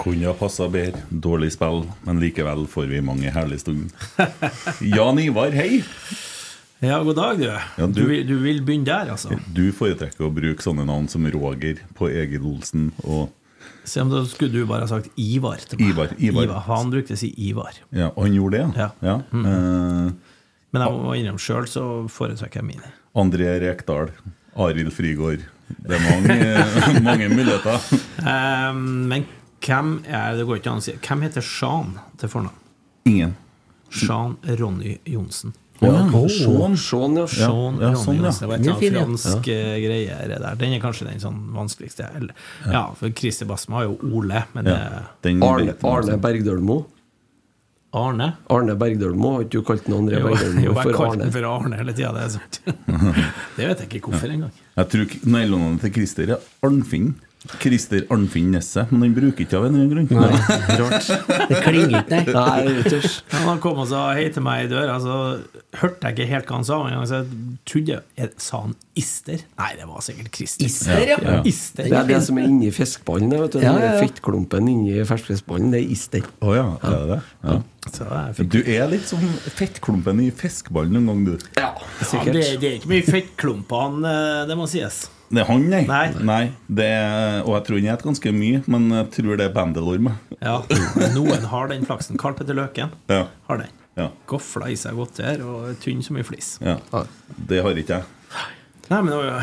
Kunne ha passa bedre. Dårlig spill, men likevel får vi mange herlige stunder. Jan Ivar, hei! Ja, god dag, du. Ja, du... du- vil, du vil begynne der, altså? Du foretrekker å bruke sånne navn som Roger på Egil Olsen og Se om da skulle du bare ha sagt Ivar til meg. Ivar, Ivar. Han brukte å si Ivar. Ja, og han gjorde det, Ja. Mm. Uh, Men jeg må innrømme sjøl så foretrekker jeg mine. André Rekdal, Arild Frigård. Det er mange, mange muligheter. Um, men hvem er det går ikke an å si Hvem heter Sjan til fornavn? Ingen. Sjan Ronny Johnsen. Ja, Sean. Sean, ja. Sean ja, Ronny sånn, ja. Johnsen. Det var et er eller ja. fransk eh, greie der. Den er kanskje den sånn vanskeligste. Eller, ja, for Christer Basma har jo Ole, men Ja. det Arne, Arne. Bergdølmo. Arne Arne Bergdølmo, har ikke du kalt noen André Jo, jo, Bergdølmo jeg for Arne? den for Arne hele tida, det er sant. det vet jeg ikke hvorfor engang. Jeg tror ikke til Christer er Arnfinn. Christer Arnfinn Nesset, men han bruker ikke av en eller annen grunn. Det klinger ikke, nei. Nei. Han kom og sa hei til meg i døra, så hørte jeg ikke helt hva han sa. Men jeg trodde jeg, Sa han Ister? Nei, det var sikkert Krister. Ister, ja. ja. Ister. Det er det som er inni fiskeballen. det, Vet du. Ja, Den ja, ja. Fettklumpen inni ferskfiskballen, det er ister. Oh, ja, er det det? Ja. Så jeg Du er litt som fettklumpen i fiskeballen noen gang, du. Ja, ja, det, det er ikke mye fettklump på han, eh, det må sies. Det er han, nei. Nei. det er, og jeg tror han spiser ganske mye, men jeg tror det er bandelorm. Ja, Noen har den flaksen. Karl Petter Løken Ja. har den. Ja. Gofla i seg godt der og er tynn som ei flis. ja. Det har ikke jeg. Nei, men det var jo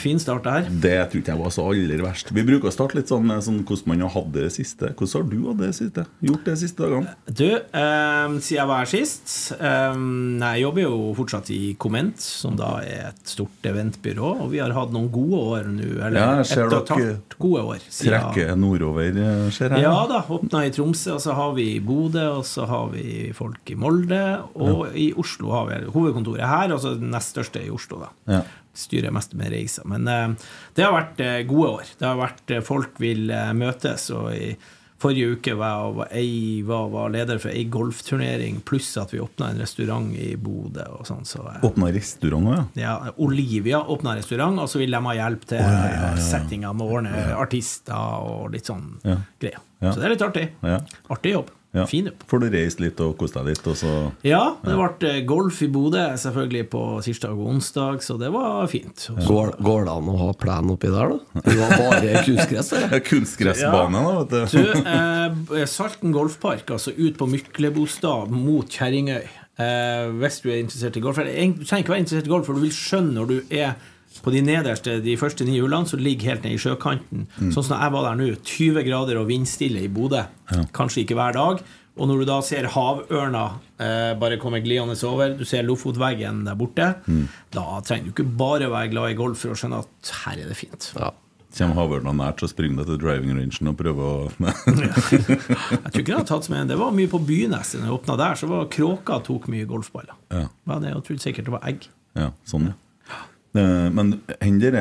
fin start, der. Det tror ikke jeg var så aller verst. Vi bruker å starte litt sånn sånn, hvordan man har hatt det siste. Hvordan har du hatt det siste? gjort det siste dagene? Du, eh, siden jeg var her sist eh, Jeg jobber jo fortsatt i Komment, som da er et stort eventbyrå. Og vi har hatt noen gode år nå. Eller Ja, jeg ser et og et halvt gode år. Trekker Trekke nordover, eh, ser jeg. Ja da. Åpna i Tromsø, og så har vi i Bodø, og så har vi folk i Molde. Og i Oslo har vi hovedkontoret her, og så det nest største i Oslo, da. Ja. Styrer mest med reiser. Men eh, det har vært eh, gode år. Det har vært eh, Folk vil møtes, og i forrige uke var jeg var, var, leder for ei golfturnering, pluss at vi åpna en restaurant i Bodø og sånn. Så, Åpna restaurant òg, ja. ja, Olivia åpna restaurant, og så vil de ha hjelp til eh, settinga med å ordne artister og litt sånn Ja. greier. Ja. Så det er litt artig. Ja. Artig jobb. Ja. Fin jobb. Får du reist litt og kost deg litt, Også. Ja, det ble eh, golf i Bodø selvfølgelig på tirsdag og onsdag, så det var fint. Og Går, går det an å ha plen oppi der, da? Det var bare kunstgress der. ja, Kunstgressbane, da, vet du. Du, eh, Salten golfpark, altså ut på Myklebostad mot Kjerringøy. Eh, hvis du er interessert i golf Du trenger ikke være interessert i golf, for du vil skjønne når du er på de nederste, de første ni hjulene som ligger helt nede i sjøkanten. Sånn som jeg var der nå. 20 grader og vindstille i Bodø. Kanskje ikke hver dag. Og når du da ser havørna eh, bare komme glidende over, du ser Lofotveggen der borte, da trenger du ikke bare være glad i golf for å skjønne at her er det fint. Ja. Kommer havørna nært, så springer du til driving rangen og prøver å Jeg tror ikke det har tatt med Det var mye på Byneset når jeg åpna der, så var kråka tok mye golfballer. Ja. Var det, jeg trodde sikkert det var egg. Ja, sånn, ja. Eh, Men hender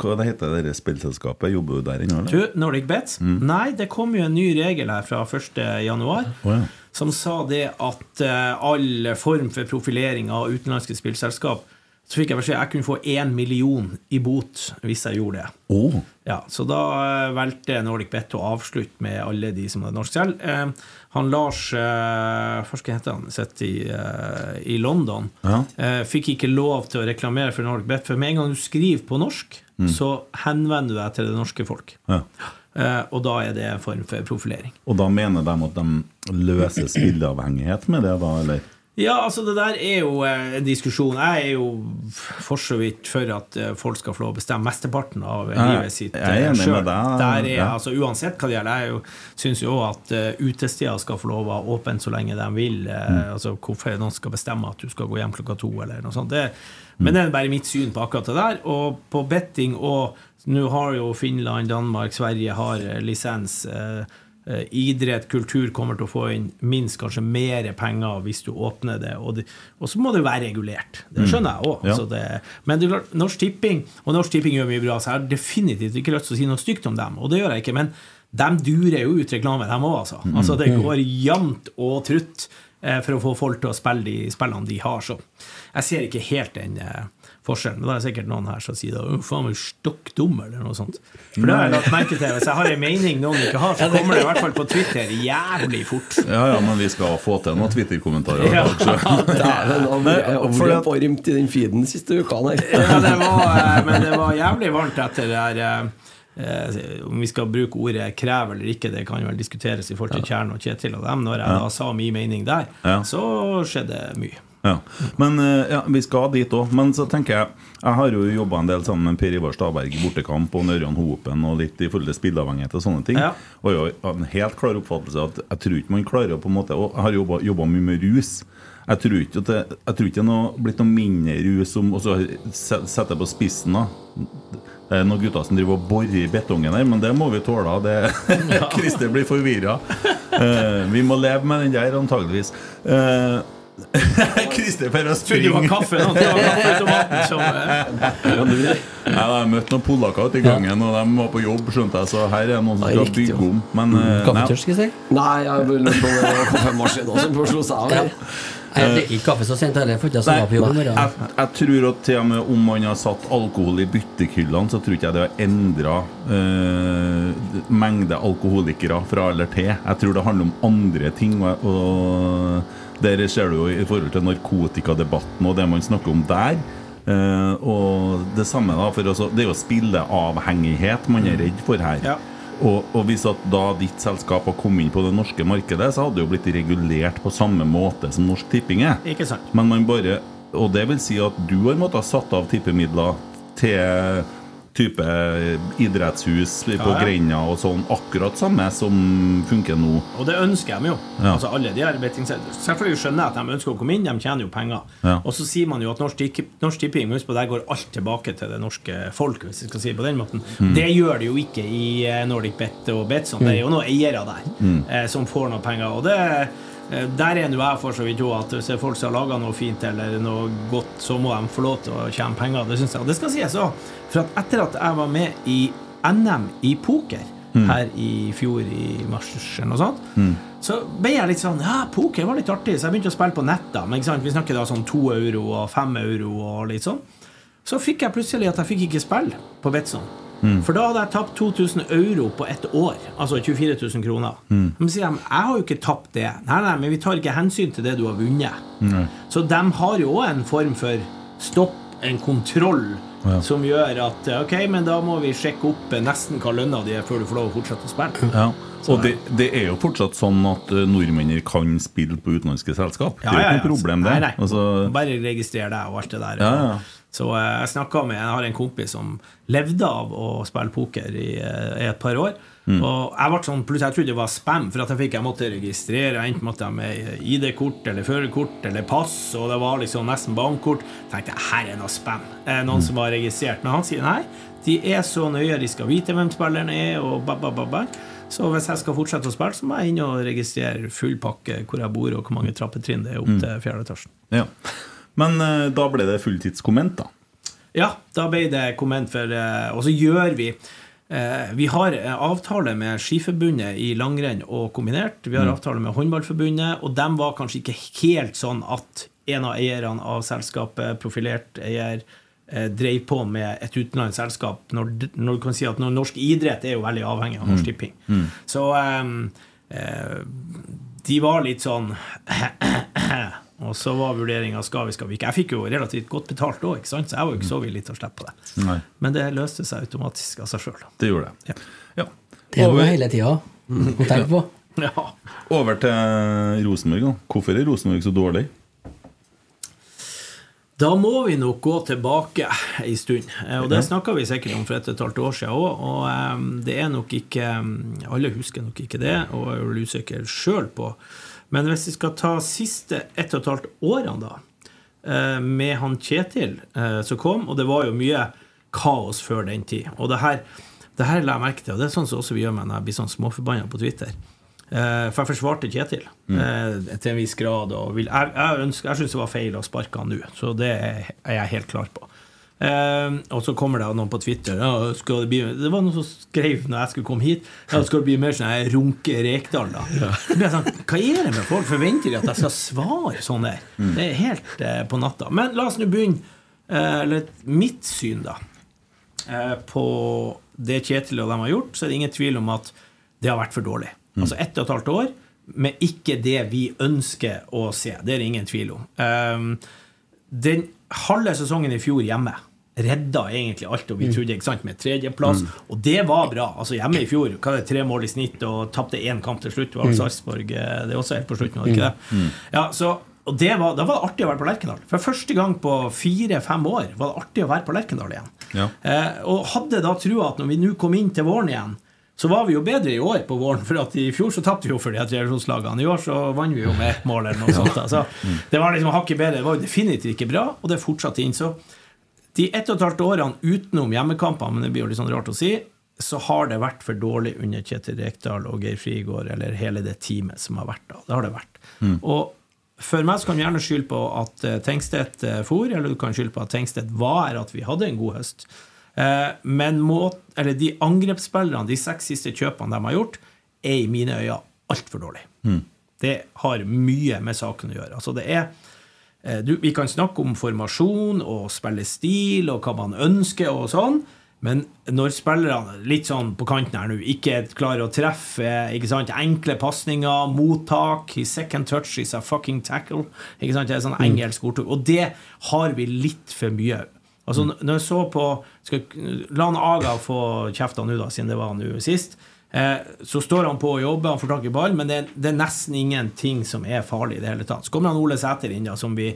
Hva det heter det spillselskapet? Jobber du der ennå, eller? Du, Nordic Bet? Nei, det kom jo en ny regel her fra 1. januar ja. som sa det at eh, all form for profilering av utenlandske spillselskap Så fikk jeg beskjed jeg kunne få én million i bot hvis jeg gjorde det. Oh. Ja, Så da eh, valgte Nordic Bet å avslutte med alle de som hadde norsk selv. Eh, han Lars Forsker Hva skal hete han? Sitter i, eh, i London. Ja. Eh, fikk ikke lov til å reklamere for Norsk Bet, for med en gang du skriver på norsk, så henvender du deg til det norske folk. ja. Eh, og da er det en form for profilering. Og da mener de at de løser spilleavhengighet med det, da, eller? Ja, altså det der er jo eh, en diskusjon. Jeg er jo for så vidt for at eh, folk skal få lov å bestemme mesteparten av livet sitt med sjøl. Ja. altså, uansett hva det gjelder. Jeg syns jo òg at utesteder skal få lov å ha åpent så lenge de vil. eh, Mm. altså Hvorfor noen skal bestemme at du skal gå hjem klokka to, eller noe sånt. Det, Mm. Men det er bare mitt syn på akkurat det der. Og på betting og Nå har jo Finland, Danmark, Sverige har eh, lisens. eh, eh, idrett, kultur kommer til å få inn minst kanskje mer penger hvis du åpner det. Og, så må det være regulert. Det skjønner jeg òg. Ja. Men det er klart, Norsk Tipping og Norsk Tipping gjør mye bra, så jeg har definitivt ikke lyst til å si noe stygt om dem. Og det gjør jeg ikke, men de durer jo ut reklame, dem òg, altså. altså. Det går jevnt og trutt eh, for å få folk til å spille de spillene de har. Så jeg ser ikke helt den eh, forskjellen. Men da er det sikkert noen her som sier «Å, faen er stokk dum, eller noe sånt. For det har jeg lagt merke til. Hvis jeg har en mening noen ikke har, så kommer det i hvert fall på Twitter jævlig fort. Ja, ja, men vi skal få til noen Twitter-kommentarer. Ja. Dæven, har at- varmt i den feeden de siste uka her. Ja, det var, eh, men det var jævlig varmt etter det der eh, eh, Om vi skal bruke ordet krev eller ikke, det kan vel diskuteres i forhold til Kjern og Kjetil og dem. Når jeg da sa min mening der, Ja. så skjedde mye. Ja. Men eh, ja, vi skal dit òg. Men så tenker jeg Jeg har jo jobba en del sammen med Per Ivar Staberg i bortekamp og Ørjan Hopen og litt i forhold til spilleavhengighet og sånne ting. Ja. Og jeg har en helt klar oppfattelse at jeg tror ikke man klarer å på en måte Og jeg har jobba mye med rus. Jeg tror ikke at det, jeg tror ikke det er blitt noe mindre rus om Og så se- setter jeg på spissen, da. Det er noen gutter som driver og borer i betongen her, men det må vi tåle. Det, Christer blir forvirra. vi må leve med den der, antageligvis. Uh, Christer får Trodde det springe. var kaffe nå, det var kaffe som eh, Jeg har møtt noen polakker ute i gangen, og de var på jobb, skjønte jeg, så her er noen som skal bygge om. Men eh, Kaffetørst, skal jeg si. Nei, jeg lurer på om det var kaffemaskinen som slo seg av. Jeg drikker ikke kaffe så sent heller, jeg jeg, jeg tror at til og med om man har satt alkohol i byttehyllene, så tror ikke jeg det har endra mengde alkoholikere fra eller til. Jeg tror det handler om andre ting. Og, og der ser du jo i forhold til narkotikadebatten og det man snakker om der. eh, og det samme da for også, Det er jo spilleavhengighet man er redd for her. Ja. Og, og hvis at da ditt selskap har kommet inn på det norske markedet, så hadde det jo blitt regulert på samme måte som Norsk Tipping er. Ikke sant. Men man bare Og det vil si at du har måttet ha satt av tippemidler til type idrettshus på Ja, ja. Grenda og sånn, akkurat samme som funker nå. Og det ønsker de jo. Ja. Altså alle de her. Selvfølgelig skjønner jeg at de ønsker å komme inn, de tjener jo penger. Ja. Og så sier man jo at Norsk, Tipping husk på, der går alt tilbake til det norske folk, hvis jeg skal si det på den måten. Mm. Det gjør det jo ikke i eh, Nordic Bet og Betson. Det er jo noen eiere der Mm. eh, som får noe penger. Og det eh, der er nå jeg for så vidt jo at hvis det er folk som har laga noe fint eller noe godt, så må de få lov til å tjene penger. Det synes jeg. Og det skal sies òg, for at etter at jeg var med i NM i poker her i fjor i mars eller noe sånt, så ble jeg litt sånn Ja, poker var litt artig, så jeg begynte å spille på nett. da Men vi snakker da sånn to euro og fem euro og litt sånn. Så fikk jeg plutselig at jeg fikk ikke spille på Betson. For da hadde jeg tapt 2000 euro på ett år. Altså 24 000 kroner. Men sier de jeg har jo ikke tapt det. Nei, nei, men vi tar ikke hensyn til det du har vunnet. Så de har jo òg en form for stopp, en kontroll, som gjør at ok, men da må vi sjekke opp nesten hva lønna di er før du får lov å fortsette å spille. Ja. Og det, det er jo fortsatt sånn at eh, nordmenn kan spille på utenlandske selskap. Det er jo ikke noe problem, det. Nei, nei. Altså, Bare registrer deg og alt det der. Ja, ja. Så eh, jeg snakket med Jeg har en kompis som levde av å spille poker i, eh, i et par år. Mm. Og jeg ble sånn, plutselig jeg trodde det var spam, for at jeg fikk jeg måtte registrere. Enten måtte jeg med ID-kort eller førerkort eller pass, og det var liksom nesten bankkort. tenkte jeg her er noe spam. Noen Mm. som var registrert. Men han sier nei, de er så nøye, de skal vite hvem spilleren er, og ba, ba, ba, ba. Så hvis jeg skal fortsette å spille, så må jeg inn og registrere full pakke hvor jeg bor, og hvor mange trappetrinn det er opp Mm. til fjerde etasjen. ja. Men eh, da ble det fulltidskomment, da. Ja, da ble det komment for eh, Og så gjør vi eh, Vi har avtale med Skiforbundet i langrenn og kombinert. Vi har avtale med Håndballforbundet, og dem var kanskje ikke helt sånn at en av eierne av selskapet, profilert eier, drev på med et utenlandsk selskap. Når, når du kan si at norsk idrett er jo veldig avhengig av Norsk Tipping. Så eh, eh, de var litt sånn Og så var vurderinga skal vi, skal vi ikke. Jeg fikk jo relativt godt betalt òg, så jeg var jo ikke så villig til å slippe på det. Nei, Men det løste seg automatisk av seg sjøl. det gjorde det. Ja. Ja. Det er noe hele tida å tenke på. Ja. over til Rosenborg, da. Hvorfor er Rosenborg så dårlig? Da må vi nok gå tilbake en stund. Eh, Og det snakka vi sikkert om for et og et halvt år siden òg. Og eh, det er nok ikke Alle husker nok ikke det, og er vel usikker sjøl på. Men hvis vi skal ta siste ett og et halvt årene, da, eh, med han Kjetil eh, som kom, og det var jo mye kaos før den tid. Og det her, det her la jeg merke til, og det er sånn som også vi gjør med når jeg blir sånn småforbanna på Twitter. Eh, For jeg forsvarte Kjetil mm. til en viss grad. Og vil, jeg jeg, ønsker- jeg syns det var feil å sparke han nå, så det er jeg helt klar på. Eh, og så kommer det noen på Twitter ja, det, bli, det var noen som skrev når jeg skulle komme hit ja, skal det bli mer sånn her Runke Rekdal. da Så jeg sånn, Hva er det med folk? Forventer de at jeg skal svare sånn der? Det er helt eh, på natta. Men la oss nå begynne. Eh, eller mitt syn, da eh, på det Kjetil og dem har gjort, så er det ingen tvil om at det har vært for dårlig. Altså ett og et halvt år med ikke det vi ønsker å se. Det er det ingen tvil om. Um, den halve sesongen i fjor hjemme redda egentlig alt, og vi trodde ikke sant, med tredjeplass. Og det var bra. Altså Hjemme i fjor hva er det, tre mål i snitt og tapte én kamp til slutt. Var det Sarpsborg eh, det er også helt på slutten, var det ikke det? Ja, så og det var, Da var det artig å være på Lerkendal. For første gang på fire-fem år var det artig å være på Lerkendal igjen. Ja. Eh, og hadde da trua at når vi nå kom inn til våren igjen, så var vi jo bedre i år på våren. For at i fjor så tapte vi jo for de revisjonslagene. I år så vant vi jo med ett mål eller noe sånt. Altså, det var liksom hakket bedre. Det var jo definitivt ikke bra, og det fortsatte inn. Så de ett og et halvt årene utenom hjemmekampene, men det blir jo litt sånn rart å si, så har det vært for dårlig under Kjetil Rekdal og Geir Frigård, eller hele det teamet som har vært da. Det har det vært. Og for meg så kan du gjerne skylde på at Tenkstedt Tengstedt eh, for, eller du kan skylde på at Tengstedt var her, at vi hadde en god høst. Eh, Men må, eller de angrepsspillerne, de seks siste kjøpene de har gjort, er i mine øyne altfor dårlig. Det har mye med saken å gjøre. Altså det er eh, du, Vi kan snakke om formasjon og spillestil og hva man ønsker og sånn, men når spillerne litt sånn på kanten her nå ikke klarer å treffe sant, enkle pasninger, mottak His second touch is a fucking tackle. Ikke sant, Det er sånn engelsk ordtak. Og det har vi litt for mye. Altså, når jeg så på skal, La han Aga få kjefta nå, da, siden det var nå sist. Eh, så står han på og jobber, han får tak i ball, men det, det er nesten ingenting som er farlig i det hele tatt. Så kommer han Ole Sæter inn, da, som vi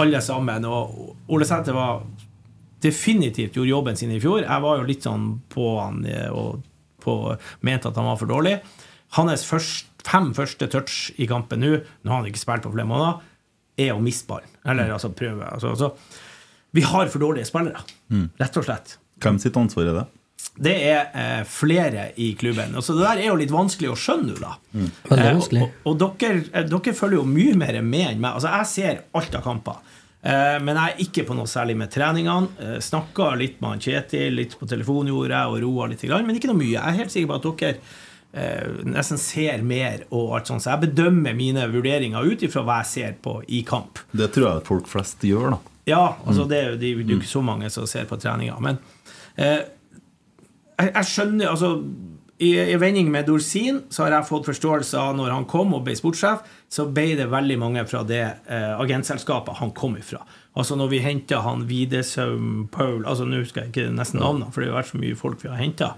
alle sammen Og Ole Sæter var definitivt gjorde jobben sin i fjor. Jeg var jo litt sånn på han eh, og på, mente at han var for dårlig. Hans først, fem første touch i kampen nå, nå har han ikke spilt på flere måneder, er å miste ballen. Eller altså prøve. Altså, altså, vi har for dårlige spillere, rett og slett. Hvem sitt ansvar er det? Det er eh, flere i klubben. Altså, det der er jo litt vanskelig å skjønne nå, da. Veldig Eh, og, og, og dere, eh, dere følger jo mye mer med enn meg. Altså, jeg ser alt av kamper. Eh, men jeg er ikke på noe særlig med treningene. Eh, Snakka litt med han Kjetil, litt på telefon gjorde jeg, og roa litt, men ikke noe mye. Jeg er helt sikker på at dere eh, nesten ser mer, og alt sånt. Så jeg bedømmer mine vurderinger ut ifra hva jeg ser på i kamp. Det tror jeg folk flest gjør, da. Ja, altså det, er jo- det er jo ikke så mange som ser på treninga. Men eh, jeg, jeg skjønner altså i, I vending med Dorsin så har jeg fått forståelse av når han kom og ble sportssjef, så ble det veldig mange fra det eh, agentselskapet han kom ifra. Altså når vi henta han Widesaum Paul altså Nå husker jeg ikke nesten navnene, for det har vært så mye folk vi har henta,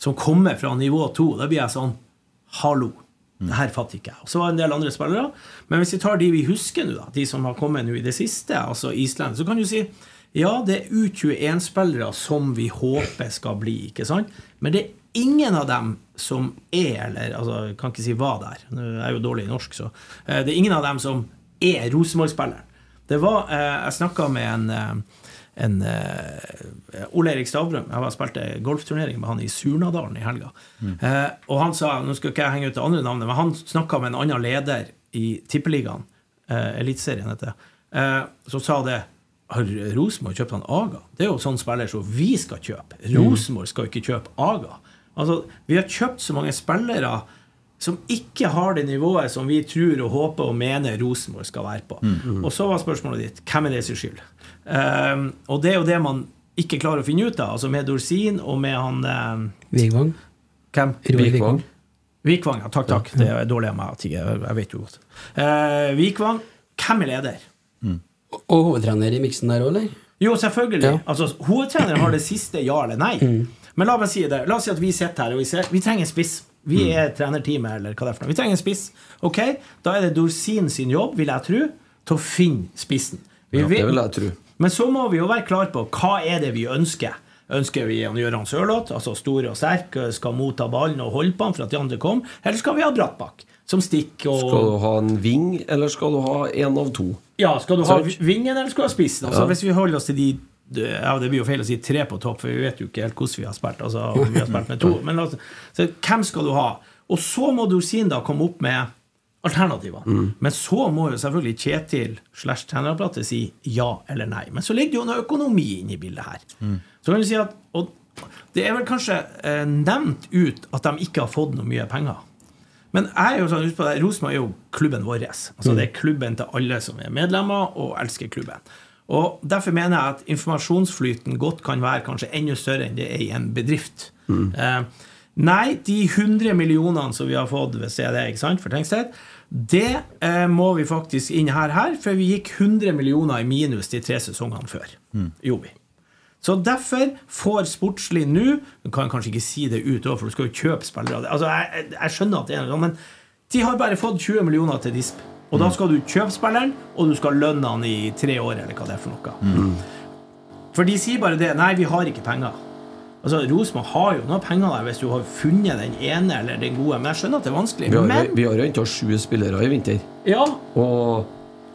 som kommer fra nivå to. Da blir jeg sånn Hallo. Det her fatter ikke jeg. Så var det en del andre spillere. Men hvis vi tar de vi husker nå, da, de som har kommet nå i det siste, altså Island, så kan du si ja, det er U21-spillere som vi håper skal bli, ikke sant? Men det er ingen av dem som er, eller altså, jeg kan ikke si var der, Jeg er jo dårlig i norsk, så eh, Det er ingen av dem som er Rosenborg-spilleren. Det var eh, Jeg snakka med en eh, en uh, Ole Erik Stavrum. Jeg spilte golfturnering med han i Surnadalen i helga. Eh, og han sa Nå skal ikke jeg henge ut det andre navnet, men han snakka med en annen leder i Tippeligaen, uh, Eliteserien heter det, uh, som sa det har Rosenborg kjøpt han Aga? Det er jo sånn spiller som vi skal kjøpe. Rosenborg skal ikke kjøpe Aga. Altså, Vi har kjøpt så mange spillere som ikke har det nivået som vi tror og håper og mener Rosenborg skal være på. Og så var spørsmålet ditt hvem er det sin skyld? Ehm, og det er jo det man ikke klarer å finne ut av. Altså Med Dorsin og med han ehm, Vigvang. Hvem? Roar Vigvang. Vikvang. Ja, takk, takk. Det er dårlig av meg. at Jeg, jeg vet jo godt. Uh, Vikvang, hvem er leder? Og hovedtrener i miksen der òg, eller? Jo, selvfølgelig. Ja. Altså, Hovedtreneren har det siste ja eller nei. Men la meg si det. La oss si at vi sitter her og vi ser Vi trenger en spiss. Vi er trenerteamet, eller hva det er for noe. Vi trenger en spiss. Ok, Da er det Dorsin sin jobb, vil jeg tro, til å finne spissen. Vi Ja, det vil jeg tro. Men så må vi jo være klar på hva er det vi ønsker. Ønsker vi å gjøre han Sørloth, altså stor og sterk, skal motta ballen og holde på han for at de andre kom, eller skal vi ha Brattbakk, som stikk og Skal du ha en ving, eller skal du ha en av to? Ja, skal du ha vingen, eller skal du ha spissen? Altså, Ja. Hvis vi holder oss til de ja, Det blir jo feil å si tre på topp, for vi vet jo ikke helt hvordan vi har spilt. Altså, vi har spilt med to. Men altså, så hvem skal du ha? Og så må Dorsin da komme opp med alternativer. Men så må jo selvfølgelig Kjetil slash trenerapparatet si ja eller nei. Men så ligger det jo noe økonomi inne i bildet her. Så kan du si at og Det er vel kanskje eh, nevnt ut at de ikke har fått noe mye penger. Men jeg er jo sånn, husk på det, Rosenborg er jo klubben vår. Altså Det er klubben til alle som er medlemmer og elsker klubben. Og Derfor mener jeg at informasjonsflyten godt kan være kanskje enda større enn det er i en bedrift. Eh, nei, de 100 millionene som vi har fått ved CD ikke sant, for Tenkstedt, det eh, må vi faktisk inn her, her, for vi gikk 100 millioner i minus de tre sesongene før. Gjorde vi. Så derfor får Sportslig nå Du kan kanskje ikke si det ut, for du skal jo kjøpe spillere. Altså, jeg, jeg, skjønner at det er noe men de har bare fått 20 millioner til disp. Og da skal du kjøpe spilleren, og du skal lønne han i tre år, eller hva det er for noe. For de sier bare det. Nei, vi har ikke penger. Altså, Rosenborg har jo noe penger der hvis du har funnet den ene eller den gode, men jeg skjønner at det er vanskelig. Vi har, Men vi har henta sju spillere i vinter. ja, Og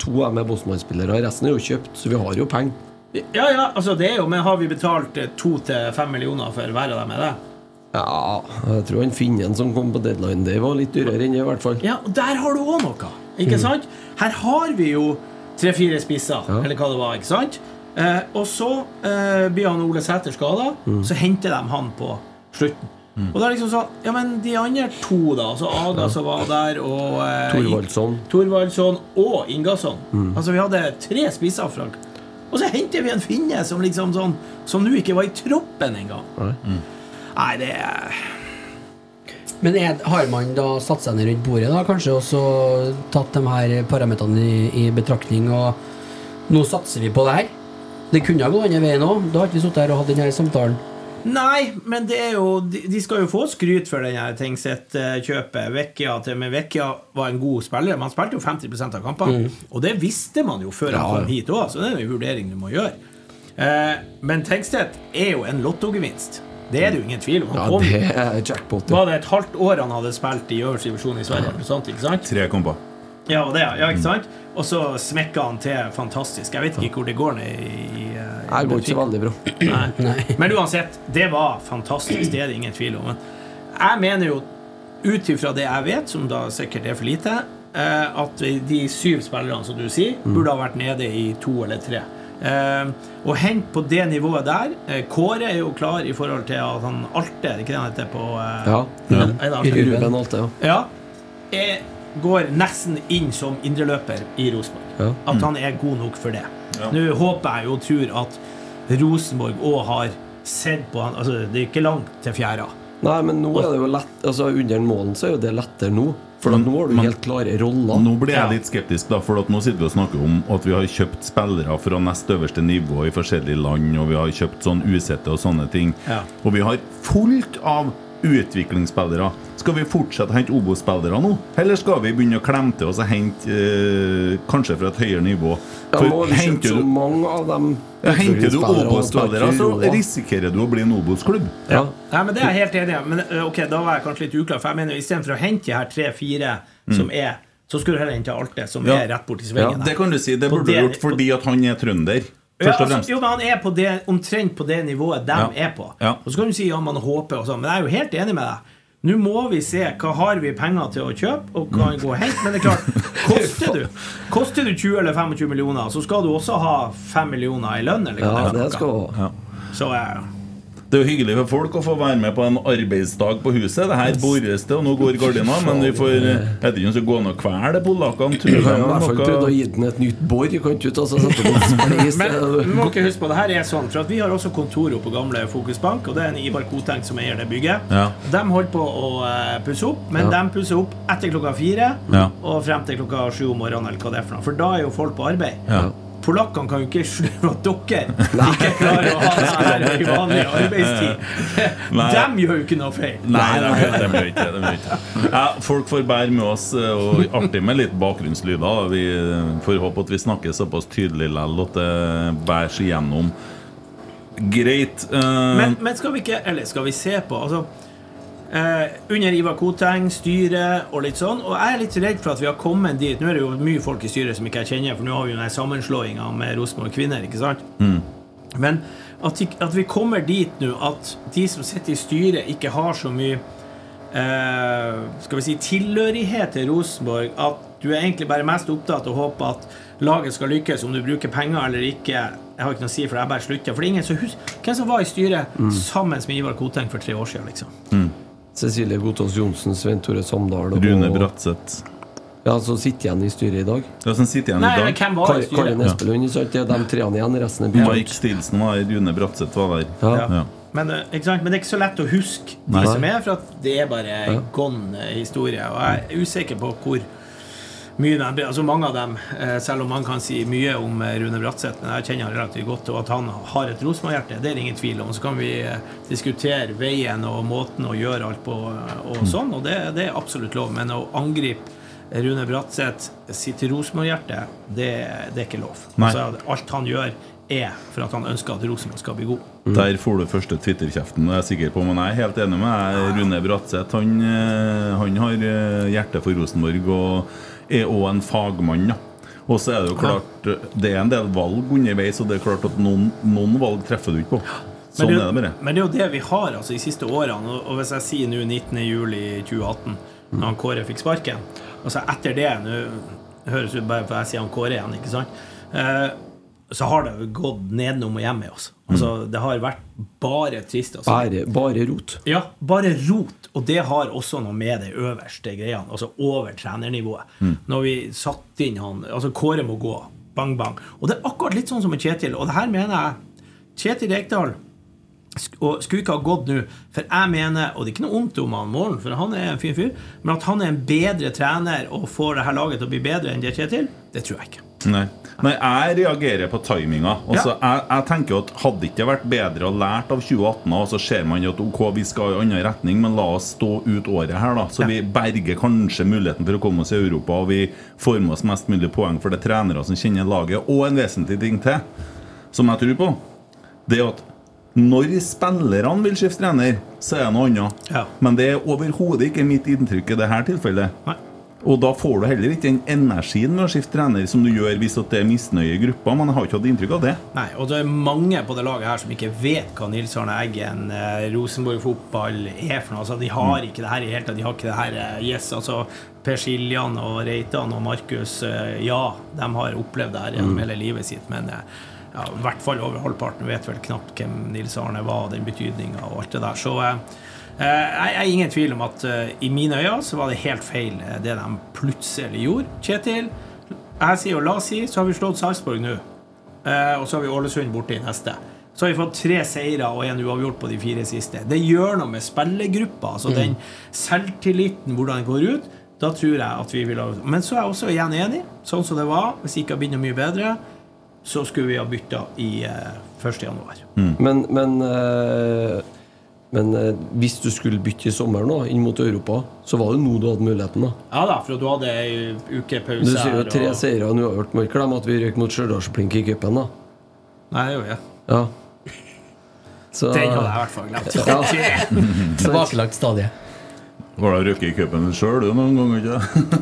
to er med Bosman-spillere. Resten er jo kjøpt, så vi har jo penger. ja, ja, altså det er jo Men har vi betalt eh, to til fem millioner for hver av dem? Er det? Ja, jeg tror han Finnen som kom på deadline, det var litt dyrere enn det, i hvert fall. Ja, og der har du òg noe. Ikke sant? Her har vi jo tre-fire spisser, Ja. eller hva det var. ikke sant? Eh, og så eh, blir han Ole Sæter skada, så henter de han på slutten. Og da er liksom sånn Ja, men de andre to, da? Altså Aga som var der, og eh, Thorvaldsson. Thorvaldsson og Ingasson. Altså Vi hadde tre spisser. fra Og så henter vi en finne som liksom sånn Som nå ikke var i troppen engang. Mm. Nei, det er Men er, har man da satt seg ned rundt bordet da, kanskje, og så tatt de her parametrene i, i betraktning, og nå satser vi på det her? Det kunne ha gått andre veien òg. Da ikke vi sittet her og hatt denne samtalen. Nei, men det er jo De, skal jo få skryt for denne Tengseth-kjøpet. Vecchia til men Vecchia var en god spiller. Man spilte jo 50% av kampene. Og det visste man jo før Ja, han kom hit òg, så det er en vurdering du må gjøre. Eh, men Tengstedt er jo en lottogevinst. Det er det jo ingen tvil om. Han Ja, kom, det er jackpot. ja. Var det et halvt år han hadde spilt i øverste divisjon i Sverige? Ja. sånt, ikke sant? Tre kamper. Ja, og det, ja, ikke sant? Og så smekker han til fantastisk. Jeg vet ikke hvor det går ned i, i Det går ikke så veldig bra. Nei. Nei. Men uansett, det var fantastisk. Det er det ingen tvil om. Men jeg mener jo, ut ifra det jeg vet, som da sikkert er for lite, eh, at de syv spillerne som du sier, burde ha vært nede i to eller tre. Uh, og hent på det nivået der uh, Kåre er jo klar i forhold til at han Alte, er det ikke det han heter på uh, Ja. ja. Ruben Alte, ja. Ja. Jeg går nesten inn som indreløper i Rosenborg. Ja. At han er god nok for det. Nå håper jeg jo og tror at Rosenborg òg har sett på han Altså, det er ikke langt til fjæra. Nei, men nå er det jo lett Altså Under målen så er jo det lettere nå. For at nå har du Men- helt klare roller. Nå blir jeg litt skeptisk, da, for at nå sitter vi og snakker om at vi har kjøpt spillere fra nest øverste nivå i forskjellige land, og vi har kjøpt sånn usette og sånne ting. Ja. Og vi har fullt av utviklingsspillere. Skal vi fortsette å hente Obo-spillere nå, eller skal vi begynne å klemme til oss og hente eh, kanskje fra et høyere nivå? Ja, nå har vi henter så du, mange av dem ja, henter du Obo-spillere, så risikerer du å bli en Obos-klubb. Ja. ja. men Det er jeg helt enig i. Men ø, ok, da var jeg kanskje litt uklar. For jeg mener Istedenfor å hente her tre-fire som er Så skulle du heller hente Alte, som Mm. Ja. er rett borti svingen. Det kan du si, det burde du gjort fordi at han er trønder. Ja, Først og altså, jo, men Han er på det, omtrent på det nivået de Ja. er på. Ja. Og Så kan du si ja, man håper og sånn, men jeg er jo helt enig med deg. Nå må vi se hva har vi penger til å kjøpe, og hva kan gå og hente. Men det er klart, koster du Koster du 20 eller 25 millioner, så skal du også ha 5 millioner i lønn. Eller hva Ja, det skal du ha. Ja. Det er jo hyggelig for folk å få være med på en arbeidsdag på huset. Det her bores det, og nå går gardina, men vi får Jeg vet ikke om vi skal gå an å kvele polakkene. Tror jeg i hvert fall prøvd å gi den et nytt bor. Kan ikke ta en. Men må ikke huske på det her er sånn, for at vi har også kontorer på gamle Fokusbank, og det er en Ivar Koteng som eier det bygget. Ja. De holder på å eh, pusse opp, men Ja. de pusser opp etter klokka fire Ja. og frem til klokka sju om morgenen, eller hva det er for noe. For da er jo folk på arbeid. Ja. Polakkene kan jo ikke skjønne at dere ikke klarer å ha det her i vanlig arbeidstid. de gjør jo ikke noe feil. Nei, de gjør de gjør ikke det. Ja, folk får bære med oss, eh, og artig med litt bakgrunnslyder. Vi eh, får håpe at vi snakker såpass tydelig likevel at det bærer seg gjennom. Greit. Uh... Men, men skal vi ikke Eller skal vi se på altså, eh, Under Ivar Koteng, styret og litt sånn. Og jeg er litt redd for at vi har kommet dit Nå er det jo mye folk i styret som ikke jeg kjenner, for nå har vi jo den sammenslåinga med Rosenborg kvinner. ikke sant? Men at, at vi kommer dit nå at de som sitter i styret, ikke har så mye eh, skal vi si, tilhørighet til Rosenborg. At du er egentlig bare mest opptatt av å håpe at laget skal lykkes, om du bruker penger eller ikke. Jeg har ikke noe å si, for jeg bare slutter. For det er ingen som husker hvem som var i styret sammen med Ivar Koteng for tre år siden. liksom. Cecilie Gotaas Johnsen, Svein Tore Samdal og Rune Bratseth. Ja, som sitter igjen i styret i dag. Ja, som sitter igjen Nei, i dag. hvem var i styret? Karin Espelund, ikke sant? Det er de treene igjen, resten er Mike. Stilson var der, Rune Bratseth var der. Ja. Ja. Men, eh, ikke sant? Men det er ikke så lett å huske de som er, for at det er bare gone eh, historie. Og jeg er usikker på hvor mye de, altså mange av dem, eh, selv om man kan si mye om eh, Rune Bratseth, men jeg kjenner han relativt godt, og at han har et Rosenborg-hjerte, det er det ingen tvil om. Så kan vi eh, diskutere veien og måten å gjøre alt på og sånn, og det, det er absolutt lov. Men å angripe Rune Bratseth sitt Rosenborg-hjerte, det, det er ikke lov. Altså, alt han gjør, er for at han ønsker at Rosenborg skal bli god. Der får du første Twitter-kjeften, det er jeg sikker på. Men jeg er helt enig med deg. Rune Bratseth han, han har hjerte for Rosenborg og er òg en fagmann. Og så er det jo klart eh, Det er en del valg underveis, og det er klart at noen, noen valg treffer du ikke på. Sånn men er det bare. Men det er jo det vi har altså, de siste årene. Og- hvis jeg sier nå 19.07.2018, når mm. Kåre fikk sparken Altså etter det Nå høres ut bare for jeg sier han Kåre igjen, ikke sant? Eh, så har det jo gått nedenom og hjem med oss. Altså, det har vært bare trist. Altså. Bare, bare rot. Ja, bare rot. Og det har også noe med de øverste greiene, altså over trenernivået. Når vi satte inn han Altså, Kåre må gå. Bang, bang. Og det er akkurat litt sånn som med Kjetil. Og det her mener jeg Kjetil Rekdal og skulle ikke ha gått nå, for jeg mener, og det er ikke noe vondt om han Målen, for han er en fin fyr, men at han er en bedre trener og får det her laget til å bli bedre enn det Kjetil, det tror jeg ikke. Nei. Nei, jeg reagerer på timinga. Altså, Ja. jeg, jeg tenker at Hadde det ikke vært bedre å lært av 2018, og så ser man at ok, vi skal i annen retning, men la oss stå ut året her, da. Så Ja. vi berger kanskje muligheten for å komme oss i Europa, og vi får med oss mest mulig poeng for det er trenere som kjenner laget. Og en vesentlig ting til, som jeg tror på, det er at når spillerne vil skifte trener, så er det noe annet. Ja. Men det er overhodet ikke mitt inntrykk i dette tilfellet. Nei. Og da får du heller ikke den energien med å skifte trener som du gjør hvis det er misnøye i gruppa. Men jeg har ikke hatt inntrykk av det. Nei, og det er mange på det laget her som ikke vet hva Nils Arne Eggen, eh, Rosenborg fotball er for noe. Altså, de har ikke det her i hele tatt. De har ikke det her eh, Yes, altså Per Siljan og Reitan og Markus, eh, ja, de har opplevd det her gjennom hele livet sitt, men ja, i hvert fall over halvparten vet vel knapt hvem Nils Arne var, den betydninga og alt det der. Så eh, eh, jeg er ingen tvil om at eh, i mine øyne så var det helt feil eh, det de plutselig gjorde. Kjetil, jeg sier jo la oss si, så har vi slått Sarpsborg nå. Eh, og så har vi Ålesund borte i neste. Så har vi fått tre seire og en uavgjort på de fire siste. Det gjør noe med spillergruppa. Altså den selvtilliten, hvordan den går ut. Da tror jeg at vi vil ha Men så er jeg også igjen enig. Sånn som det var, hvis det ikke har blitt noe mye bedre, så skulle vi ha bytta i eh, 1. januar. Men, men, eh, men eh, hvis du skulle bytte i sommer nå, inn mot Europa, så var det nå du hadde muligheten. da Ja da, for du hadde ei uke pause. Du sier jo her. tre og- seire og uavgjort. Må ikke glemme at vi røk mot Stjørdalsblink i cupen. da. Nei, det gjorde jeg. Ja. Så, Den hadde jeg i hvert fall glemt. Tilbakelagt stadie. Var det røket i cupen sjøl noen ganger? ikke?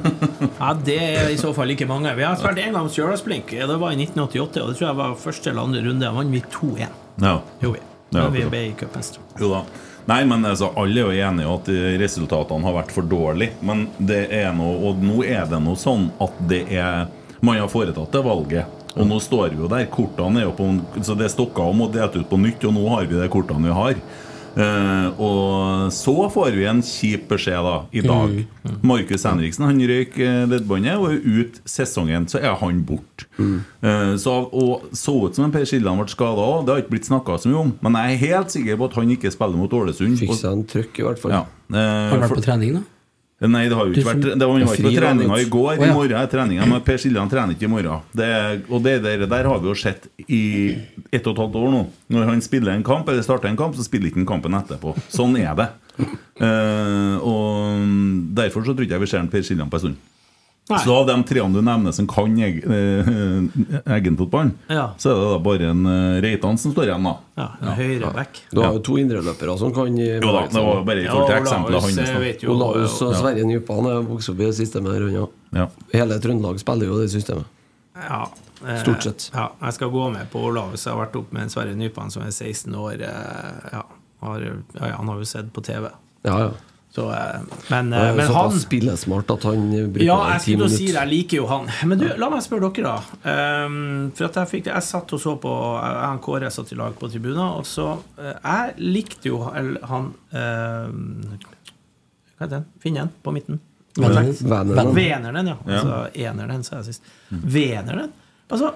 Ja, Det er i så fall ikke mange. Vi har spilt én gang Stjørdalsblink. Det var i 1988, og det tror jeg var første eller andre runde. Da vant vi 2-1. Ja. Jo, vi. Ja, vi ble i cupen. Jo da. Nei, men altså, Alle er jo enige at resultatene har vært for dårlige. Men det er noe, og nå er det noe sånn at det er Man har foretatt det valget. Og nå står vi jo der. Kortene er jo på Så det er stokka om og delt ut på nytt, og nå har vi de kortene vi har. Eh, og så får vi en kjip beskjed da i dag. Markus Henriksen han røyk eh, leddbåndet og er ut sesongen. Så er han borte. Eh, så, og så ut som en Per Skilland ble skada òg. Det har ikke blitt snakka så mye om. Men jeg er helt sikker på at han ikke spiller mot Ålesund. Fiksa en trøkk, i hvert fall. ja. Uh, Har han vært på trening, da? Nei, det har jo ikke vært Det var, var ikke på treninga i går. I morgen er treninga, men Per Siljan trener ikke i morgen. Det, og det der, der har vi jo sett i ett og et halvt år nå. Når han spiller en kamp, eller starter en kamp, så spiller ikke han kampen etterpå. Sånn er det. Uh, og derfor så tror jeg ikke jeg vi ser Per Siljan på en stund. Nei. Så av de treene du nevner som kan Eggen-fotballen, Ja. så er det da bare en eh, Reitan som står igjen, da. Ja, en høyre back. Du har jo to indreløpere som kan Jo da, det var bare i forhold til eksempelet hans. Olaus og Sverre Nypan er vokst opp i det systemet der. unna. Ja. Hele Trøndelag spiller jo det systemet. Ja, eh, Stort sett. Ja, jeg skal gå med på Olaus. Jeg har vært opp med en Sverre Nypan som er 16 år. eh, Ja, har, ja, ja, han har jo sett på TV. Ja, ja. Så, eh, men, Han eh, men så han spillesmart at han bruker Ja, jeg ti skulle si det. Jeg liker jo han. Men du, la meg spørre dere, da. Um, for at jeg, fikk, jeg satt og så på Jeg og Kåre satt i lag på tribunen, og så eh, Jeg likte jo han eh, Hva heter den? Finnen på midten. Venneren. Venernen, ja. Altså Enernen, sa jeg sist. Venernen. Altså,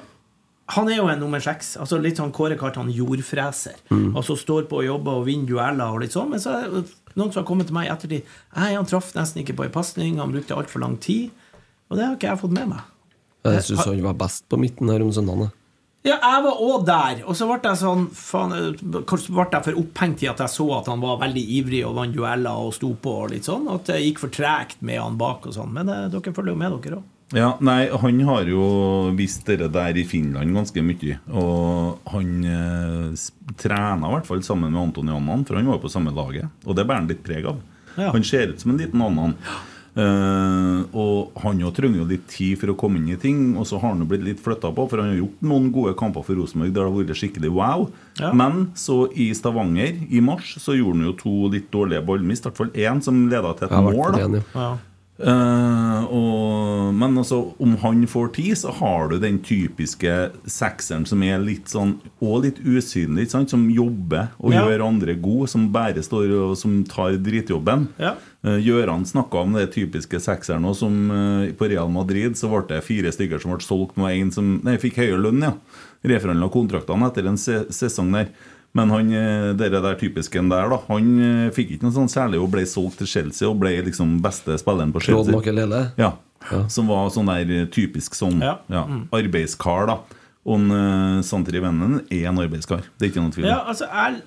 han er jo en nummer seks. Altså Litt sånn Kåre kalte han jordfreser. Altså står på og jobber og vinner dueller og litt sånn. Men så noen som har kommet til meg i ettertid. Nei, han traff nesten ikke på ei pasning, han brukte altfor lang tid. Og det har ikke jeg fått med meg. Jeg syns han var best på midten her om søndagene. Ja, jeg var òg der, og så ble jeg sånn faen, ble jeg for opphengt i at jeg så at han var veldig ivrig og vant dueller og sto på og litt sånn. At det gikk for tregt med han bak og sånn. Men eh, dere følger jo med, dere òg. Ja, nei, han har jo vist det der i Finland ganske mye. Og han eh, trener i hvert fall sammen med Antoni Annan, for han var jo på samme laget. Og det bærer han litt preg av. Ja. Han ser ut som en liten Annan. Uh, og han jo trenger jo litt tid for å komme inn i ting, og så har han jo blitt litt flytta på, for han har gjort noen gode kamper for Rosenborg der det har vært skikkelig wow. Ja. Men så i Stavanger i mars så gjorde han jo to litt dårlige ballmist, i hvert fall én som leda til et mål. ja. Eh, og, men altså, om han får tid, så har du den typiske sekseren som er litt sånn Og litt usynlig, ikke sant? som jobber og Ja. gjør andre gode, som bare står og som tar dritjobben. Ja. Uh, Gjøran snakka om det typiske sekseren, òg, som uh, på Real Madrid så ble det fire stykker som ble solgt med en som nei, fikk høyere lønn, ja. Reforhandla kontraktene etter en se sesong der. Men han eh, dere der typisken der, da Han eh, fikk ikke noe sånn særlig og ble solgt til Chelsea og ble liksom beste spilleren på Claude Chelsea. Makelele. Ja, Som var sånn der eh, typisk sånn Ja. ja, arbeidskar, da. Og uh, Santri Vennen er en arbeidskar. Det er ikke noen tvil. Ja, altså Jeg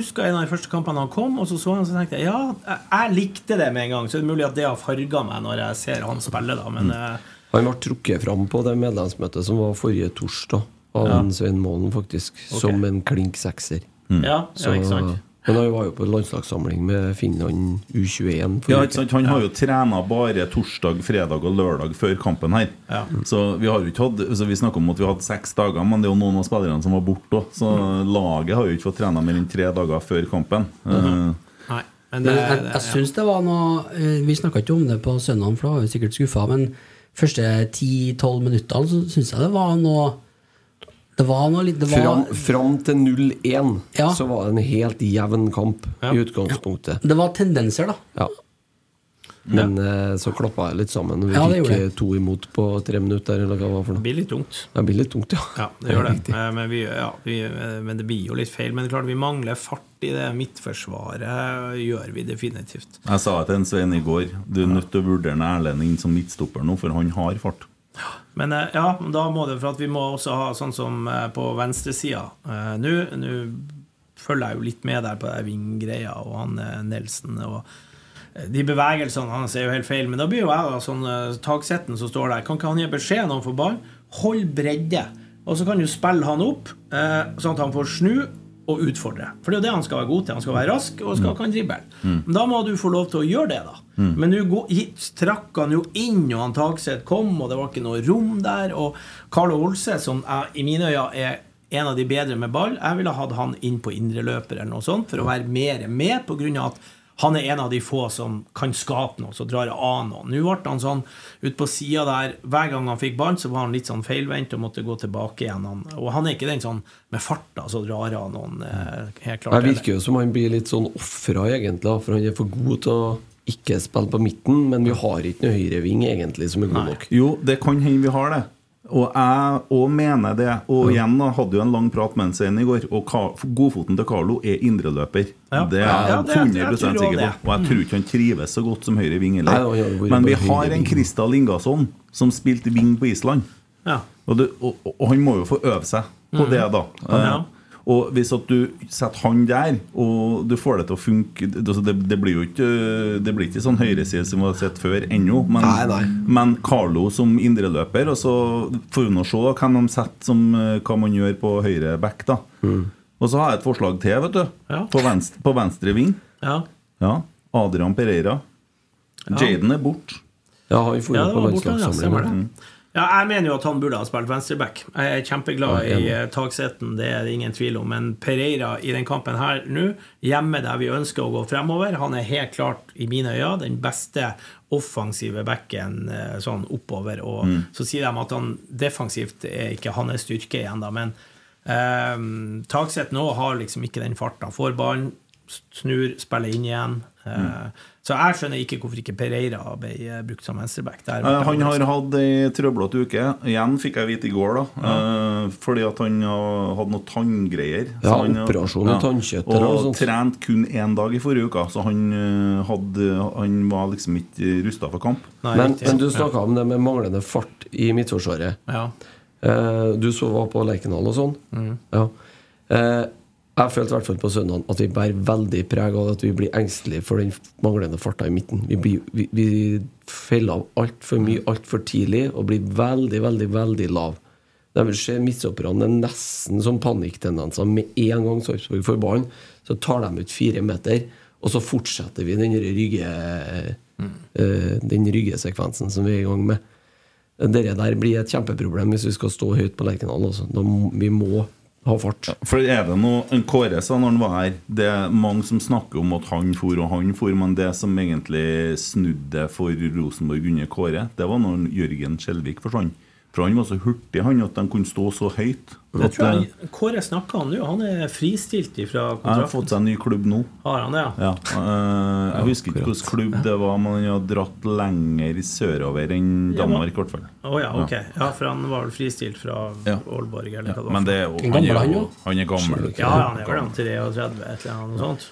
husker en av de første kampene han kom, og så så han, så tenkte jeg ja, jeg, jeg likte det med en gang. Så det er mulig at det har farga meg når jeg ser han spille, da. Men eh, Han ble trukket fram på det medlemsmøtet som var forrige torsdag, av ja. Svein Målen, faktisk, som en klink sekser. ja, Så, ja, ikke sant. men han var jo på landslagssamling med Finland U21. Ja, ikke sant? Han har jo trena bare torsdag, fredag og lørdag før kampen her. Ja. Så Vi har jo ikke hatt altså Vi snakker om at vi hadde seks dager, men det er jo noen av spillerne som var borte òg. Så laget har jo ikke fått trena mer enn tre dager før kampen. Eh, Nei. Men det, Men jeg, jeg, jeg syns det var noe eh, Vi snakka ikke om det på søndag, for da var vi sikkert skuffa, men første 10-12 minuttene så syns jeg det var noe Det var noe litt det var, Fram, fram til 0-1 Ja. så var det en helt jevn kamp Ja. i utgangspunktet. Det var tendenser, da. Ja. Men eh, så klappa jeg litt sammen. Vi Ja, det fikk eh, to imot på tre minutter. Eller hva det var for det blir litt tungt. Det blir litt tungt, ja. Ja, det gjør det. Eh, Men, vi, ja, vi, men det blir jo litt feil. Men klart vi mangler fart i det midtforsvaret. Gjør vi definitivt. Jeg sa til en Svein i går Du er nødt til å vurdere en Erlend inn som midtstopper nå, for han har fart. Men eh, ja, da må det For at vi må også ha sånn som eh, på venstresida. Eh, Nå nå følger jeg jo litt med der på vinggreia og han Nelson. og de bevegelsene hans er jo helt feil, men da blir jo jeg sånn taksetten som står der. Kan ikke han gi beskjed når han får ball? Hold bredde. Og så kan du spille han opp, sånn at han får snu og utfordre. For det er jo det han skal være god til. Han skal være rask og skal kan drible. Mm. da må du få lov til å gjøre det, da. Men nå trakk han jo inn, og han Tagseth kom, og det var ikke noe rom der. Og Carlo Olse, som er, i mine øyne er en av de bedre med ball, jeg ville hatt han inn på indreløper eller noe sånt, for å være mer med, på grunn av at han er en av de få som kan skape noe, så drar det av noen. Nå ble han sånn ut på sida der Hver gang han fikk barn, så var han litt sånn feilvendt og måtte gå tilbake igjen. Han, og han er ikke den sånn med farta så drar av noen. Eh, helt klart. Det virker jo som han blir litt sånn ofra, egentlig. For han er for god til å ikke spille på midten, men vi har ikke noe høyreving egentlig som er god nok. Jo, det kan hende vi har det. Og jeg òg mener det. Og igjen da, hadde jo en lang prat med Svein i går. Og godfoten til Carlo er indreløper. Ja. Det er jeg det- 100 sikker på. Og jeg tror ikke han trives så godt som høyre ving heller. Men vi har en. Kristal Ingasson som spilte ving på Island. Ja. Og, det, og, og han må jo få øve seg på det, da. Ja. Og hvis at du setter han der, og du får det til å funke Det, altså det, det blir jo ikke Det blir ikke sånn høyreside som vi har sett før ennå. Men, Nei, nei. men Carlo som indreløper, og så får vi nå se da, hvem de setter som eh, hva man gjør på høyre back. da Og så har jeg et forslag til, vet du. Ja. På, venstre, på venstre ving. Ja. Ja, Adrian Pereira. Jaden er borte. Ja, han får jo på ja, stemmer landslagssamling. Ja, jeg mener jo at han burde ha spilt venstreback. Jeg er kjempeglad Ja, i eh, det er det ingen tvil om. Men Pereira i den kampen her nå, hjemme der vi ønsker å gå fremover, han er helt klart, i mine øyne, den beste offensive backen eh, sånn oppover. Og så sier de at han defensivt er ikke hans styrke igjen, da. Men eh, Tagseth nå har liksom ikke den farta. Får ballen, snur, spiller inn igjen. Mm. Så jeg skjønner ikke hvorfor ikke Pereira ble eh, brukt som venstreback. Der Eh, Han har hatt ei trøblete uke. Igjen fikk jeg vite i går, da. Ja. fordi at han har hatt noe tanngreier. Ja, Så han, operasjon ja. tannkjøttet Og, og trent kun én dag i forrige uke, så han, eh, hadde, han var liksom ikke rusta for kamp. Nei, Men, men du snakka om det med manglende fart i Midtforsvaret. Ja. Eh, du så var på Lerkendal og sånn. Mm. Ja. Eh, jeg følte i hvert fall på søndag at vi bærer veldig preg av at vi blir engstelige for den manglende farta i midten. Vi, blir, vi, vi feller av altfor mye altfor tidlig og blir veldig, veldig, veldig lav. De ser midtstopperne er nesten som panikktendenser. Med en gang Sarpsborg får ballen, så tar de ut fire meter, og så fortsetter vi den rygge, mm. den ryggesekvensen som vi er i gang med. Dere der blir et kjempeproblem hvis vi skal stå høyt på Lerkendal. Altså. Vi må fart. For er det noe Kåre sa når han var her Det er mange som snakker om at han for og han for, men det som egentlig snudde for Rosenborg under Kåre, det var når Jørgen Skjelvik forsvant. For han var så hurtig han at de kunne stå så høyt. Det tror eh, jeg Kåre snakka om nå. Han er fristilt fra kontrakten. Han har fått seg en ny klubb nå. Har han det, ja? Ja, eh, jeg husker ikke hvilken klubb det var, men han har dratt lenger sørover enn Danmark. i hvert fall Oh, ja, ok. Ja, for han var vel fristilt fra Aalborg, eller hva det var. Men det er jo, han, er han, han er gammel. ja, han er vel 33, et eller annet sånt.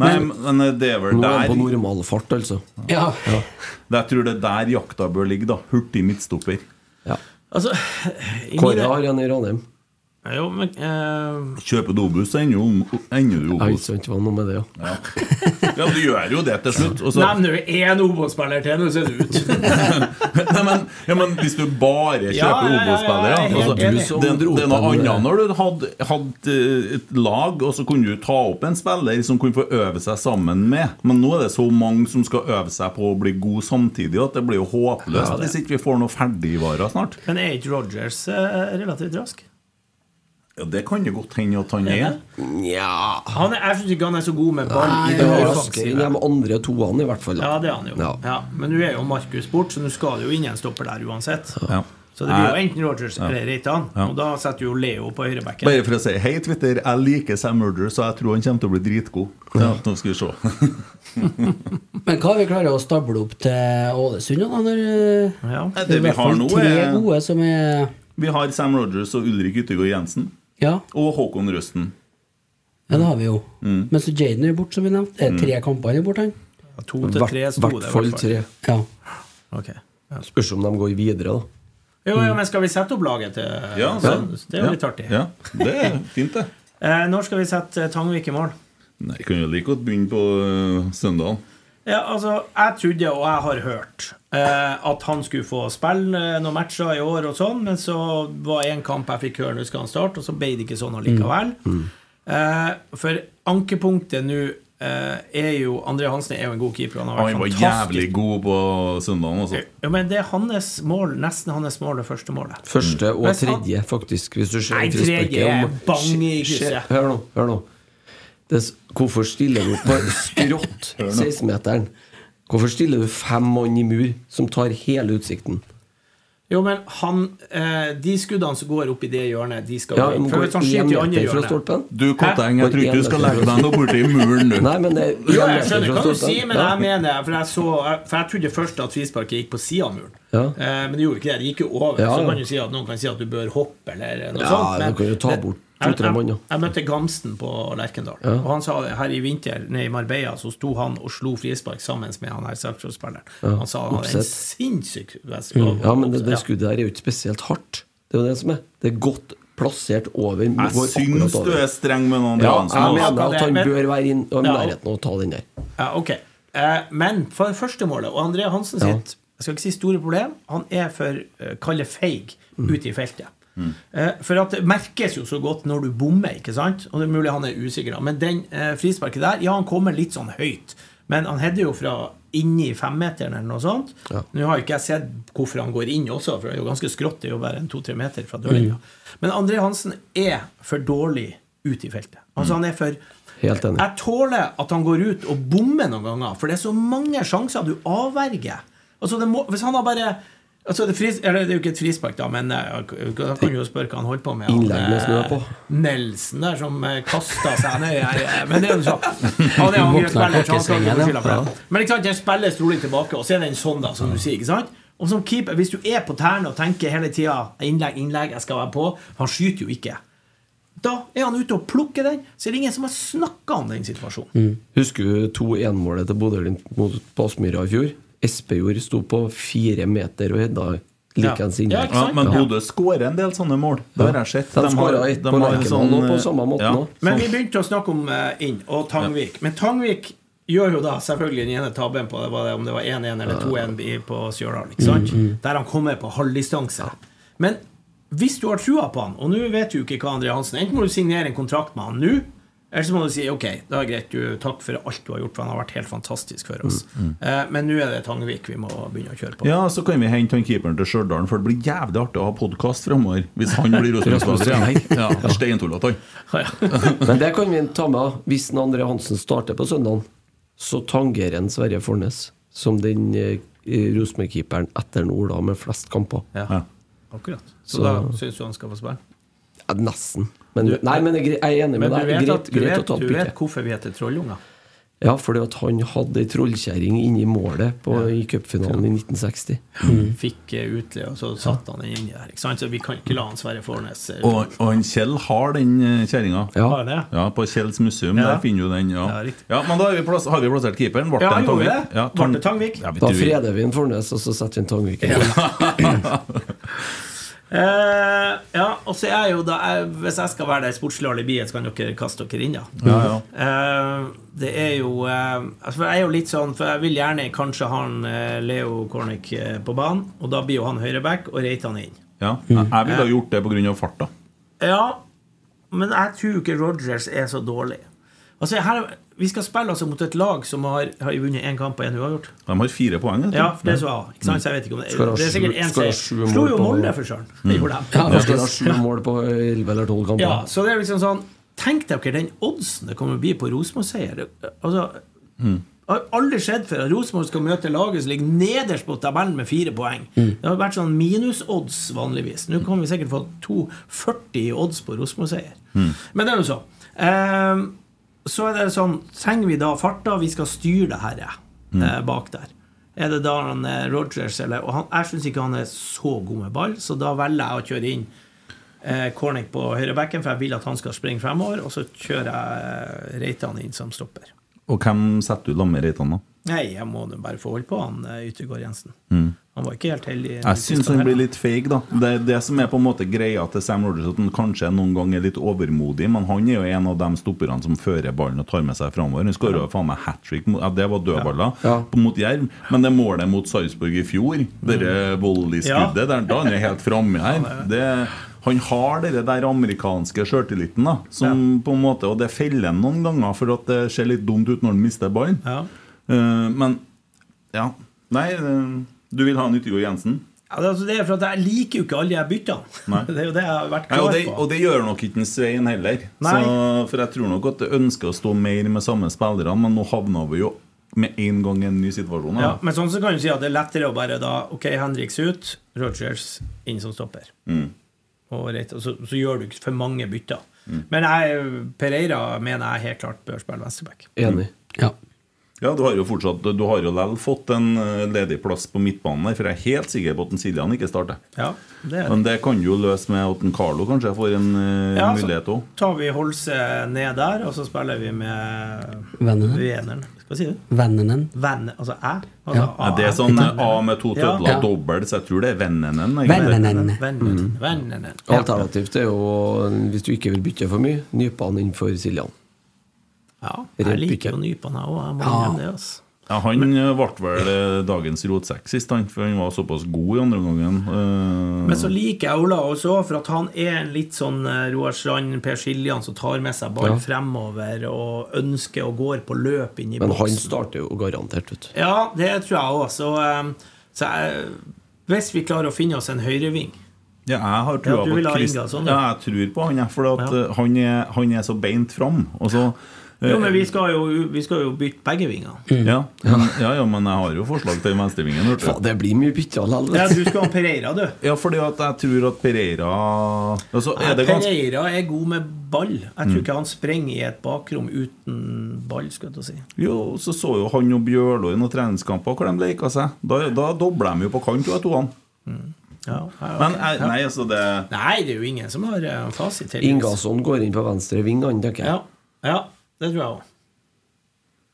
Nei, men det er vel Nå er der han på normal fart, altså. Ja. Jeg tror det er der jakta bør ligge. da Hurtig midtstopper. Ja. Altså, Kåre har en i Ranheim. Jo, men, eh, Kjøpe Dobus, ender du, ender du Obos. ikke hva noe med det, ja. Ja, du gjør jo det til slutt. og så- Nevner du én Obos-spiller til, nå ser du ut. Nei, men, ja, men hvis du bare kjøper Ja, ja, ja, Obos-spillere er altså, det, det, det er noe annet når du hadde, hadde eh, et lag, og så kunne du ta opp en spiller som kunne få øve seg sammen med. Men nå er det så mange som skal øve seg på å bli god samtidig, at det blir jo håpløst hvis ikke vi får noe ferdigvarer snart. Men er ikke Rogers eh, relativt rask? Ja, Det kan jo godt hende at han er. Nja Han er, jeg syns ikke han er så god med ball i Det er var raskere de andre toene, i hvert fall. Ja, det er han jo. Ja. Ja. Men nå er jo Markus bort, så nå skal det jo inn en stopper der uansett. Ja. Så det blir jo enten Rogers eller Reitan. Ja. Og da setter jo Leo på høyrebekken. Bare for å si hei, Twitter. Jeg liker Sam Murder, så jeg tror han kommer til å bli dritgod. Ja, nå skal vi se. Men hva vi klarer å stable opp til Ålesund, da? Når eh, Ja. Det det er vi har nå, nå, tre er gode som er Vi har Sam Rogers og Ulrik Yttergård Jensen. Ja, Og Håkon Røsten. ja det har vi jo. Mm. Men så Jaden er borte, som vi nevnte. Det er tre kamper han er borte, han. To I til tre sto hvert det. i hvert fall. tre. Ja. Okay. Ja. Spørs om de går videre, da. Jo, ja, men skal vi sette opp laget til Ja, så, Det er jo litt artig. Ja, det er fint, det. Eh, når skal vi sette eh, Tangvik i mål? Nei, Jeg kan jo like godt begynne på uh, søndagen. Ja, altså, Jeg trodde, og jeg har hørt, eh, at han skulle få spille eh, noen matcher i år, og sånn, men så var en kamp jeg fikk høre nå skal han starte, og så ble det ikke sånn allikevel. Eh, for ankepunktet nå eh, er jo André Hansen er jo en god keeper. Han har vært Han var fantastisk. jævlig god på søndagen. Også. Ja, men det er hans mål, nesten hans mål, det første målet. Første og tredje, faktisk. Hvis du ser Nei, tredje er bange bang i Se- se- krysset. Hør nå. hør nå det, Hvorfor stiller du på skrått 16-meteren? Hvorfor stiller du fem mann i mur som tar hele utsikten? Jo, men han eh, De skuddene som går opp i det hjørnet, de skal Ja, gå inn. men For hvis han én skyter i andre meter fra hjørnet stolpen? Du, Kotteng, jeg tror ikke du skal legge deg noe borti muren, nå. Nei, men det er Jo, jeg skjønner hva du sier, men Ja. jeg mener For jeg, så, for jeg trodde først at frisparket gikk på sida av muren. Ja. Eh, men det gjorde ikke det. Det gikk jo over. Ja, Så kan du si at noen kan si at du bør hoppe, eller noe Ja, sånt. du kan jo ta bort to-tre måneder. jeg, jeg møtte Gamsten på Lerkendal, Ja. og han sa her i vinter nede i Marbella, så sto han og slo frispark sammen med han her Sarpsborg-spilleren. Ja, Han sa han hadde en sinnssyk vest- Mm. Ja, men det, det skuddet der er jo ikke spesielt hardt. Det er jo det som er. Det er godt plassert over. Jeg syns du er streng med noen Ja, jeg mener at han bør være i nærheten av å ta den der. Ja, ok. Eh, men for det første målet, og André Hansen Ja. sitt jeg skal ikke si store problem, han er for uh, kalle feig Mm. ute i feltet. Eh, for at det merkes jo så godt når du bommer, ikke sant? Og det er mulig han er usikker. Men den eh, frisparket der, ja, han kommer litt sånn høyt. Men han header jo fra inni femmeteren eller noe sånt. Ja. Nå har ikke jeg sett hvorfor han går inn også, for det er jo ganske skrått. Det er jo bare en to-tre meter fra dørlinja. Men André Hansen er for dårlig ut i feltet. Altså Han er for Helt enig. jeg tåler at han går ut og bommer noen ganger, for det er så mange sjanser du avverger. Altså det må, hvis han har bare altså det, fris, eller det er jo ikke et frispark, da, men eh, da kan du jo spørre hva han holdt på med. Han, Innlegg med snø eh, på. Nelson der som kasta seg ned her. eh, Men det er jo sånn. Han er jo Våkner spiller, så han skal ikke få skylda for det. Men ikke sant, den spilles rolig tilbake, og så er den sånn, da, som du sier. ikke sant? Og som keeper, Hvis du er på tærne og tenker hele tida 'innlegg, innlegg, jeg skal være på' Han skyter jo ikke. Da er han ute og plukker den, så er det ingen som har snakka om den situasjonen. Husker du 2-1-målet til Bodø-Glimt mot Aspmyra i fjor? Espejord sto på fire meter og hedda likens Ja. Ja, Ja, men Bodø skårer en del sånne mål. Det har jeg sett. De har- skåret ett de på Lerkendal sånn, på samme måten ja, også. Men vi begynte å snakke om eh, inn og Tangvik. Men Tangvik gjør jo da selvfølgelig den ene tabben på det det, om det var 1-1 eller 2-1 på Stjørdal. Mm. Mm, Der han kommer på halvdistanse. Men hvis du har trua på han, og nå vet du ikke hva André Hansen Enten må du signere en kontrakt med han nå, eller så må du si ok, da er greit, du, takk for alt du har gjort, for han har vært helt fantastisk for oss. Eh, men nå er det Tangvik vi må begynne å kjøre på. Mm, Ja, så kan vi hente han keeperen til Stjørdal, for det blir jævlig artig å ha podkast framover. Hvis han blir Rosenborg-spiller. Ja, Steintullete, han. Men det kan vi ta med. Hvis den André Hansen starter på søndag, så tangerer han Sverre Fornes som den eh, Rosenborg-keeperen etter Ola med flest kamper. Ja, Ja. akkurat. Så, Så- da syns du han skal få spille? Ja, nesten. Men, nei, men jeg er enig med du deg. vet, Greit, at, du, greit å vet, ta du vet hvorfor vi heter Trollunger? Ja, fordi at han hadde ei trollkjerring inni målet på, i cupfinalen i 1960. Fikk utleie, og så satte han den inni der. Ikke sant? Så vi kan ikke la han Sverre Fornes eh, Og, og han Kjell har den eh, kjerringa. Ja. Har han det? Ja, på Kjells museum. Ja. Der finner du den. Ja, Ja, ja Men da har vi, plass, har vi plassert keeperen. Ble Ja, det en Tangvik? Ja, tang... Tangvik? Ja, Da freder vi en Fornes, og så setter vi en Tangvik inn. Eh, ja, og så er jo da jeg, Hvis jeg skal være det sportslige alibiet, så kan dere kaste dere inn, da. Ja, ja. Uh, det er jo uh, for Jeg er jo litt sånn For jeg vil gjerne kanskje ha en, eh, Leo Cornic eh, på banen, og da blir jo han høyreback og Reitan inn. ja. Jeg, jeg ville ha gjort det pga. farta. Ja, men jeg tror ikke Rogers er så dårlig. Altså her, Vi skal spille altså mot et lag som har, har vunnet én kamp og én uavgjort. De har fire poeng. Ja, det så jeg. Ikke sant? Så jeg vet ikke om det, det er sikkert én ha seier. Slo jo Molde, for søren. Det gjorde de. Ja, skal ha sju mål på 11 eller 12 kamper. Ja, så det er liksom sånn Tenk dere den oddsen det kommer å bli på Rosenborg-seier. Altså, Det har aldri skjedd før at Rosenborg skal møte laget som ligger nederst på tabellen med fire poeng. Det har vært sånn minusodds vanligvis. Nå kan vi sikkert få 2,40 i odds på Rosenborg-seier. Men det er jo så. Ehm, så er det sånn Trenger vi da farta? Vi skal styre det her eh, bak der. Er det da han eh, Rogers eller Og han, jeg syns ikke han er så god med ball, så da velger jeg å kjøre inn eh, Cornick på høyrebekken, for jeg vil at han skal springe fremover. Og så kjører jeg eh, Reitan inn som stopper. Og hvem setter du sammen med Reitan, da? Nei, jeg må bare få holde på han Yttergård Jensen. Han var ikke helt heldig. Jeg syns han blir litt feig, da. Det er det som er på en måte greia til Sam Rogers, at han kanskje noen ganger er litt overmodig, men han er jo en av de stopperne som fører ballen og tar med seg framover. Han skåra faen meg hat trick. Ja, det var dødballer Ja. ja. mot Jerv, men det målet mot Sarpsborg i fjor, det volleyskuddet, Ja. da han er helt framme her det, Han har det der amerikanske sjøltilliten, da, som på en måte Og det feller han noen ganger, for at det ser litt dumt ut når han mister ballen. Ja. Eh, men ja. Nei, eh, du vil ha en Yttergård Jensen? Ja, altså, det er for at jeg liker jo ikke alle de byttene. Det er jo det jeg har vært Ja, klar og, det, på. og det gjør nok ikke en Svein heller. Så, for jeg tror nok at det ønsker å stå mer med samme spillere, men nå havna vi jo med en gang i en ny situasjon. Ja, men sånn så kan du si at det er lettere å bare da Ok, Henriks ut, Rogers inn som stopper. Mm. Og, rett, så, så gjør du ikke for mange bytter. Men jeg, Pereira mener jeg helt klart bør spille venstreback. Enig. Ja. Ja, du har jo fortsatt Du har jo likevel fått en eh, ledig plass på midtbanen der, for jeg er helt sikker på at en Siljan ikke starter. Ja, det er Men det kan du jo løse med at en Carlo kanskje får en eh, Ja, så- mulighet òg. tar vi Holse ned der, og så spiller vi med. Veneren. sier du? Vennenen. Venne, altså æ? Altså, Ja. Det er sånn eh, A med to tødler, Ja. dobbelt, så jeg tror det er vennenen. Vennenen. Vennen. Vennen. Alternativt er jo, hvis du ikke vil bytte for mye, nypene innenfor inn for Siljan. Ja, jeg liker jo nypene, jeg òg. Jeg må Ja. innrømme det. Altså. Ja, han eh, ble vel eh, dagens rotsekk sist, han, for han var såpass god i andre omgangen. Eh, Men så liker jeg Ola også, for at han er en litt sånn Roar Strand, Per Siljan, som tar med seg ball Ja. fremover og ønsker og går på løp inn i Men han starter jo garantert, vet du. Ja, det tror jeg òg. Så, så jeg, hvis vi klarer å finne oss en høyreving Ja, jeg har trua ja, på vil ha Christ- Ingasson, ja, ja. jeg tror på han, for at, Ja. han, er, han er så beint fram. Og så Jo, men vi skal jo, vi skal jo bytte begge vingene. ja, men, ja, ja, men jeg har jo forslag til venstrevingen. du. Det blir mye bytter likevel. Ja, du skal ha Pereira, du. Ja, fordi at jeg tror at Pereira altså, er det ganske, Pereira er god med ball. Jeg tror ikke han sprenger i et bakrom uten ball. skal jeg til å si Jo, så så jo han og Bjørlo i noen treningskamper hvor de leika seg. Da, da dobla de jo på kant, to to ja, ja, Men ok. nei, altså det Nei, det er jo ingen som har eh, fasit. Ingasson går inn på venstre ving, han, tenker jeg. Ja, ja, det tror jeg òg.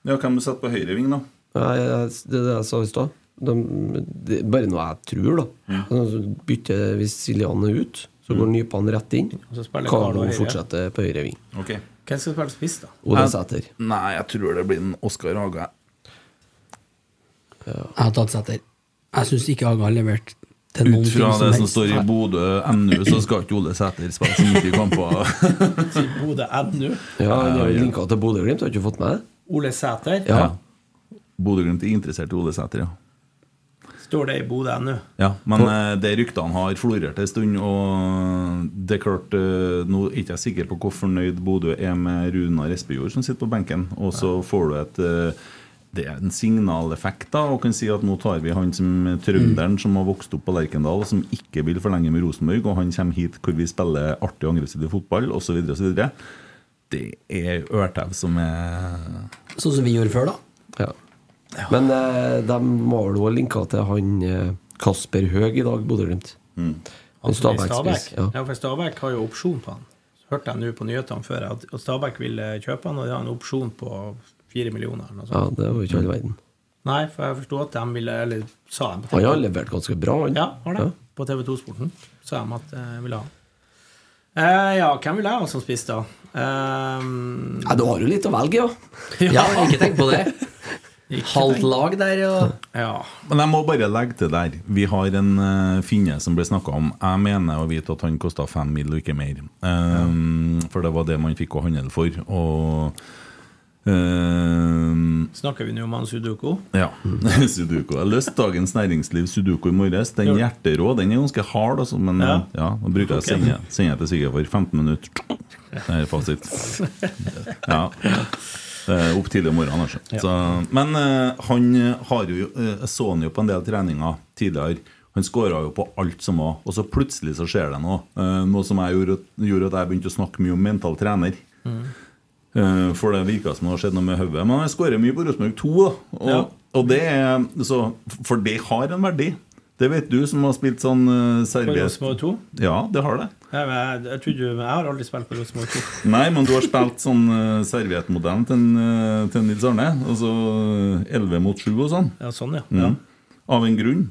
Ja, Hvem du satt på høyre ving, da? Ja, jeg- det er det jeg sa i stad. De- Det er bare noe jeg tror, da. Ja. Så bytter hvis Siljan er ute, så går Nypan rett inn. Carlo fortsetter på høyre ving. Ok Hvem skal spille spiss, da? Ole Sæter. Nei, jeg tror det blir en Oskar Haga. Jeg har tatt Sæter. Jeg syns ikke Haga har levert Ut ting fra det som helst. står i Bodø NU, så skal ikke Ole Sæter spille så mye kamper. Bodø NU. Ja, han har jo ja. linka til Bodø-Glimt, har du ikke fått med det? Ole Sæter. Ja. Bodø-Glimt er interessert i Ole Sæter, ja. Står det i Bodø NU? Ja, men eh, det ryktene har florert en stund, og det er klart eh, Nå er jeg ikke sikker på hvor fornøyd Bodø er med Runar Espejord, som sitter på benken. Og så får du et eh, Det er en signaleffekt, da, og kan si at nå tar vi han som trønderen som har vokst opp på Lerkendal, og som ikke vil forlenge med Rosenborg, og han kommer hit hvor vi spiller artig og aggressiv fotball, osv., osv. Det er Ørtev som er Sånn som vi gjorde før, da. Ja. Men eh, de var vel linka til han eh, Kasper Høeg i dag, Bodø-Glimt. Mm. Han Stabæk. Stabæk-spiss. Ja. Ja, for Stabæk har jo opsjon på han. Så hørte jeg nå på nyhetene før at at Stabæk ville kjøpe han, og de har en opsjon på fire millioner. Eller noe ja, det var jo ikke all verden. Nei, for jeg forsto at de ville Eller sa de på TV. Han har levert ganske bra, han. Ja, har det. På TV2-sporten sa de at de ville ha han. Eh, ja, hvem vil jeg ha som spiss, da? Um, Ja, du har jo litt å velge, ja. Ja, ikke tenk på det. Halvt lag der, og ja. Men jeg må bare legge til der. Vi har en uh, finne som ble snakka om. Jeg mener å vite at han kosta fem mil og ikke mer. Um, For det var det man fikk å handle for. Og um, Snakker vi nå om han Sudoku? ja. Sudoku. Jeg løste Dagens Næringsliv Sudoku i morges. Den hjerterå den er ganske hard, altså, men Ja. ja. da bruker jeg å Ok. sende, sende til svigerfar 15 minutter. Det er fasit. Ja. Opp tidlig om morgenen, altså. Så, men uh, han har jo eh, Jeg så han jo på en del treninger tidligere. Han skåra jo på alt som var, og så plutselig så skjer det noe. Eh, noe som jeg gjorde, gjorde at jeg begynte å snakke mye om mental trener. Eh, For det virka som det har skjedd noe med hodet. Men jeg skårer mye på Rosenborg 2, da. Og, Ja. og det er så, For det har en verdi. Det vet du som har spilt sånn uh, På servet... Rosenborg 2? Ja, det har det. Jeg, jeg, jeg, trodde, jeg har aldri spilt på Rosenborg 2. Nei, men du har spilt sånn uh, serviettmodellen til, uh, til Nils Arne. Altså uh, 11 mot 7 og sånn. Ja, sånn, ja. ja. Mm. Av en grunn.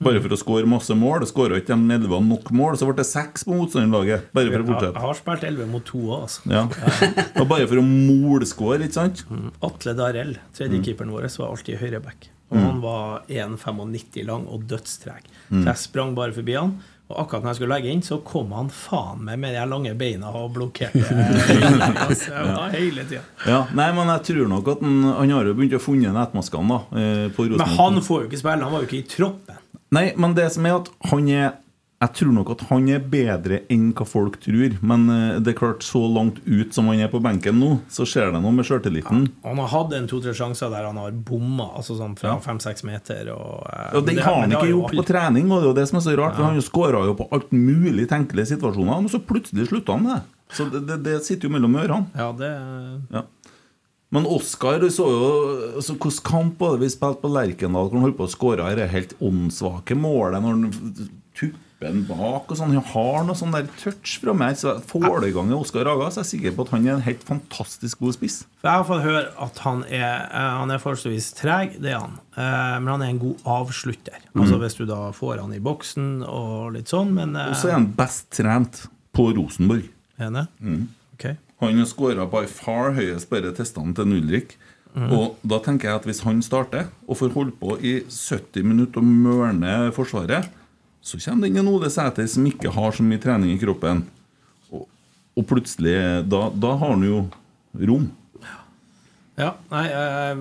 Bare for å skåre masse mål. Skåra ikke de 11 nok mål, så ble det 6 på motstanderlaget. Bare for å fortsette. jeg har spilt 11 mot 2 òg, altså. Ja. Og bare for å målskåre, ikke sant? Atle Darell, Mm. tredjekeeperen vår, var alltid høyreback. Og han var 1,95 lang og dødstreg. Mm. Så jeg sprang bare forbi han. Og akkurat når jeg skulle legge inn, så kom han faen meg med de lange beina og blokkerte. altså, ja. hele tiden. Ja, nei, men jeg tror nok at han, han har jo begynt å funne nettmaskene da, eh, Men han får jo ikke spille, han var jo ikke i troppen. Nei, men det som er at han er Jeg tror nok at han er bedre enn hva folk tror. Men eh, det er klart, så langt ut som han er på benken nå, så skjer det noe med sjøltilliten. Han har hatt en to-tre sjanser der han har bomma, altså sånn fra fem-seks meter. Og, ja, Og det- har han ikke jo gjort på trening, og det er jo det som er så rart. For Han skåra jo på alt mulig tenkelige situasjoner, og så plutselig slutta han med det. Så det, det, det sitter jo mellom ørene. Ja, det Ja. Men Oskar, du så jo altså, Hvilken kamp var det vi spilte på Lerkendal hvor han holdt på å skåre det helt åndssvake målet når han tupper bak og sånn? Han har noe sånn der touch fra meg. Så får det i gang Oskar Raga, så er jeg sikker på at han er en helt fantastisk god spiss. For Jeg har fått høre at han er, eh, han er forholdsvis treg, det er han. Eh, Men han er en god avslutter. Altså Hvis du da får han i boksen og litt sånn, men eh, Og så er han best trent på Rosenborg. Enig? Ok. Han har skåra by far høyest bare testene til Ulrik. Og da tenker jeg at hvis han starter og får holde på i 70 minutter og mørne Forsvaret, så kommer det inn en Ole Sæter som ikke har så mye trening i kroppen. Og, og plutselig da, da har han jo rom. Ja, nei, eh,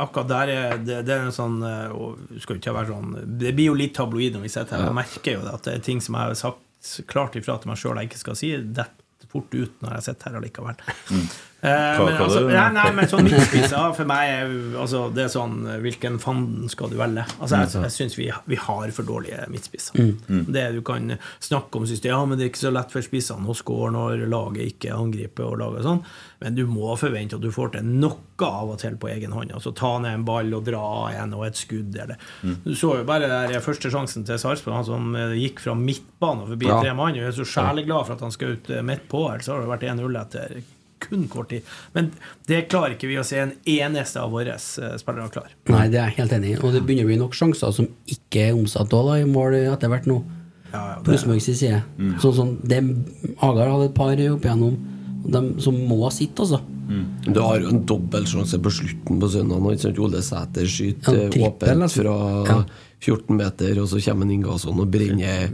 akkurat der er det, det er en sånn eh, og skal ikke være sånn Det blir jo litt tabloid når vi sitter her. Jeg merker jo det at det er ting som jeg har sagt klart ifra til meg sjøl jeg ikke skal si. Detter fort ut når jeg sitter her allikevel. Eh, Hva- men, altså, nei, nei, men sånn midtspiser for meg er altså, Det er sånn Hvilken fanden skal du velge? Altså, jeg, jeg syns vi, vi har for dårlige midtspisser. Det Du kan snakke om systemet, ja, men det er ikke så lett for spissene å score når laget ikke angriper og lager sånn. Men du må forvente at du får til noe av og til på egen hånd. Altså ta ned en ball og dra en og et skudd. Eller. Du så jo bare der første sjansen til Sarpsborg, han som eh, gikk fra midtbanen forbi Ja. tre mann. Jeg er så sjeleglad glad for at han skal ut eh, midt på ellers har det vært 1-0 etter kun kort tid. Men det klarer ikke vi å se en eneste av våre eh, spillere klar. Nei, det er jeg helt enig i. Og det begynner å bli nok sjanser som ikke er omsatt da, i mål etter hvert nå. Ja, ja, det, side. Mm. Sånn som det Agar hadde et par opp igjennom, de som må sitte, altså. Du har jo en dobbeltsjanse på slutten på søndag. ikke? Ole Sæter skyter Ja, trippel, åpent altså. fra Ja. 14 meter, og så kommer en Ingasson og brenner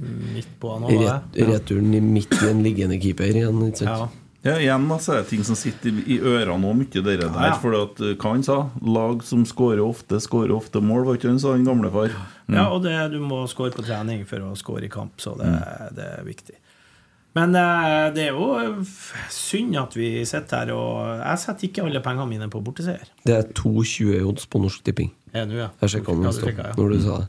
returen i midt i en liggende keeper igjen. Ikke sant? Ja. Ja, igjen da, så er det ting som sitter i- ørene og mye dere der. Ja, ja. For at, eh, hva han sa? Lag som skårer ofte, skårer ofte mål, var ikke han sa, den gamle far? Ja, og det, du må score på trening for å score i kamp, så det, Mm. det er viktig. Men eh, det er jo synd at vi sitter her, og jeg setter ikke alle pengene mine på borteseier. Det er 2,20 odds på Norsk Tipping. Er nå, ja. Jeg sjekka den Ja, du ja. når du sa det.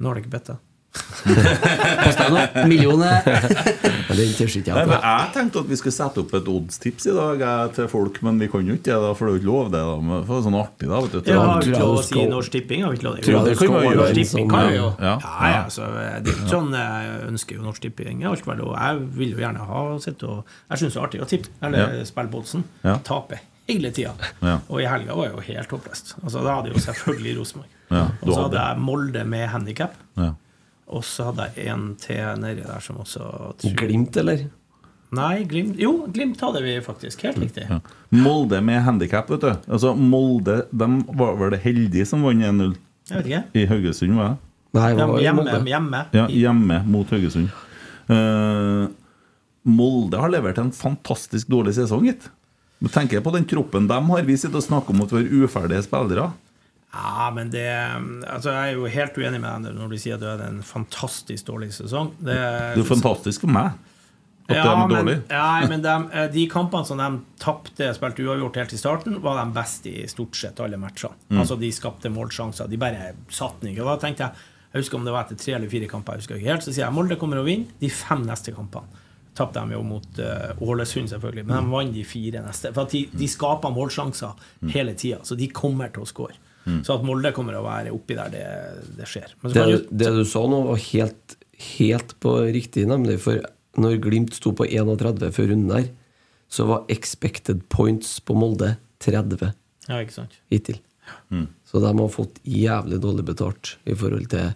Nå har det ikke bedt deg. Kosta det noe? Millioner? Ja, Den tør ikke Nei, jeg på. jeg tenkte at vi skulle sette opp et oddstips i dag jeg, til folk, men vi kan jo ikke det, for det er jo ikke lov det. da Det er sånn artig, da. vet du. Jeg har ikke lov å si Norsk Tipping. Har vi ikke lov det. det kan skal gjøre. Tipping sånn, kan vi jo. Ja. Ja, ja, så det er ikke sånn jeg ønsker jo Norsk Tipping. Jeg, vel, og jeg vil jo gjerne ha sett og Jeg syns det er artig å tippe, eller Ja. spille på. Ja. Tape hele tida. Ja. Og i helga var jeg jo helt håpløst. Altså, da hadde jeg jo selvfølgelig Rosenborg. Ja, og så hadde jeg Molde med handikap. Ja. Og så hadde jeg en til nedi der som også tror- Glimt, eller? Nei, Glimt Jo, Glimt hadde vi faktisk. Helt riktig. Ja. Molde med handikap, vet du. Altså, Molde de var vel det heldige som vant 1-0 Jeg vet ikke. i Haugesund, var det? Nei, De, det var hjemme, hjemme. Ja, hjemme mot Haugesund. Uh, Molde har levert en fantastisk dårlig sesong, gitt. Tenker jeg på den troppen de har. Vi sitter og snakker om at vi har uferdige spillere. Ja, men det Altså, jeg er jo helt uenig med deg når du sier at du hadde en fantastisk dårlig sesong. Det, Det er fantastisk for meg at ja, de er dårlige. ja, men de, eh, de kampene som de tapte, spilte uavgjort helt i starten, var de best i stort sett alle matchene. Mm. Altså, de skapte målsjanser. De bare satte den ikke. Da tenkte jeg Jeg husker om det var etter tre eller fire kamper, jeg husker ikke helt. Så sier jeg Molde kommer å vinne de fem neste kampene. Tapte de jo mot eh, Ålesund, selvfølgelig, men de vant de fire neste. For de, de skaper målsjanser hele tida, så de kommer til å score. Så at Molde kommer å være oppi der, det, det skjer. Men Det, du, det du sa nå, var helt, helt på riktig, nemlig. For når Glimt sto på 31 før runden der, så var expected points på Molde 30 ja, ikke sant. hittil. Så de har fått jævlig dårlig betalt i forhold til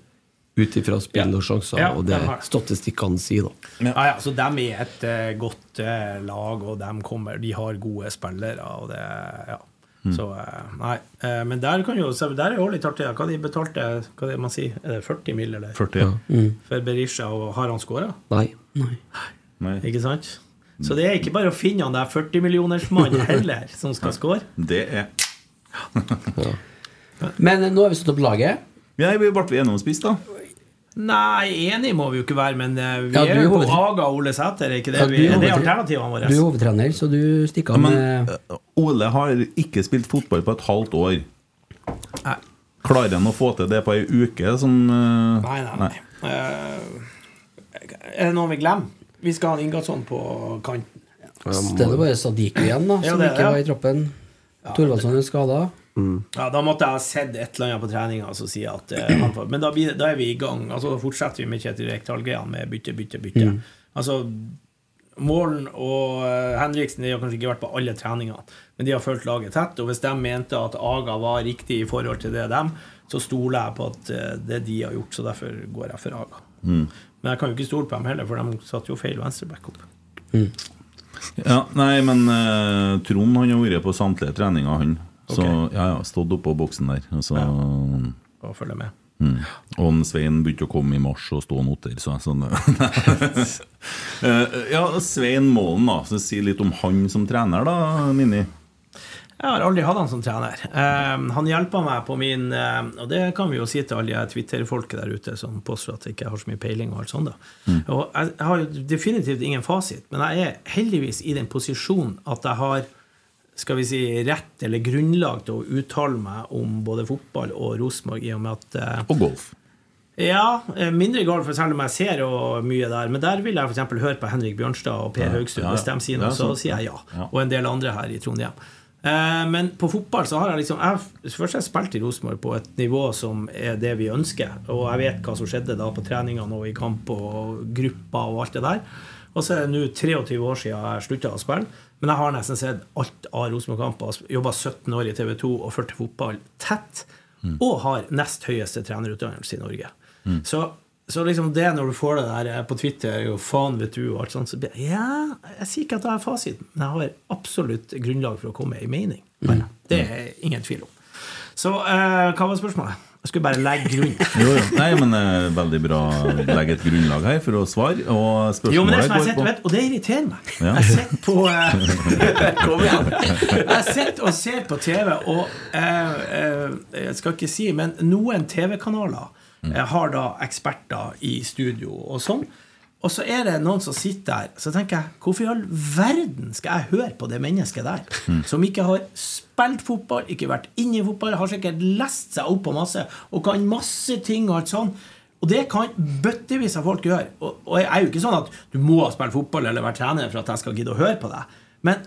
ut ifra spill Ja. og sjanser, Ja, og det de statistikkene sier, da. Ja, ja, så de er et uh, godt uh, lag, og de, kommer, de har gode spillere. Og det, ja. Så eh, nei. Eh, men der kan jo Der er jo litt artig. Hva de betalte Hva det man sier, er det 40 mill. eller? 40, ja. For Berisha, og har han skåra? Nei. Nei. Ikke sant? Så det er ikke bare å finne han der 40-millionersmannen heller, som skal score. Det er Men nå har vi stått opp laget. Ja, vi ble enige om spiss, da. Nei, enig må vi jo ikke være, men eh, vi Ja, er er jo på Aga og Ole Sæter, er ikke det? Ja, vi, du er er det alternativene våre? Du er hovedtrener, så du stikker av ja, med eh, Ole har ikke spilt fotball på et halvt år. Nei. Klarer han å få til det på ei uke? Som, uh, Nei, nei, nei. Uh, er det noe vi glemmer? Vi skal ha en Ingasson på kanten. Det er bare Sadiku igjen, da, Ja, som det ikke ja. var i troppen. Thorvaldsson er skada. Ja, Da måtte jeg ha sett et eller annet på treninga som sier at eh, Men da, blir, da er vi i gang. Altså, da fortsetter vi med Kjetil Rekdal-greiene med bytte, bytte, bytte. Altså, Målen og eh, Henriksen de har kanskje ikke vært på alle treningene, men de har fulgt laget tett. Og hvis de mente at Aga var riktig i forhold til det dem, så stoler jeg på at eh, det de har gjort, så derfor går jeg for Aga. Men jeg kan jo ikke stole på dem heller, for de satte jo feil venstreback opp. Ja, nei, men uh, Trond han har vært på samtlige treninger, han. Så Ok. ja, ja, stått oppå boksen der. og ja. Og følge med. mm. Og Svein begynte å komme i mars og stå noter, så jeg sånn Ja, Svein Målen, da. Så Si litt om han som trener, da, Nini. Jeg har aldri hatt han som trener. Eh, han hjelper meg på min eh, Og det kan vi jo si til alle Twitter-folket der ute som påstår at jeg ikke har så mye peiling. Og alt sånt da. Og jeg, jeg har jo definitivt ingen fasit, men jeg er heldigvis i den posisjonen at jeg har skal vi si, rett eller grunnlag til å uttale meg om både fotball og Rosenborg, i og med at eh, Og golf. ja, eh, mindre golf, selv om jeg ser og mye der. Men der vil jeg f.eks. høre på Henrik Bjørnstad og Per Ja, Haugsrud. ja, Hvis de sier noe, så sier jeg ja. ja. Og en del andre her i Trondheim. Eh, men på fotball så har jeg liksom jeg, Først har jeg spilt i Rosenborg på et nivå som er det vi ønsker. Og jeg vet hva som skjedde da på treningene og i kamp og grupper og alt det der. Og så er det nå 23 år siden jeg slutta å spille. Men jeg har nesten sett alt av Rosenborg-kamper. Jobba 17 år i TV 2 og fulgt fotball tett. Og har nest høyeste trenerutdannelse i Norge. Så, så liksom det når du får det der eh, på Twitter, og faen vet du, og alt sånt, så blir jeg Ja, jeg sier ikke at jeg har fasiten, men jeg har absolutt grunnlag for å komme med en mening. Jeg. Det er ingen tvil om. Så eh, hva var spørsmålet? Jeg skulle bare legge grunn. Jo, jo. Nei, men eh, veldig bra å legge et grunnlag her for å svare. Og Jo, men det spørsmålet som jeg sitter, vet, Og det irriterer meg. Ja. Jeg sitter på eh, Kom igjen. Jeg sitter og ser på TV, og eh, eh, Jeg skal ikke si, men noen TV-kanaler har da eksperter i studio og sånn. Og så er det noen som sitter der. Så tenker jeg, hvorfor i all verden skal jeg høre på det mennesket der? Som ikke har spilt fotball, ikke vært inne i fotball, har sikkert lest seg opp på masse og kan masse ting og alt sånn. Og det kan bøttevis av folk gjøre. Og, og jeg er jo ikke sånn at du må ha spilt fotball eller vært trener for at jeg skal gidde å høre på deg. Men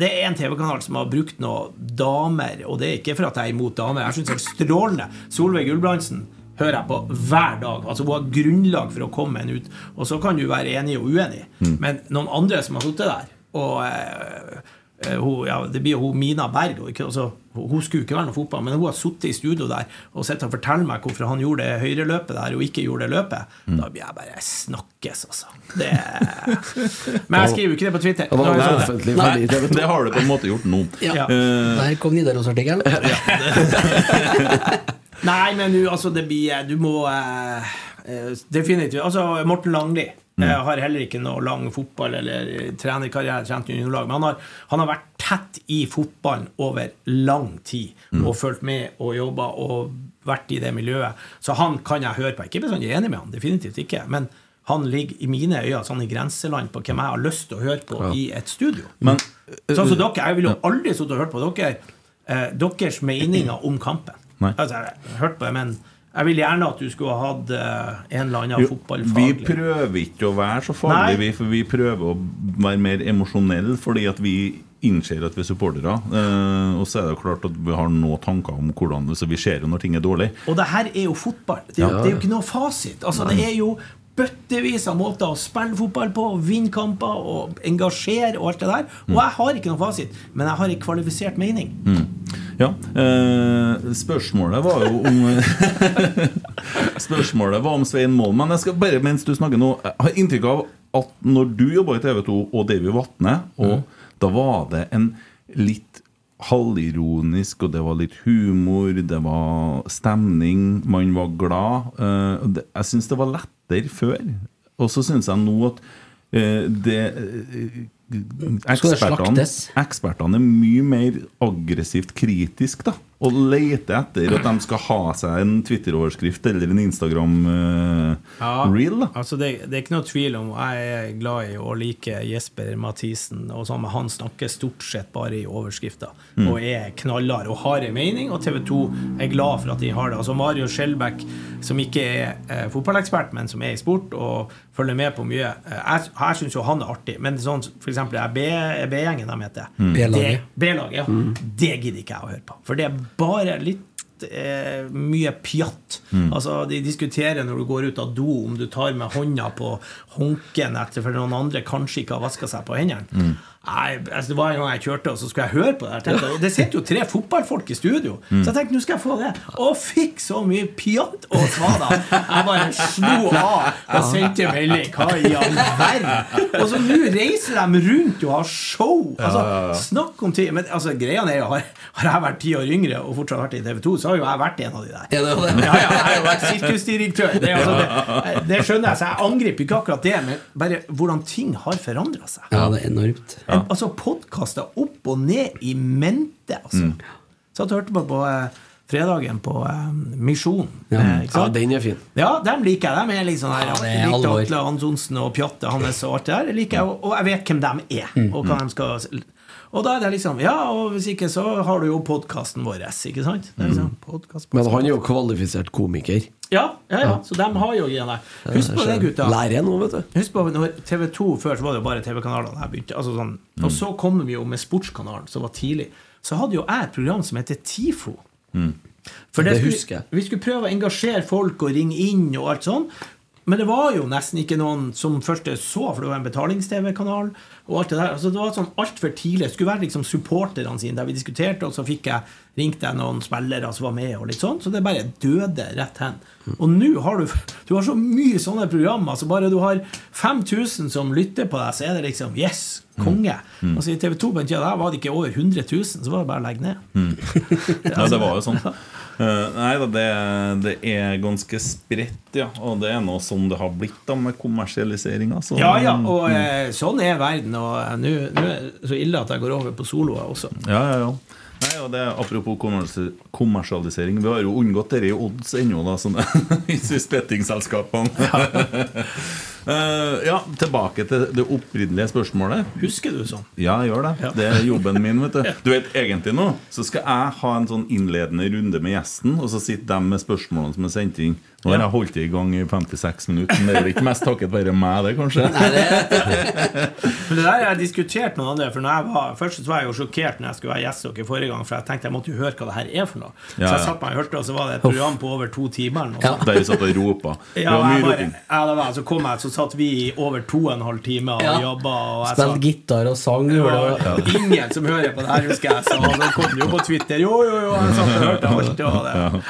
det er en TV-kanal som har brukt noen damer, og det er ikke for at jeg er imot damer. Jeg syns det er strålende. Solveig Gulbrandsen hører jeg på hver dag. Altså Hun har grunnlag for å komme en ut. Og så kan du være enig og uenig, men noen andre som har sittet der og eh, hun, ja, det blir jo hun Mina Berg. Og ikke, altså, hun skulle ikke være noe fotball, men hun har sittet i studio der og sett og fortelle meg hvorfor han gjorde det høyreløpet der og ikke gjorde det løpet. Da blir jeg bare snakkes, altså. Det Men jeg skriver jo ikke det på Twitter. Det var Nå det sånn. offentlig ferdig i TV 2. Det har du på en måte gjort nå. Ja. Uh... Der kom Nidaros-artikkelen. Nei, men du, altså, det blir Du må eh, eh, Definitivt. Altså, Morten Langli Mm. eh, har heller ikke noe lang fotball- eller trenerkarriere, trent i juniorlag, men han har, han har vært tett i fotballen over lang tid Mm. og fulgt med og jobba og vært i det miljøet. Så han kan jeg høre på. Ikke bestandig enig med han, definitivt ikke. Men han ligger i mine øyne sånn i grenseland på hvem jeg har lyst til å høre på i et studio. Men Sånn som dere, Jeg ville jo aldri sittet og hørt på dere eh, deres meninger om kampen. Altså, jeg har hørt på det, men jeg vil gjerne at du skulle ha hatt eh, en eller annen fotballfaglig vi prøver ikke å være så farlige, vi, for vi prøver å være mer emosjonelle fordi at vi innser at vi er supportere. Eh, og så er det jo klart at vi har noen tanker om hvordan Så vi ser jo når ting er dårlig. Og det her er jo fotball. Det er, jo- det er jo ikke noe fasit. Altså, det er jo bøttevis av måter å spille fotball på, vinne kamper og engasjere og alt det der. Og jeg har ikke noen fasit, men jeg har en kvalifisert mening. Ja, eh, Spørsmålet var jo om Spørsmålet var om Svein Mål. Men jeg skal bare mens du snakker nå Jeg har inntrykk av at når du jobba i TV 2 og Davy Vatne, og da var det en litt halvironisk, og det var litt humor, det var stemning, man var glad. Eh, det, jeg syns det var lettere før. Og så syns jeg nå at eh, det eh, ekspertene, ekspertene er mye mer aggressivt kritisk da og leter etter at de skal ha seg en Twitter-overskrift eller en Instagram-reel. da Altså det, det er ikke noe tvil om Jeg er glad i å like Jesper Mathisen. Og sånn, men han snakker stort sett bare i overskrifter Mm. og er knallhard og har en mening. Og TV 2 er glad for at de har det. Altså Mario Skjelbæk, som ikke er eh, fotballekspert, men som er i sport og følger med på mye eh, Jeg, jeg syns jo han er artig, men sånn for eksempel det er B- B-gjengen de heter. Mm. B-laget. B-laget, ja. Det gidder ikke jeg å høre på. For det er bare litt eh, mye pjatt. Mm. Altså, De diskuterer når du går ut av do, om du tar med hånda på håndken etter for noen andre kanskje ikke har vaska seg på hendene. Mm. Nei, altså, Det var en gang jeg kjørte, og så skulle jeg høre på det. her tenkte Og det sitter jo tre fotballfolk i studio, Mm. så jeg tenkte nå skal jeg få det. Og fikk så mye pjatt og svada. Jeg bare slo av og sendte melding. Hva i all verden? Og så nå reiser de rundt og har show. Altså, Snakk om tid. Men altså, greia er jo, har, har jeg vært ti år yngre og fortsatt vært i TV 2, så har jo jeg vært en av de der. Er? Ja, ja, jeg har jo vært sirkusdirektør. Det, altså, det, det skjønner jeg, så jeg angriper ikke akkurat det, men bare hvordan ting har forandra seg. Ja, det er enormt. Altså podkaster opp og ned i mente, altså. Mm. Satt og hørte på på eh, fredagen på eh, Misjon. Ja. eh, Ja, den er fin. Ja, dem liker jeg. De er sånn her Ja, det er. Atle Antonsen og Pjatte hans og alt det der. Liker, jeg, og, jeg vet hvem de er, Mm. og hva de skal Og da er det liksom Ja, og hvis ikke, så har du jo podkasten vår, ikke sant? Det liksom, podcast, Mm. Men han er jo kvalifisert komiker. Ja, ja, ja, så de har jo igjen det. Husk på det, gutta. Lærer nå, vet du. Husk på når TV2 Før så var det jo bare TV-kanalene jeg begynte. Altså sånn. Mm. Og så kom vi jo med Sportskanalen, som var tidlig. Så hadde jo jeg et program som heter TIFO. For Det skulle- husker jeg. Vi skulle prøve å engasjere folk og ringe inn og alt sånn. Men det var jo nesten ikke noen som først så, for det var en betalings-TV-kanal. Og alt Det der, altså det var sånn altfor tidlig. Det skulle være liksom supporterne sine der vi diskuterte, og så fikk jeg ringt jeg noen spillere som var med, og litt sånn. Så det bare døde rett hen. Og nå har du Du har så mye sånne programmer. Så bare du har 5000 som lytter på deg, så er det liksom Yes! Konge. Altså I TV 2 på den tida der var det ikke over 100 000, så var det bare å legge ned. Ja, det var jo sånn. Eh, nei da, det, det er ganske spredt, ja. Og det er noe som det har blitt da med kommersialiseringa. så- Ja, ja, og mm. sånn er verden. Og eh, nå er det så ille at jeg går over på soloer også. Ja, ja, ja. Nei, og det Apropos kommersialisering. Vi har jo unngått dette i odds ennå, da, sånne disse bettingselskapene. Eh, ja, tilbake til det opprinnelige spørsmålet. Husker du sånn? Ja, jeg gjør det. Det er jobben min. vet Du Du vet, Egentlig nå så skal jeg ha en sånn innledende runde med gjesten, og så sitter de med spørsmålene som er sendt inn. Nå har jeg holdt det i gang i 56 minutter, men det er vel ikke mest takket være meg, det, kanskje? Men det der har jeg diskutert med noen andre. For når jeg var, Først så var jeg jo sjokkert når jeg skulle være gjest dere forrige gang, for jeg tenkte jeg måtte jo høre hva det her er for noe. Ja, så jeg satt meg og hørte, og så var det et program på over to timer. Ja. Der vi satt og ropa. Det Ja, var jeg mye bare, roping. ja, det var, så kom jeg, så satt vi i over to og en halv time og Ja. jobba. Og Spilte gitar og sang. det gjorde var det. ingen som hører på det her, husker jeg. Så så kom det jo på Twitter. Jo, jo, jo, jeg satt og hørte alt. Og det,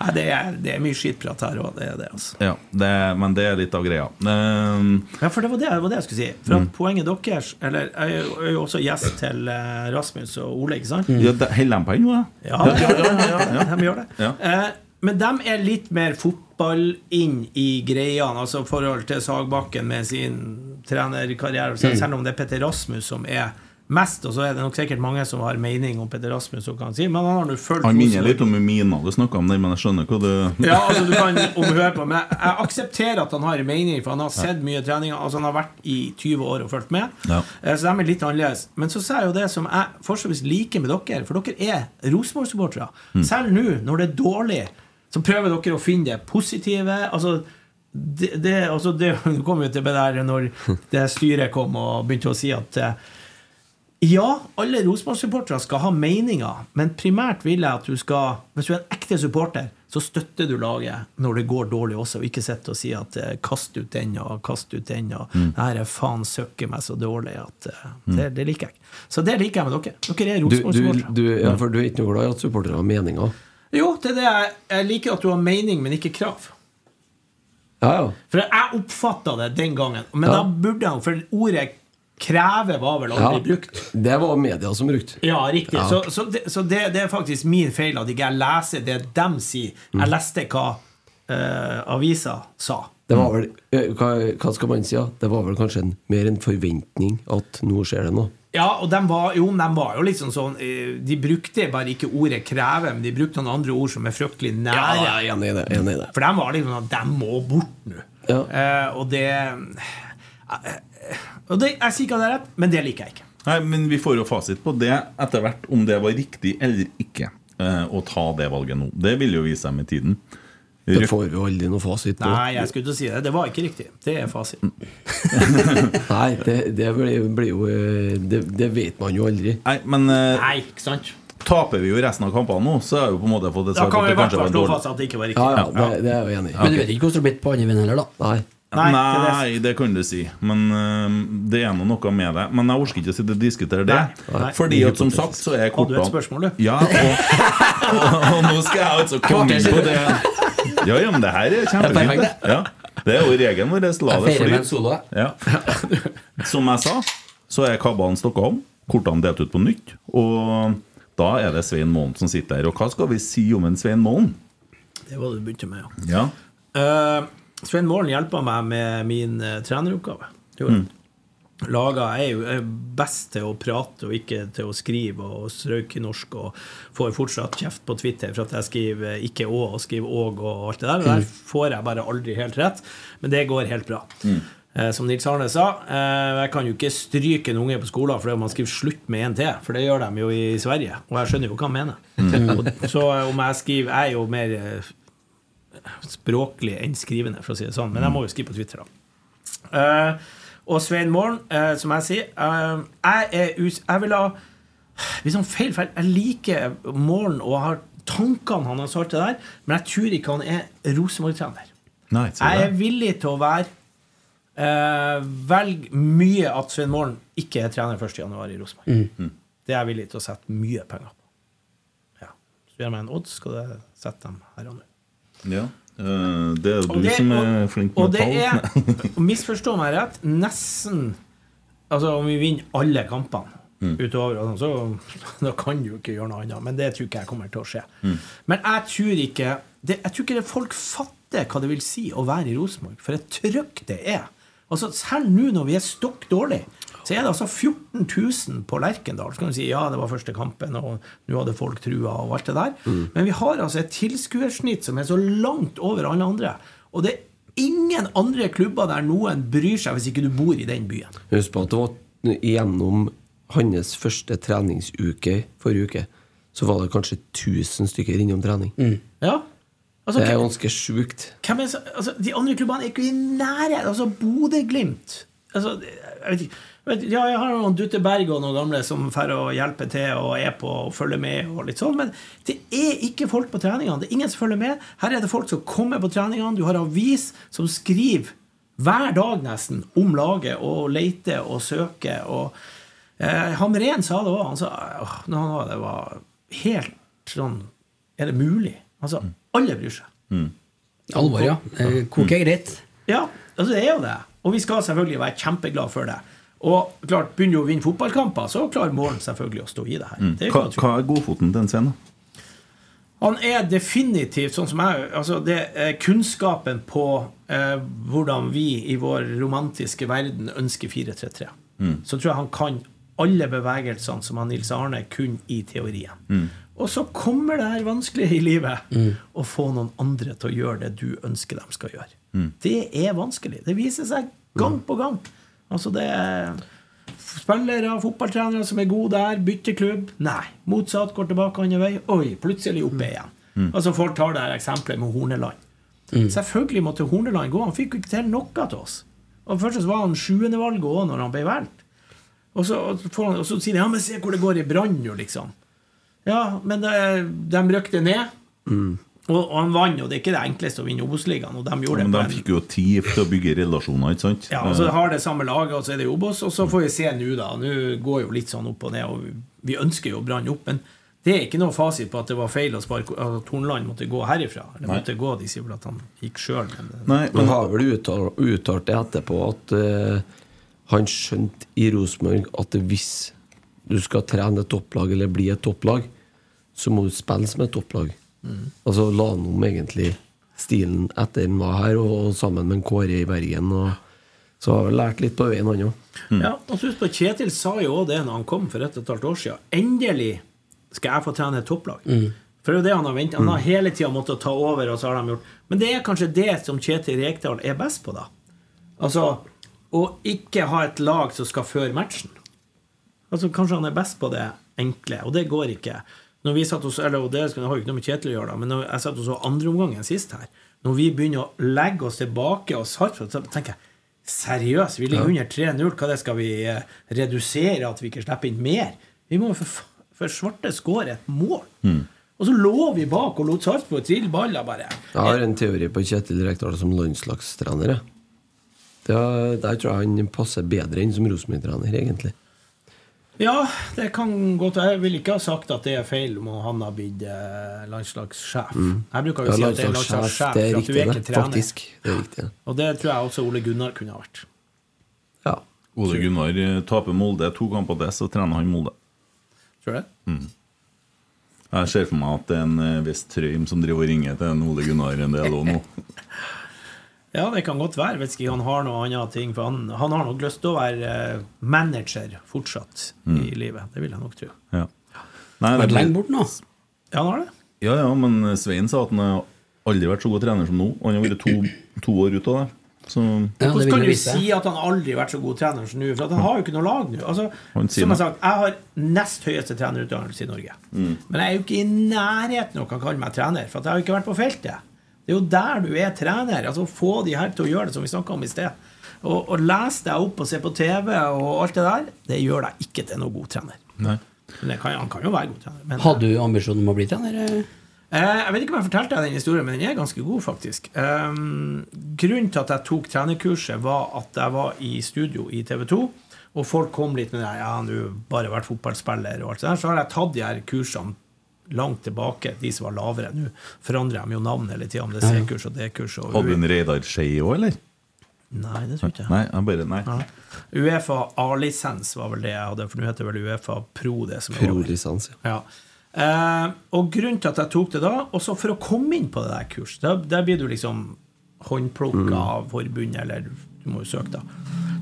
Nei, det, er, det er mye skitprat her òg, det er det. altså Ja, det, men det er litt av greia. Um, Ja, for det var det, det var det jeg skulle si. For at poenget deres Eller jeg er jo- også gjest til eh, Rasmus og Ole, ikke sant? ja, det- Holder de på ennå, da? Ja, ja, ja, ja, de gjør det. Ja. Eh, men de er litt mer fotball inn i greiene, altså forhold til Sagbakken med sin trenerkarriere. Selv om det er Petter Rasmus som er mest, og så er det nok sikkert mange som har mening om Petter Rasmus, og kan si, men han har nå fulgt Han minner litt om Mina du snakka om det, men jeg skjønner hva du Ja, altså du kan omhøre på Men jeg aksepterer at han har en mening For han har sett mye trening. Altså han har vært i 20 år og fulgt med. Ja. Eh, Så de er litt annerledes. Men så sier jeg jo det som jeg fortsatt liker med dere For dere er Rosenborg-supportere. Selv nå, når det er dårlig Så prøver dere å finne det positive. Altså det, det, altså det kom jo til det der Når det styret kom og begynte å si at eh, ja, alle Rosenborg-supportere skal ha meninger, men primært vil jeg at du skal Hvis du er en ekte supporter, så støtter du laget når det går dårlig også, og ikke sitter og si at eh, 'kast ut den', og 'kast ut den', og Mm. 'det her er faen søkker meg så dårlig', at mm. det, det liker jeg ikke. Så det liker jeg med dere. Dere er Du, du, Rosenborg-supportere. du, ja, for du er ikke noe glad i at supportere har meninger? Jo, det er det jeg, jeg liker at du har mening, men ikke krav. Ja, ja. For jeg oppfatta det den gangen, men da burde jeg For ordet 'kreve' var vel aldri ja. brukt. Det var media som brukte. Ja, riktig. Ja. Så, så, det, så det, det er faktisk min feil at ikke jeg leser det de sier. Mm. Jeg leste hva eh, avisa sa. Det var vel, eh, hva, hva skal man si? Ja? Det var vel kanskje en, mer en forventning at nå skjer det noe. Ja, og de var, jo, de var jo liksom sånn eh, De brukte bare ikke ordet 'kreve', men de brukte noen andre ord som er fryktelig nære. Ja, jeg er enig i det. Enig i det. For de var liksom sånn De må bort nå. Ja. Eh, og det eh, Og det, Jeg sier ikke at det er rett, men det liker jeg ikke. Nei, men vi får jo fasit på det etter hvert, om det var riktig eller ikke eh, å ta det valget nå. Det vil jo vise seg med tiden. Det får vi jo aldri noe fasit på. Nei, jeg skulle ikke si det. Det var ikke riktig. Det er fasiten. Nei, det, det blir, blir jo eh, det, det vet man jo aldri. Nei, men eh, Nei, ikke sant? taper vi jo resten av kampene nå, så har vi på en måte fått et Da svar på kan vi i hvert fall slå fast at det ikke var riktig. Ja, ja, det, det er jeg jo enig i. Men du vet ikke hvordan det blir på andre veien heller, da. Nei. Nei, det det. Nei, det kan du si. Men uh, det er nå noe med det. Men jeg orker ikke å sitte og diskutere det. Nei, nei. Fordi at som sagt så er Hadde du et spørsmål, du? Ja, og, og, nå skal jeg altså komme inn på det. Ja, ja, men det her er kjempefint. Ja, det er jo regelen vår. La det fly. Ja. Som jeg sa, så er kabalen stokka om. Kortene delt ut på nytt. Og da er det Svein Målen som sitter her. Og hva skal vi si om en Svein Målen? Det var det du begynte med, ja. Ja. Eh, Svein Målen hjelpa meg med min eh, treneroppgave. Mm. Laga, jeg er jo best til å prate og ikke til å skrive og strøke i norsk og får fortsatt kjeft på Twitter for at jeg skriver ikke å og skriver åg og alt det der. Og der får jeg bare aldri helt rett, men det går helt bra. Mm. som Nils Arne sa, eh, jeg kan jo ikke stryke en unge på skolen fordi man skriver slutt med en T, for det gjør de jo i Sverige. Og jeg skjønner jo hva han mener. Mm. så eh, om jeg skriver Jeg er jo mer eh, språklig enn skrivende, for å si det sånn. Men jeg må jo skrive på Twitter, da. Uh, og Svein Målen, uh, som jeg sier uh, Jeg er us... Jeg vil ha liksom feil feil Jeg liker Målen og har tankene han har sagt det der, men jeg tror ikke han er Rosenborg-trener. Jeg er villig til å være Velg Velge mye at Svein Målen ikke er trener 1.1. i Rosenborg. Det er jeg villig til å sette mye penger på. Ja. Så gjør jeg meg en odds, skal jeg sette dem her og nå. Ja. øh, det er jo du det- som er og- flink og med det tall. og Misforstå meg rett, nesten Altså Om vi vinner alle kampene Mm. utover, sånn, så da kan du jo ikke gjøre noe annet. Men det tror ikke jeg kommer til å skje. Mm. Men jeg tror ikke det, Jeg tror ikke det folk fatter hva det vil si å være i Rosenborg. For et trøkk det er. Altså Selv nå når vi er stokk dårlig, så er det altså 14 000 på Lerkendal. Så kan du si ja, det var første kampen, og nå hadde folk trua, og alt det der. Men vi har altså et tilskuersnitt som er så langt over alle andre. Og det er ingen andre klubber der noen bryr seg hvis ikke du bor i den byen. Husk på at det var gjennom hans første treningsuke forrige uke, så var det kanskje 1000 stykker innom trening. Ja. Altså, Det er ganske sjukt. Altså, de andre klubbene er ikke i nærheten. Altså, Bodø-Glimt altså, Ja, jeg har noen Dutte Berg og noen gamle som får å hjelpe til og er på og følger med, og litt sånn, men det er ikke folk på treningene. Det er ingen som følger med. Her er det folk som kommer på treningene. Du har avis som skriver hver dag nesten om laget og leter og søker. og eh, Hamren sa det òg. Han sa åh, nå, det var helt sånn Er det mulig? Altså, alle bryr seg. Alvor, ja. Eh, Koker greit. Ja, altså det er jo det. Og vi skal selvfølgelig være kjempeglade for det. Og klart, begynner du å vinne fotballkamper, så klarer Målen selvfølgelig å stå i det her. Det er ikke Hva, hva er godfoten til en scene? Han er definitivt, sånn som jeg altså det er Kunnskapen på eh, hvordan vi i vår romantiske verden ønsker 4-3-3. Så tror jeg han kan alle bevegelsene som han Nils Arne kun i teorien. Og så kommer det her vanskelige i livet å få noen andre til å gjøre det du ønsker de skal gjøre. Det er vanskelig. Det viser seg gang på gang. Altså det er Spillere, fotballtrenere som er gode der, bytter klubb. Nei. Motsatt, går tilbake andre vei. Oi, plutselig oppe igjen. Altså Folk tar det her eksempelet med Horneland. Selvfølgelig måtte Horneland gå. Han fikk jo ikke til noe til oss. Og Først så var han sjuendevalget òg når han ble valgt. Og så, og så sier de ja, men se hvor det går i Brann nå, liksom. Ja, men det, de røkte ned. Og, og han vant, og det er ikke det enkleste å vinne Obos-ligaen. Og de gjorde Men de fikk jo tid til å bygge relasjoner, ikke sant? ja, og så har det samme laget, og så er det Obos. Og så får vi se nå, da. Nå går jo litt sånn opp og ned, og vi- ønsker jo Brann opp. Men det er ikke noe fasit på at det var feil å sparke at Hornland måtte gå herifra. Eller Nei. måtte gå, de sier vel at han gikk sjøl. Nei, Men men har vel uttalt det etterpå at uh, han skjønte i Rosenborg at hvis du skal trene et topplag eller bli et topplag, så må du spille som et topplag. Altså la han om egentlig stilen etter han var her, og sammen med en Kåre i Bergen. Og, så har vi lært litt på veien, han òg. Ja, og husk på, Kjetil sa jo òg det når han kom for et og et halvt år siden. Endelig skal jeg få trene et topplag. For det er jo det han har ventet. Han har hele tida måttet ta over, og så har de gjort Men det er kanskje det som Kjetil Rekdal er best på, da. Altså å ikke ha et lag som skal føre matchen. Altså Kanskje han er best på det enkle, og det går ikke. Når vi satt oss, eller og Det har jo ikke noe med Kjetil å gjøre, da, men jeg satt og så andreomgangen sist her Når vi begynner å legge oss tilbake og Sarpsborg, så tenker jeg Seriøst, vi ligger under 3-0. Hva det skal vi eh, redusere at vi ikke slipper inn mer? Vi må jo for, for svarte skåre et mål. Og så lå vi bak og lot Sarpsborg trille baller, bare. Jeg har en teori på Kjetil Rekdal som landslagstrener. Er- Der tror jeg han passer bedre inn som Rosenborg-trener, egentlig. Ja, det kan godt være. Jeg vil ikke ha sagt at det er feil om han har blitt landslagssjef. Mm. Jeg bruker jo si at det er landslagssjef, det er for at du riktig, er ikke det. trener. Faktisk. Det er riktig. ja. Og det tror jeg også Ole Gunnar kunne ha vært. Ja. Ole Gunnar eh, taper Molde to kamper det, så trener han Molde. Tror du det? Jeg ser for meg at det er en eh, viss Trøim som driver og ringer til en Ole Gunnar en del òg nå. Ja, det kan godt være. Vet ikke han har noe annet ting. For han, han har nok lyst til å være eh, manager fortsatt i livet. Det vil jeg nok tro. Ja. Nei, det er lenge bort nå. Ja, han har det. Ja, ja, men Svein sa at han har aldri vært så god trener som nå. Og han har vært to, to år ute av det. Så Ja, Hvordan kan du si at han aldri har vært så god trener som nå? For at han har jo ikke noe lag nå. Altså, som jeg sagt, jeg har nest høyeste trenerutdannelse i Norge. Men jeg er jo ikke i nærheten av å kalle meg trener, for at jeg har jo ikke vært på feltet. Det er jo der du er trener. altså Få de her til å gjøre det som vi snakka om i sted. Og, og lese deg opp og se på TV og alt det der, det gjør deg ikke til noen god trener. Nei. Men det kan, han kan jo være god trener. Men, Hadde du ambisjon om å bli trener? eh? Jeg vet ikke om jeg fortalte deg den historien, men den er ganske god, faktisk. Um, grunnen til at jeg tok trenerkurset, var at jeg var i studio i TV 2, og folk kom litt med det Ja, du har bare vært fotballspiller og alt det der. Så har jeg tatt de her kursene langt tilbake, de som var lavere. Nå forandrer de jo navn hele tida, om det er C-kurs og D-kurs. Hadde du en Reidar Skei òg, eller? Nei, det tror ikke jeg. Nei, jeg bare Nei. Ja. Uefa A-lisens var vel det jeg hadde, for nå heter det vel Uefa Pro. det som er over. Pro-lisens, ja. Ja. Eh, og grunnen til at jeg tok det da, også for å komme inn på det der kurset, der, der blir du liksom håndplukka av forbundet, eller du må jo søke, da.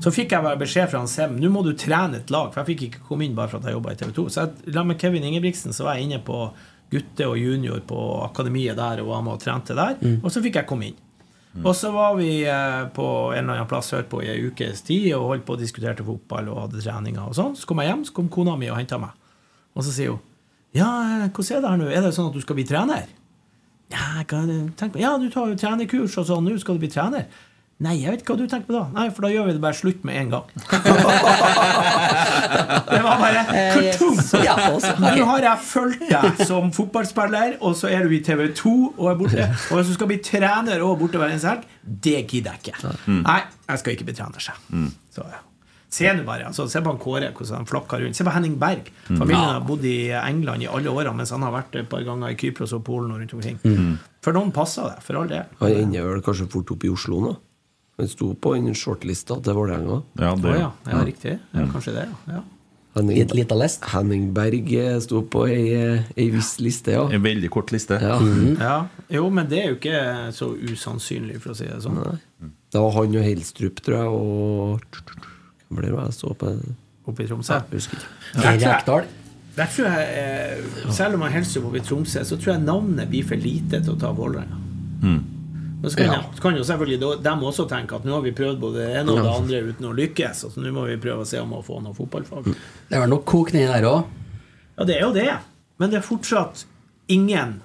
Så fikk jeg bare beskjed fra han Sem nå må du trene et lag, for jeg fikk ikke komme inn bare for at jeg jobba i TV 2. Så jeg, la med Kevin Ingebrigtsen så var jeg inne på gutte og junior på akademiet der og var med og trente der, og så fikk jeg komme inn. Og så var vi eh, på en eller annen plass hørte på i ei ukes tid og holdt på og diskuterte fotball og hadde treninger og sånn. Så kom jeg hjem, så kom kona mi og henta meg. Og så sier hun Ja, eh, hvordan er det her nå? Er det sånn at du skal bli trener? Ja, hva er det du på? Ja, du tar jo trenerkurs og sånn, nå skal du bli trener. Nei, jeg vet ikke hva du tenker på da. Nei, for da gjør vi det bare slutt med en gang. det var bare kartong! Nå har jeg fulgt deg som fotballspiller, og så er du i TV 2 og er borte. Og hvis du skal bli trener og borte hver eneste helg, det gidder jeg ikke. Nei, jeg skal ikke bli trener, sa. Så, ja. Se nå bare. Altså, se på han Kåre, hvordan han flakker rundt. Se på Henning Berg. Familien har bodd i England i alle årene, mens han har vært et par ganger i Kypros og Polen og rundt omkring. For noen passer det, for all del. Han ender vel kanskje fort opp i Oslo nå? Han sto på den shortlista til Vålerenga. Ja, det det ja, ja, riktig. Ja, kanskje det, ja. ja. Henning, Lita lest? Henning Berg eh, sto på ei, eh, ei viss liste, ja. En veldig kort liste. ja. ja. Jo, men det er jo ikke så usannsynlig, for å si det sånn. Det var han og Helstrup, tror jeg, og Hvem ble det jeg så på? Oppe i Tromsø. Jeg husker ikke. Ja. Rekdal? Der tror jeg, eh, Selv om han helst oppe i Tromsø, så tror jeg navnet blir for lite til å ta Vålerenga. Men så kan, Ja. jeg- kan jo selvfølgelig de også tenke at nå har vi prøvd både det ene og det andre uten å lykkes, Altså, nå må vi prøve å se om å få noe fotballfag. Det er vel nok kok nedi der òg? Ja, det er jo det, men det er fortsatt ingen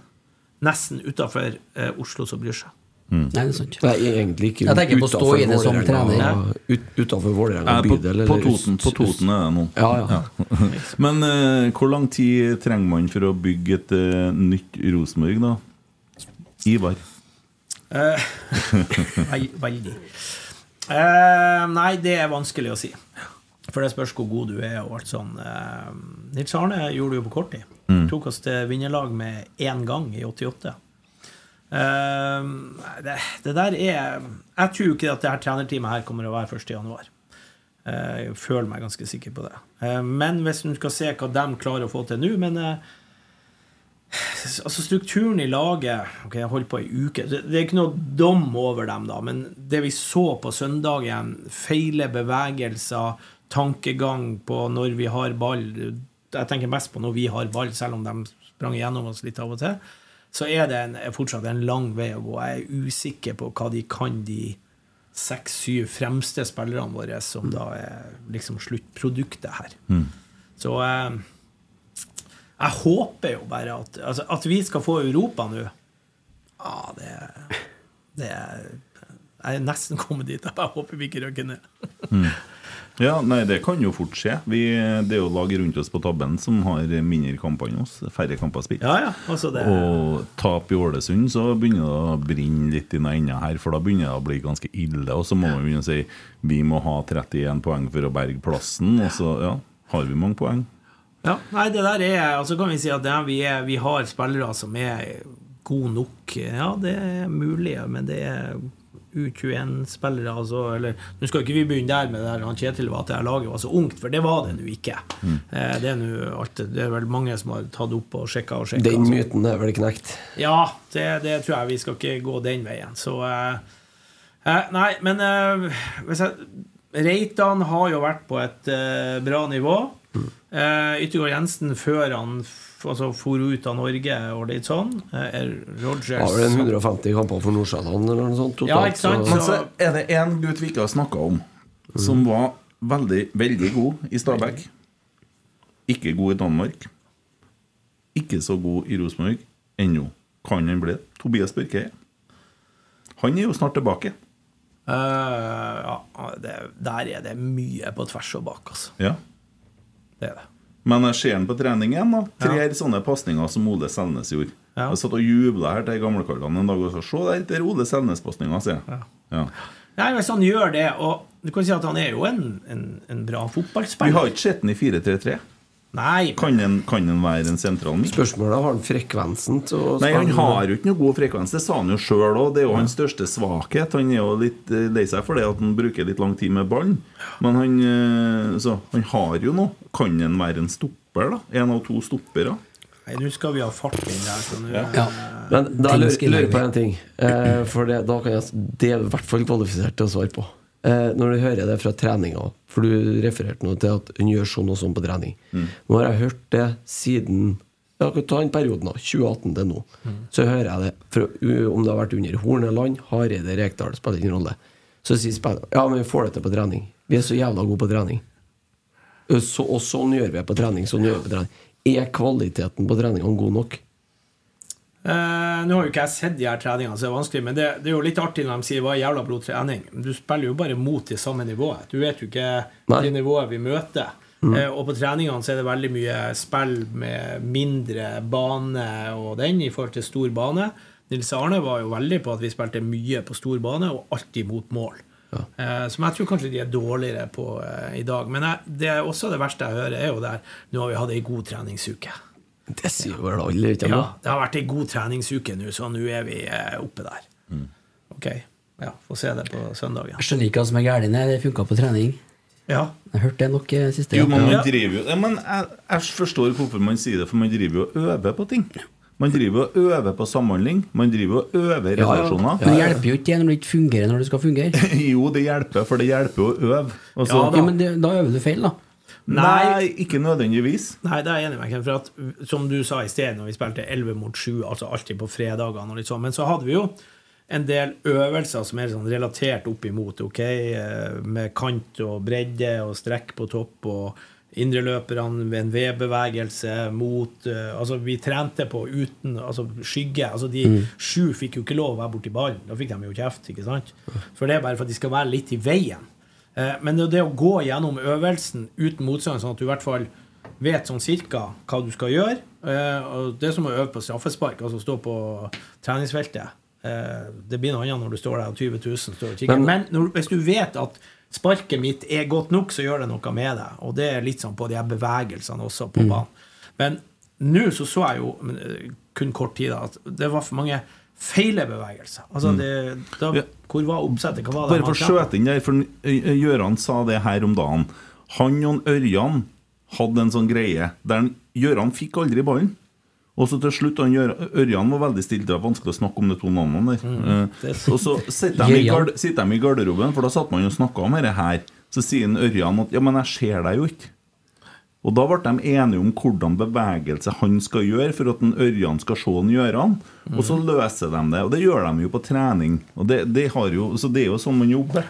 nesten utafor eh, Oslo som bryr seg. Nei, det er sant. Nei, egentlig ikke Jeg tenker på å stå i det som trener. Ja. utenfor Vålerenga bydel. på, på, Toten, på Toten er det nå. Ja, ja. Men eh, hvor lang tid trenger man for å bygge et eh, nytt Rosenborg, da? Ivar? Eh, veldig. Eh, nei, det er vanskelig å si. For det spørs hvor god du er og alt sånn. Eh, Nils Arne gjorde det jo på kort tid. Tok oss til vinnerlag med én gang i 88. Eh, det, det der er Jeg tror ikke at det her trenerteamet her kommer å være 1. januar. Eh, Jeg føler meg ganske sikker på det. Eh, Men hvis du skal se hva de klarer å få til nå Men Altså Strukturen i laget Ok, jeg holdt på ei uke. Det, det er ikke noe dom over dem, da, men det vi så på søndagen, feile bevegelser, tankegang på når vi har ball Jeg tenker mest på når vi har ball, selv om de sprang gjennom oss litt av og til. Så er det en, er fortsatt en lang vei å gå. Jeg er usikker på hva de kan, de seks-syv fremste spillerne våre, som da er liksom sluttproduktet her. Så eh, jeg håper jo bare at altså, At vi skal få Europa nå Ja, det, det Jeg er nesten kommet dit. Jeg håper vi ikke røkker ned. Ja, nei, det kan jo fort skje. Vi, det er jo lag rundt oss på tabben som har mindre kamper enn oss. Færre kamper spilt. Ja, ja, altså det Og tap i Ålesund, så begynner det å brenne litt i noen enda her. For da begynner det å bli ganske ille. Og så må man begynne å si vi må ha 31 poeng for å berge plassen. Og så ja, har vi mange poeng. Ja, nei, det der er Altså kan vi si at ja, vi, er, vi har spillere som er gode nok. Ja, det er mulig, men det er U21-spillere, altså. Eller nå skal ikke vi begynne der med det der han Kjetil var at det laget var så ungt, for det var det nå ikke. Eh, det, er alt, det er vel mange som har tatt opp og sjekka og sjekka. Den altså. myten er vel knekt. Ja, det, det tror jeg vi skal ikke gå den veien. Så eh, eh, Nei, men eh, hvis jeg, Reitan har jo vært på et bra nivå. Uh, Yttergård Jensen, før han altså, for ut av Norge og litt sånn, eh, er Rogers Har vel en 150 kamper for Nordsjælland eller noe sånt totalt. Ja, ikke sant? så- Men så er det én gutt vi ikke har snakka om, som var veldig, veldig god i Stabæk. Ikke god i Danmark. Ikke så god i Rosenborg ennå. Kan han bli det? Tobias Børke. Han er jo snart tilbake. Uh, ja, det, Der er det mye på tvers og bak, altså. Ja. Det er det. Men jeg ser han på trening igjen. da Tre sånne pasninger som Ole Selnes gjorde. Ja. Jeg satt og jubla her til gamlekallene en dag og sa Se der, er Ole Selnes-pasninga, sier jeg. Ja. Nei, Hvis han gjør det, og du kan si at han er jo en, en, en bra Vi har ikke sett den i 4-3-3. Nei, Kan den, kan den være en sentral midt? Spørsmålet er har han frekvensen til å Nei, han har jo ikke noe god frekvens. Det sa han jo sjøl òg. Det er jo hans største svakhet. Han er jo litt eh, lei seg for det at han bruker litt lang tid med ballen. Men han, eh, så, han har jo noe. Kan han være en stopper, da? En av to stoppere? nei, nå skal vi ha fart inn der. Så nå, Ja. Men da lurer jeg på en ting. Eh, for det, da kan jeg, det er i hvert fall kvalifisert til å svare på. Eh, når du hører det fra treninga, for du refererte nå til at hun gjør sånn og sånn på trening. Nå har jeg hørt det siden ja, Ta den perioden, da. 2018 til nå. Så hører jeg det For, om det har vært under Horneland, Hareide, Rekdal, spiller ingen rolle. Så sier spillerne ja, men vi får det til på trening. Vi er så jævla gode på trening. Eh, Så, og sånn gjør vi det på trening. Sånn gjør vi på trening. Er kvaliteten på treningene god nok? Eh, nå har jo ikke jeg sett de her treningene, så det er vanskelig, men det, det er jo litt artig når de sier 'hva er jævla blod trening'. Du spiller jo bare mot det samme nivået. Du vet jo ikke Nei. det nivået vi møter. Eh, og på treningene så er det veldig mye spill med mindre bane og den i forhold til stor bane. Nils Arne var jo veldig på at vi spilte mye på stor bane og alltid mot mål. Eh, som jeg tror kanskje de er dårligere på i dag. Men jeg, det er også det verste jeg hører, er jo der Nå har vi hatt ei god treningsuke. Det sier vel alle, ikke Ja, det har vært ei god treningsuke nå, så nå er vi eh, oppe der. Ok, ja, få se det på søndagen. Jeg skjønner ikke hva som er galt. Det funka på trening. Ja, Jeg hørte det nok siste gang. Jo, men man driver jo ja, men jeg, jeg forstår hvorfor man sier det, for man driver jo og øver på ting. Man driver og øver på samhandling. Man driver og øver ja. relasjoner. Men det hjelper jo ikke når det ikke fungerer når det skal fungere. Jo, det hjelper, for det hjelper å øve. Også, Ja, Ja, men det, da øver du feil, da. Nei, ikke nødvendigvis. Nei, det er jeg enig med for at, Som du sa i sted, når vi spilte 11 mot 7, altså alltid på fredagene, og litt sånn, men så hadde vi jo en del øvelser som er sånn relatert opp imot, ok, eh, med kant og bredde og strekk på topp og indreløperne ved en V-bevegelse mot eh, Altså, vi trente på uten altså skygge. altså De sju fikk jo ikke lov å være borti ballen. Da fikk de jo kjeft, ikke sant? For det er bare for at de skal være litt i veien. Eh, Men det, det å gå gjennom øvelsen uten motstand, sånn at du i hvert fall vet sånn cirka hva du skal gjøre eh, og Det er som å øve på straffespark, altså stå på treningsfeltet. Eh, Det blir noe annet når du står der og 20 000 står og kikker. Men- når, hvis du vet at sparket mitt er godt nok, så gjør det noe med deg. Og det er litt sånn på de her bevegelsene også på banen. Men nå så så jeg jo kun kort tid at det var for mange feile bevegelser. Altså det, da, Ja. Hvor var oppsettet? Hva var det Bare for å skjøte inn der, for Gjøran sa det her om dagen. Han og Ørjan hadde en sånn greie der Gjøran fikk aldri ballen. Og så til slutt, han Ørjan var veldig stilt, det var vanskelig å snakke om de to navnene der. Eh, og så sitter de, i sitter de i garderoben, for da satt man og snakka om dette her. Så sier Ørjan at 'ja, men jeg ser deg jo ikke'. Og da ble de enige om hvordan bevegelse han skal gjøre for at en Ørjan skal se han gjøre han. Og så løser de det. Og det gjør de jo på trening. Og det, det har jo, så det er jo sånn man jobber.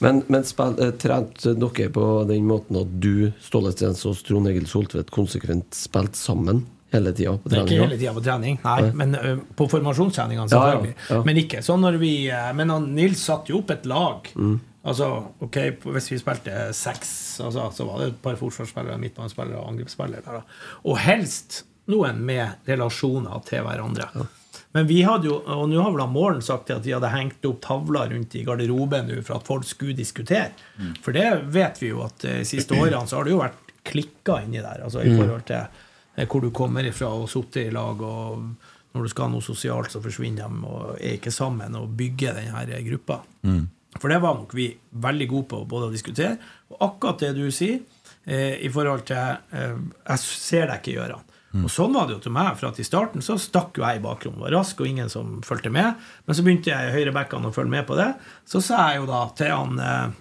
Men, men eh, trente dere på den måten at du, Ståle Stensås, Trond Egil Soltvedt konsekvent spilte sammen hele tida på er ikke hele tida på trening, nei, men ø, på formasjonstreningene, Ja, ja, selvfølgelig. ja. Men ikke sånn når vi Men han, Nils satte jo opp et lag. Mm. Altså, ok, Hvis vi spilte seks, altså, så var det et par forsvarsspillere, midtbanespillere og angrepsspillere. Og helst noen med relasjoner til hverandre. Men vi hadde jo, og nå har vel Målen sagt at de hadde hengt opp tavler rundt i garderoben for at folk skulle diskutere. For det vet vi jo at de siste årene så har det jo vært klikka inni der. altså i forhold til eh, hvor du kommer ifra og sitter i lag. og Når du skal ha noe sosialt, så forsvinner de og er ikke sammen og bygger denne gruppa. For det var nok vi veldig gode på både å diskutere, og akkurat det du sier eh, i forhold til eh, Jeg ser deg ikke gjøre han. Og sånn var det jo til meg, for at i starten så stakk jo jeg i bakrommet, var rask, og ingen som fulgte med. Men så begynte jeg i høyrebackene å følge med på det. Så sa jeg jo da til han eh,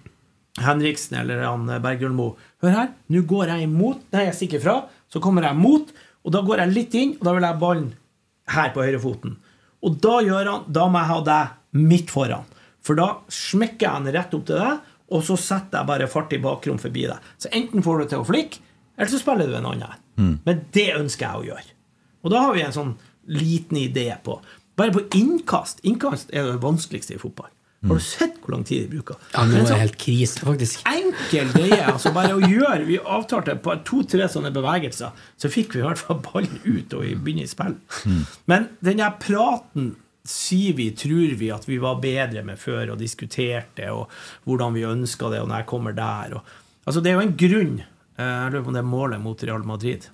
Henriksen eller han eh, Bergljolmo Hør her, nå går jeg imot. Nei, jeg stikker fra. Så kommer jeg mot, og da går jeg litt inn, og da vil jeg ha ballen her på høyrefoten. Og da gjør han, da må jeg ha deg midt foran. For da smekker jeg den rett opp til deg, og så setter jeg bare fart i bakrom forbi deg. Så enten får du til å flikke, eller så spiller du en annen. Men det ønsker jeg å gjøre. Og da har vi en sånn liten idé på Bare på innkast. Innkast er det vanskeligste i fotball. Har du sett hvor lang tid de bruker? Ja, nå er det helt krise, faktisk. enkel greie. Altså bare å gjøre Vi avtalte på to-tre sånne bevegelser, så fikk vi i hvert fall ballen ut og begynne i spill. Men den der praten sier vi, tror vi at vi var bedre med før og diskuterte, og hvordan vi ønska det, og når jeg kommer der. Og, altså Det er jo en grunn. eh, Jeg lurer på om det er målet mot Real Madrid.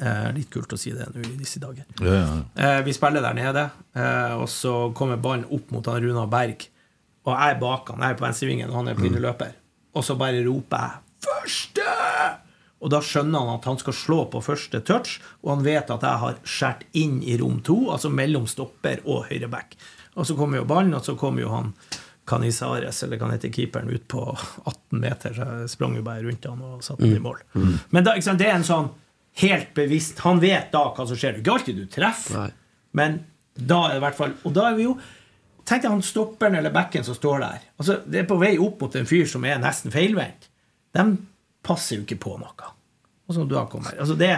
Eh, litt kult å si det nå i disse dager. Ja, ja. Eh, vi spiller der nede, eh, og så kommer ballen opp mot han Runar Berg. Og jeg er bak han, jeg er på venstrevingen, og han er på Mm. Og så bare roper jeg 'første!' Og da skjønner han at han skal slå på første touch, og han vet at jeg har skåret inn i rom to, altså mellom stopper og høyre back. Og så kommer jo ballen, og så kommer jo han Canizares, eller hva han heter, keeperen, ut på 18 meter. Så jeg sprang jo bare rundt han og satte den i mål. Men da, sant, det er en sånn helt bevisst Han vet da hva som skjer. Det er ikke alltid du treffer, Nei. men da er det i hvert fall Og da er vi jo Tenk deg han stopperen eller backen som står der. Altså, Det er på vei opp mot en fyr som er nesten feilvendt. De passer jo ikke på noe. Og så da kommer altså det,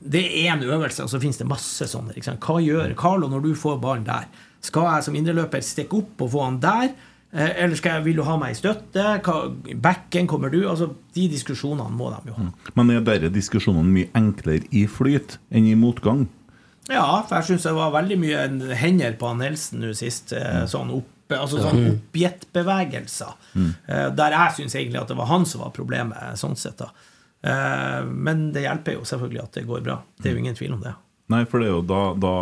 det er én øvelse, og så finnes det masse sånne. Hva gjør Carlo når du får ballen der? Skal jeg som indreløper stikke opp og få han der? Eh, Eller skal jeg, vil du ha meg i støtte? Hva, backen, kommer du? Altså, De diskusjonene må de jo ha. Men er disse diskusjonene mye enklere i flyt enn i motgang? Ja, for jeg syns det var veldig mye hender på han Nelson nå sist. eh, Sånn opp, altså sånn oppgittbevegelser. Mm. Der jeg syns egentlig at det var han som var problemet, sånn sett. da. Eh, Men det hjelper jo selvfølgelig at det går bra. Det er jo ingen tvil om det. Nei, for det er jo da, da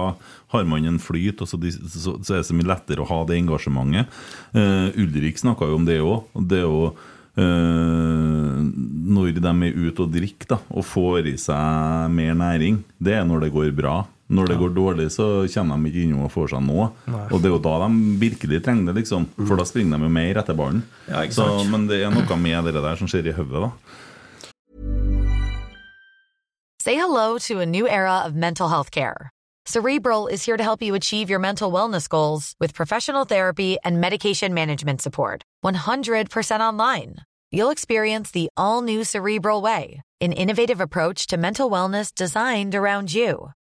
har man en flyt, og så, så, så er det så mye lettere å ha det engasjementet. Uh, Ulrik snakka jo om det òg. Det er jo uh, når de er ute og drikker da, og får i seg mer næring, det er når det går bra. Når det går dårlig, så kommer de ikke innom og får seg noe. Og det er jo da de virkelig trenger det, liksom. For da springer de jo mer etter ballen. Ja, så, men det er noe med det der som skjer i hodet, da. Say hello to a new era of mental health care. Cerebral is here to help you achieve your mental wellness goals with professional therapy and medication management support. 100% online. You'll experience the all new Cerebral Way, an innovative approach to mental wellness designed around you.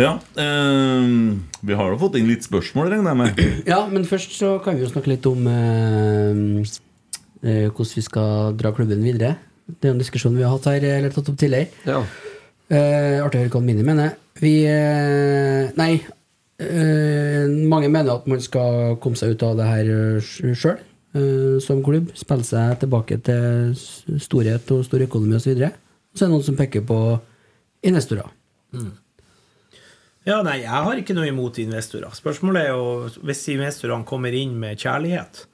Ja, eh, vi har jo fått inn litt spørsmål, regner jeg med. Ja, men først så kan vi jo snakke litt om eh, eh, hvordan vi skal dra klubben videre. Det er en diskusjon vi har hatt her, eller tatt opp tidligere. Ja. Eh, artig å høre hva Mini mener. Vi eh, Nei. eh, mange mener at man skal komme seg ut av det her sjøl, eh, som klubb. Spille seg tilbake til storhet og stor økonomi osv. Så, videre. så er det noen som peker på investorer. Ja, nei, jeg har ikke noe imot investorer. Spørsmålet er jo hvis investorene kommer inn med kjærlighet,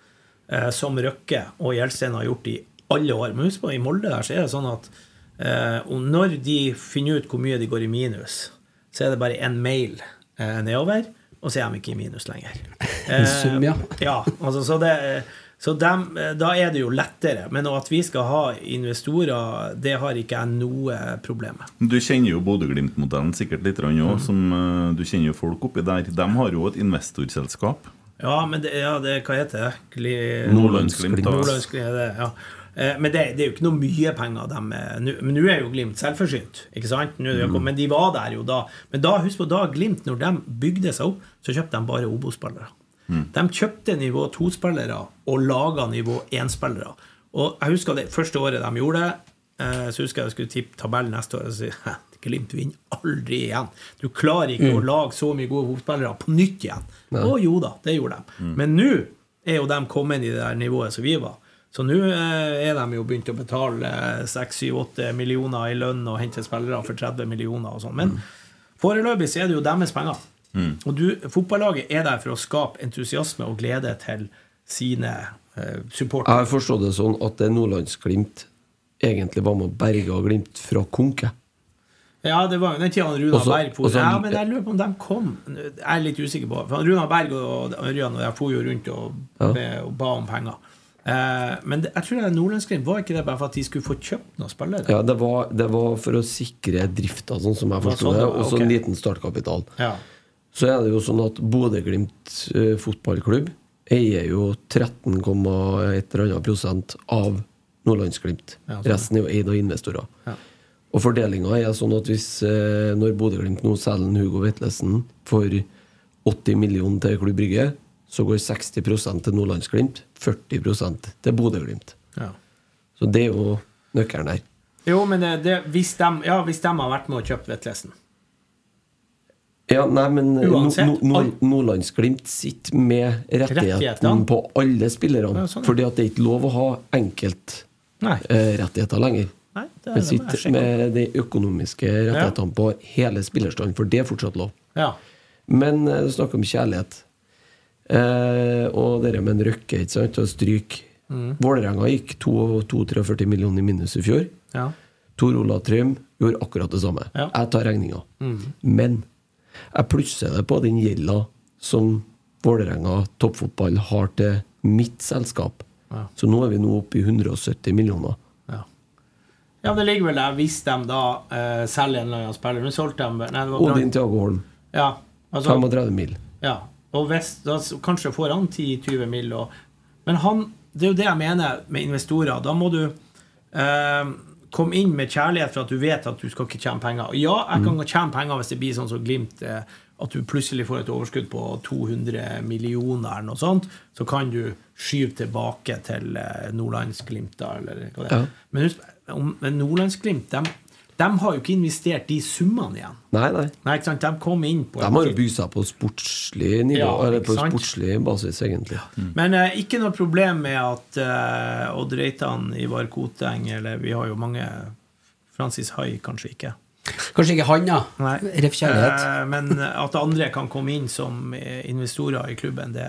eh, som Røkke og Gjelsten har gjort i alle år. Men husk på, i Molde der så er det sånn at eh, når de finner ut hvor mye de går i minus, så er det bare en mail eh, nedover, og så er de ikke i minus lenger. En sum, ja. ja, altså, så det, så dem, da er det jo lettere. Men at vi skal ha investorer, det har ikke jeg noe problem med. Du kjenner jo Bodø-Glimt-modellen sikkert litt òg, Mm. som eh, du kjenner jo folk oppi der. De har jo et investorselskap. Ja, men det, ja, det, hva heter det? Gli... Nordlandsglimt. Nordlandsglimt, ja. Eh, Men det, det er jo ikke noe mye penger de Men nå er jo Glimt selvforsynt, ikke sant? Er Men de var der jo da. Men da, husk på da Glimt, når de bygde seg opp, så kjøpte de bare Obos-spillere. De kjøpte nivå 2-spillere og laga nivå 1-spillere. Og jeg husker det første året de gjorde det, eh, så husker jeg jeg skulle tippe tabellen neste år og «Hæ, Glimt vinner aldri igjen. Du klarer ikke å lage så mye gode fotballere på nytt igjen. Å jo da, det gjorde de. Men nå er jo de kommet i det der nivået som vi var. Så nå eh, er de jo begynt å betale 6-7-8 millioner i lønn og hente spillere for 30 millioner og sånn. Men foreløpig så er det jo deres penger. Og du, fotballaget er der for å skape entusiasme og glede til sine eh, supportere. Jeg har forstått det sånn at det Nordlandsglimt egentlig var med å berge Glimt fra konke. Ja, det var jo den tida Runa Også- Berg for. også- Ja, men jeg lurer på om de kom Jeg er litt usikker på For Runa Berg og Ørjan og jeg for jo rundt og, Ja. be, og ba om penger. Eh, men det, jeg tror det Nordlandsglimt var ikke det bare for at de skulle få kjøpt noen spillere. Ja, det var, det var for å sikre drifta, sånn som jeg forsto sånn det, og så en liten startkapital. Ja. Så er det jo sånn at Bodø-Glimt eh, fotballklubb eier jo 13,1 eller annet prosent av Nordlandsglimt. Ja, sånn. Resten er jo eid av investorer. Ja. Og fordelinga er sånn at hvis eh, når Bodø-Glimt nå selger Hugo Vetlesen for 80 millioner til Klubb Brygge, så går 60% til Nordlandsglimt, 40 til Bodø-Glimt. Ja. Så det er jo nøkkelen der. Jo, men det, det, hvis, de, ja, hvis de har vært med å kjøpe Vetlesen Ja, nei, men no, Nordlandsglimt sitter med rettigheten på alle spillerne. Ja, sånn. Fordi at det er ikke lov å ha enkeltrettigheter Nei. lenger. Nei, det, sitter med de økonomiske rettighetene på hele spillerstanden, for det er fortsatt lov. Ja. Men eh, du snakker om kjærlighet. Eh, og det med en røkke, ikke sant, og stryk. Mm. Vålerenga gikk 42-43 millioner i minus i fjor. Ja. Tor Olav Trym gjorde akkurat det samme. Ja. Mm. Jeg tar regninga. Men jeg plusser det på den gjelda som Vålerenga toppfotball har til mitt selskap. Ja. Så nå er vi nå oppe i 170 millioner. Ja. ja, men det ligger vel der hvis de da eh, selger en eller annen spiller. Men solgte de Nei, det var bra. Odin Tiago Holm, Ja, altså, 35 mil. ja. Og hvis, da kanskje får han 10-20 mil. Og, men han, det er jo det jeg mener med investorer. Da må du eh, komme inn med kjærlighet for at du vet at du skal ikke tjene penger. Ja, jeg kan tjene penger hvis det blir sånn som Glimt, eh, at du plutselig får et overskudd på 200 millioner eller noe sånt. Så kan du skyve tilbake til eh, Nordlandsglimt, da, eller hva det er. Ja. Men men Nordlandsglimt, de, de har jo ikke investert de summene igjen. Nei, nei. Nei, ikke sant? De kom inn på De har jo bygd seg på sportslig nivå, Ja, eller på sant? sportslig basis, egentlig. Men eh, ikke noe problem med at eh, Odd Reitan, Ivar Koteng eller Vi har jo mange Francis Hai kanskje ikke. Kanskje ikke han, ja. Nei. Ref kjærlighet. Eh, men at andre kan komme inn som investorer i klubben, det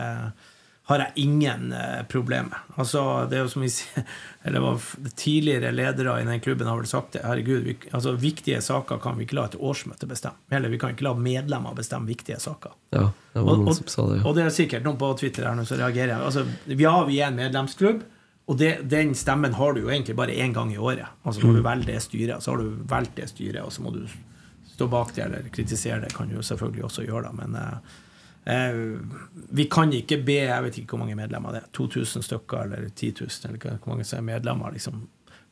har jeg ingen eh, problem med. Altså, det er jo som vi sier eller var Tidligere ledere i den klubben har vel sagt det. Herregud, vi, altså, Viktige saker kan vi ikke la et årsmøte bestemme. Eller vi kan ikke la medlemmer bestemme viktige saker. Ja, det var noen som sa det. Ja. og det er sikkert noen på Twitter her nå som reagerer. Altså, ja, vi er en medlemsklubb, og det, den stemmen har du jo egentlig bare én gang i året. Altså Når du velger det styret, så har du valgt det styret, og så må du stå bak det eller kritisere det. kan du jo selvfølgelig også gjøre, det, men eh, vi kan ikke be Jeg vet ikke hvor mange medlemmer det er. 2000 stykker eller 10 000, eller hvor mange som er medlemmer. liksom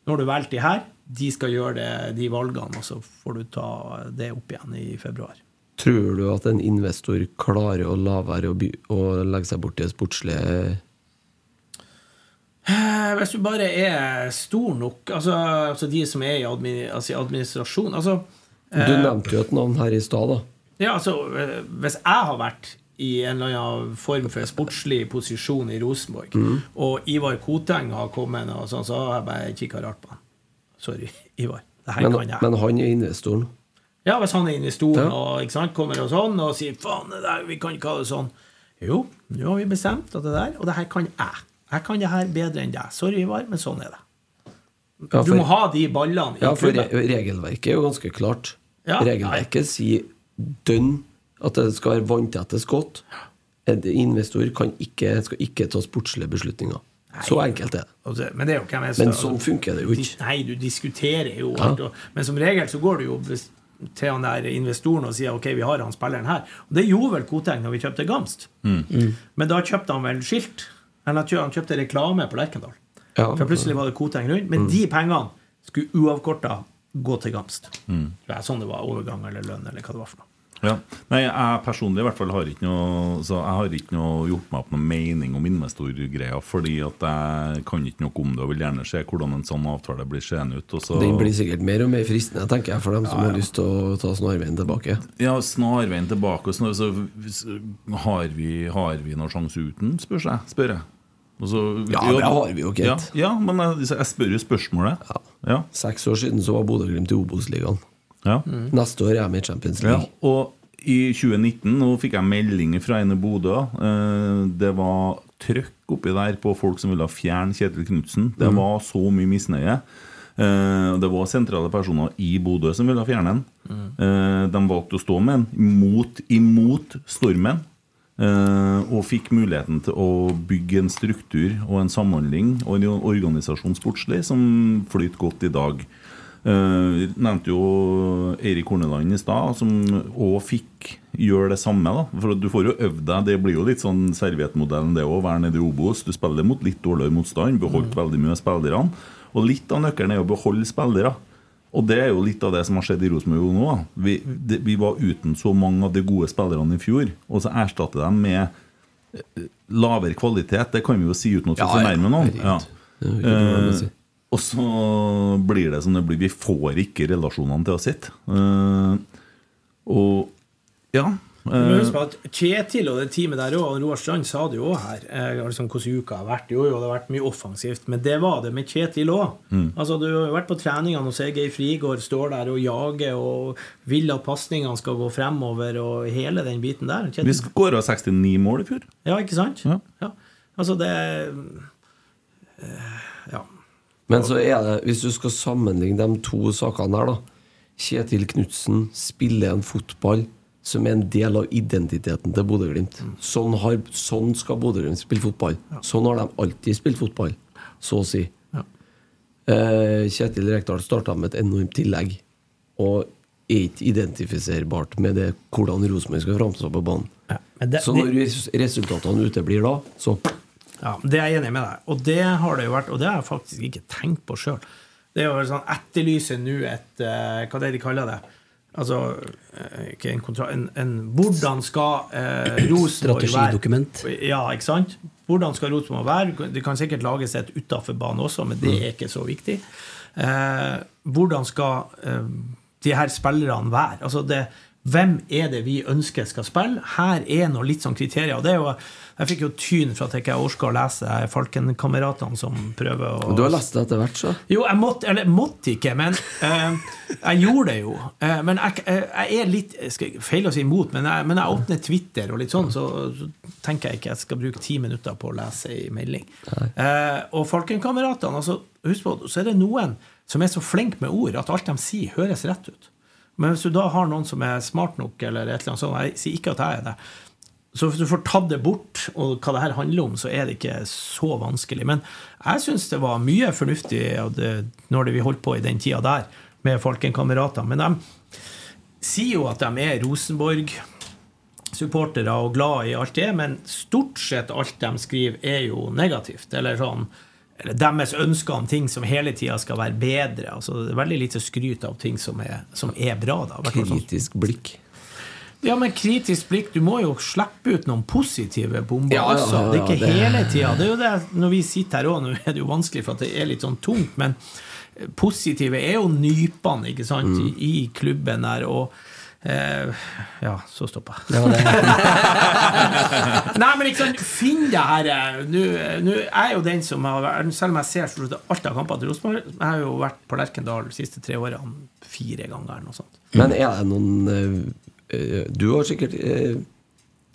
nå har du valgt de her, de skal gjøre det, de valgene, og så får du ta det opp igjen i februar. Tror du at en investor klarer å la være å, by å legge seg bort i det sportslige Eh, Hvis du bare er stor nok, altså, altså de som er i altså administrasjon altså, Du eh, nevnte jo et navn her i stad, da. ja, altså, eh, Hvis jeg har vært i en eller annen form for sportslig posisjon i Rosenborg, Mm. og Ivar Koteng har kommet, og sånn, så har jeg bare kikka rart på han. Sorry, Ivar. Det her Men, kan jeg. men han er investoren. Ja, hvis han er investoren Ja. og sant, kommer og sånn og sier 'faen, det der, vi kan ikke ha det sånn'. Jo, nå har vi bestemt at det der, og det her kan jeg. Jeg kan det her bedre enn deg. Sorry, Ivar, men sånn er det. Ja, Du for- må ha de ballene Ja, for re regelverket er jo ganske klart. Ja, regelverket sier dønn at det skal være vanntette skott. En investor kan ikke, skal ikke ta sportslige beslutninger. Så enkelt er det. Men det er jo Men sånn funker det jo ikke. Nei, du diskuterer jo Ja. alt. Og, men som regel så går du jo til han der investoren og sier ok, vi har han spilleren her. Og det gjorde vel Koteng når vi kjøpte Gamst. Mm. Men da kjøpte han vel skilt. Eller han kjøpte reklame på Lerkendal. Ja. For plutselig var det Koteng rundt. Men Mm. de pengene skulle uavkorta gå til Gamst. Mm. Det er sånn det var. Overgang eller lønn eller hva det var for noe. Ja. Nei, jeg personlig i hvert fall har ikke noe Så jeg har ikke noe gjort meg opp noen mening om investorgreia, fordi at jeg kan ikke noe om det og vil gjerne se hvordan en sånn avtale blir seende ut. Den blir sikkert mer og mer fristende tenker jeg, for dem som har lyst til å ta snarveien tilbake. Ja, snarveien tilbake. så, har, vi, har vi noen sjanse uten, spør jeg. Spør jeg. Så- Ja, det har vi jo, Kent. Ja, ja, men jeg, jeg spør jo spørsmålet. Ja. Seks år siden så var Bodø-Glimt i Obos-ligaen. Ja. Neste år er de i Champions Ja, League. og i 2019 nå fikk jeg melding fra en i Bodø. Eh, Det var trøkk oppi der på folk som ville fjerne Kjetil Knutsen. Det Mm. var så mye misnøye. Eh, Det var sentrale personer i Bodø som ville fjerne den. Eh, De valgte å stå med den imot, imot stormen. eh, Og fikk muligheten til å bygge en struktur og en samhandling og en organisasjon sportslig som flyter godt i dag. Uh, nevnte jo Eirik Horneland i stad, som òg fikk gjøre det samme. da For Du får jo øvd deg. Det blir jo litt sånn serviettmodellen, det òg. Være nede i Obos. Du spiller mot litt dårligere motstand. Beholdt veldig mye av spillerne. Og litt av nøkkelen er å beholde spillere. Og det er jo litt av det som har skjedd i Rosenborg nå. Vi, det, vi var uten så mange av de gode spillerne i fjor, og så erstatter de med eh, lavere kvalitet. Det kan vi jo si uten å fornærme noen. Ja. Ja. Og så blir det som det blir. Vi får ikke relasjonene til å sitte. Uh, og ja. Uh, at Kjetil og det teamet der òg, Roar Strand sa det jo òg her eh, liksom, Hvordan uka har vært. Jo, jo, det har vært mye offensivt, men det var det med Kjetil òg. Mm. Altså, du har vært på treningene og ser Geir Frigård står der og jager og vil at pasningene skal gå fremover og hele den biten der. vi Kjetil, skåra 69 mål i fjor. ja, ikke sant? Ja. Ja. Altså, det eh, Ja. Men så er det, hvis du skal sammenligne de to sakene her, da Kjetil Knutsen spiller en fotball som er en del av identiteten til Bodø-Glimt. Sånn, sånn skal Bodø-Glimt spille fotball. Sånn har de alltid spilt fotball, så å si. Ja. Eh, Kjetil Rekdal starta med et enormt tillegg, og er ikke identifiserbart med det hvordan Rosenborg skal framstå på banen. Ja, det, Så når res- resultatene uteblir da, så Ja, Det er jeg enig med deg. Og det har det jo vært, og det har jeg faktisk ikke tenkt på sjøl. Det er jo sånn etterlyser nå et hva Hva er det de kaller det? Altså eh, ikke en kontra... En, en, hvordan skal eh, Rosenborg være Strategidokument. Ja, ikke sant? Hvordan skal Rosenborg være? Det kan sikkert lages et utafor banen også, men det er ikke så viktig. Eh, hvordan skal eh, de her spillerne være? Altså det Hvem er det vi ønsker skal spille? Her er noe litt sånn kriterier. og det er jo, Jeg fikk jo tyn for at jeg ikke orka å lese Falkenkameratene som prøver å Du har lest det etter hvert, så? jo, jeg måtte, eller måtte ikke, men eh, jeg gjorde det jo. Eh, men jeg, jeg, jeg er litt skal, Feil å si imot, men jeg, men jeg åpner Twitter og litt sånn, så, så tenker jeg ikke jeg skal bruke ti minutter på å lese ei melding. Eh, og Falkenkameratene, altså, husk på, så er det noen som er så flinke med ord at alt de sier, høres rett ut. Men hvis du da har noen som er smart nok, eller et eller annet sånt, jeg sier ikke at jeg er det, så hvis du får tatt det bort, og hva det her handler om, så er det ikke så vanskelig. Men jeg syns det var mye fornuftig når det vi holdt på i den tida der, med Falkenkameratene. Men de sier jo at de er Rosenborg-supportere og glad i alt det, men stort sett alt de skriver, er jo negativt. Eller sånn eller deres ønsker om ting som hele tida skal være bedre. Altså, det veldig lite skryt av ting som er, som er bra. Da. Sånn- Kritisk blikk. ja, men kritisk blikk Du må jo slippe ut noen positive bomber Ja, også. Det er ikke det- hele tida. Det er jo det når vi sitter her òg, nå er det jo vanskelig for at det er litt sånn tungt, men positive er jo nypene, ikke sant, Mm. i, klubben her, og Ja, så stoppa. Det var det. Nei, men ikke sant, finn det her eh, Nå nå er jo den som har vært Selv om jeg ser stort sett alt av kampene til Rosenborg, jeg har jo vært på Lerkendal de siste tre årene fire ganger eller noe sånt. Men er det noen eh, eh, Du har sikkert eh,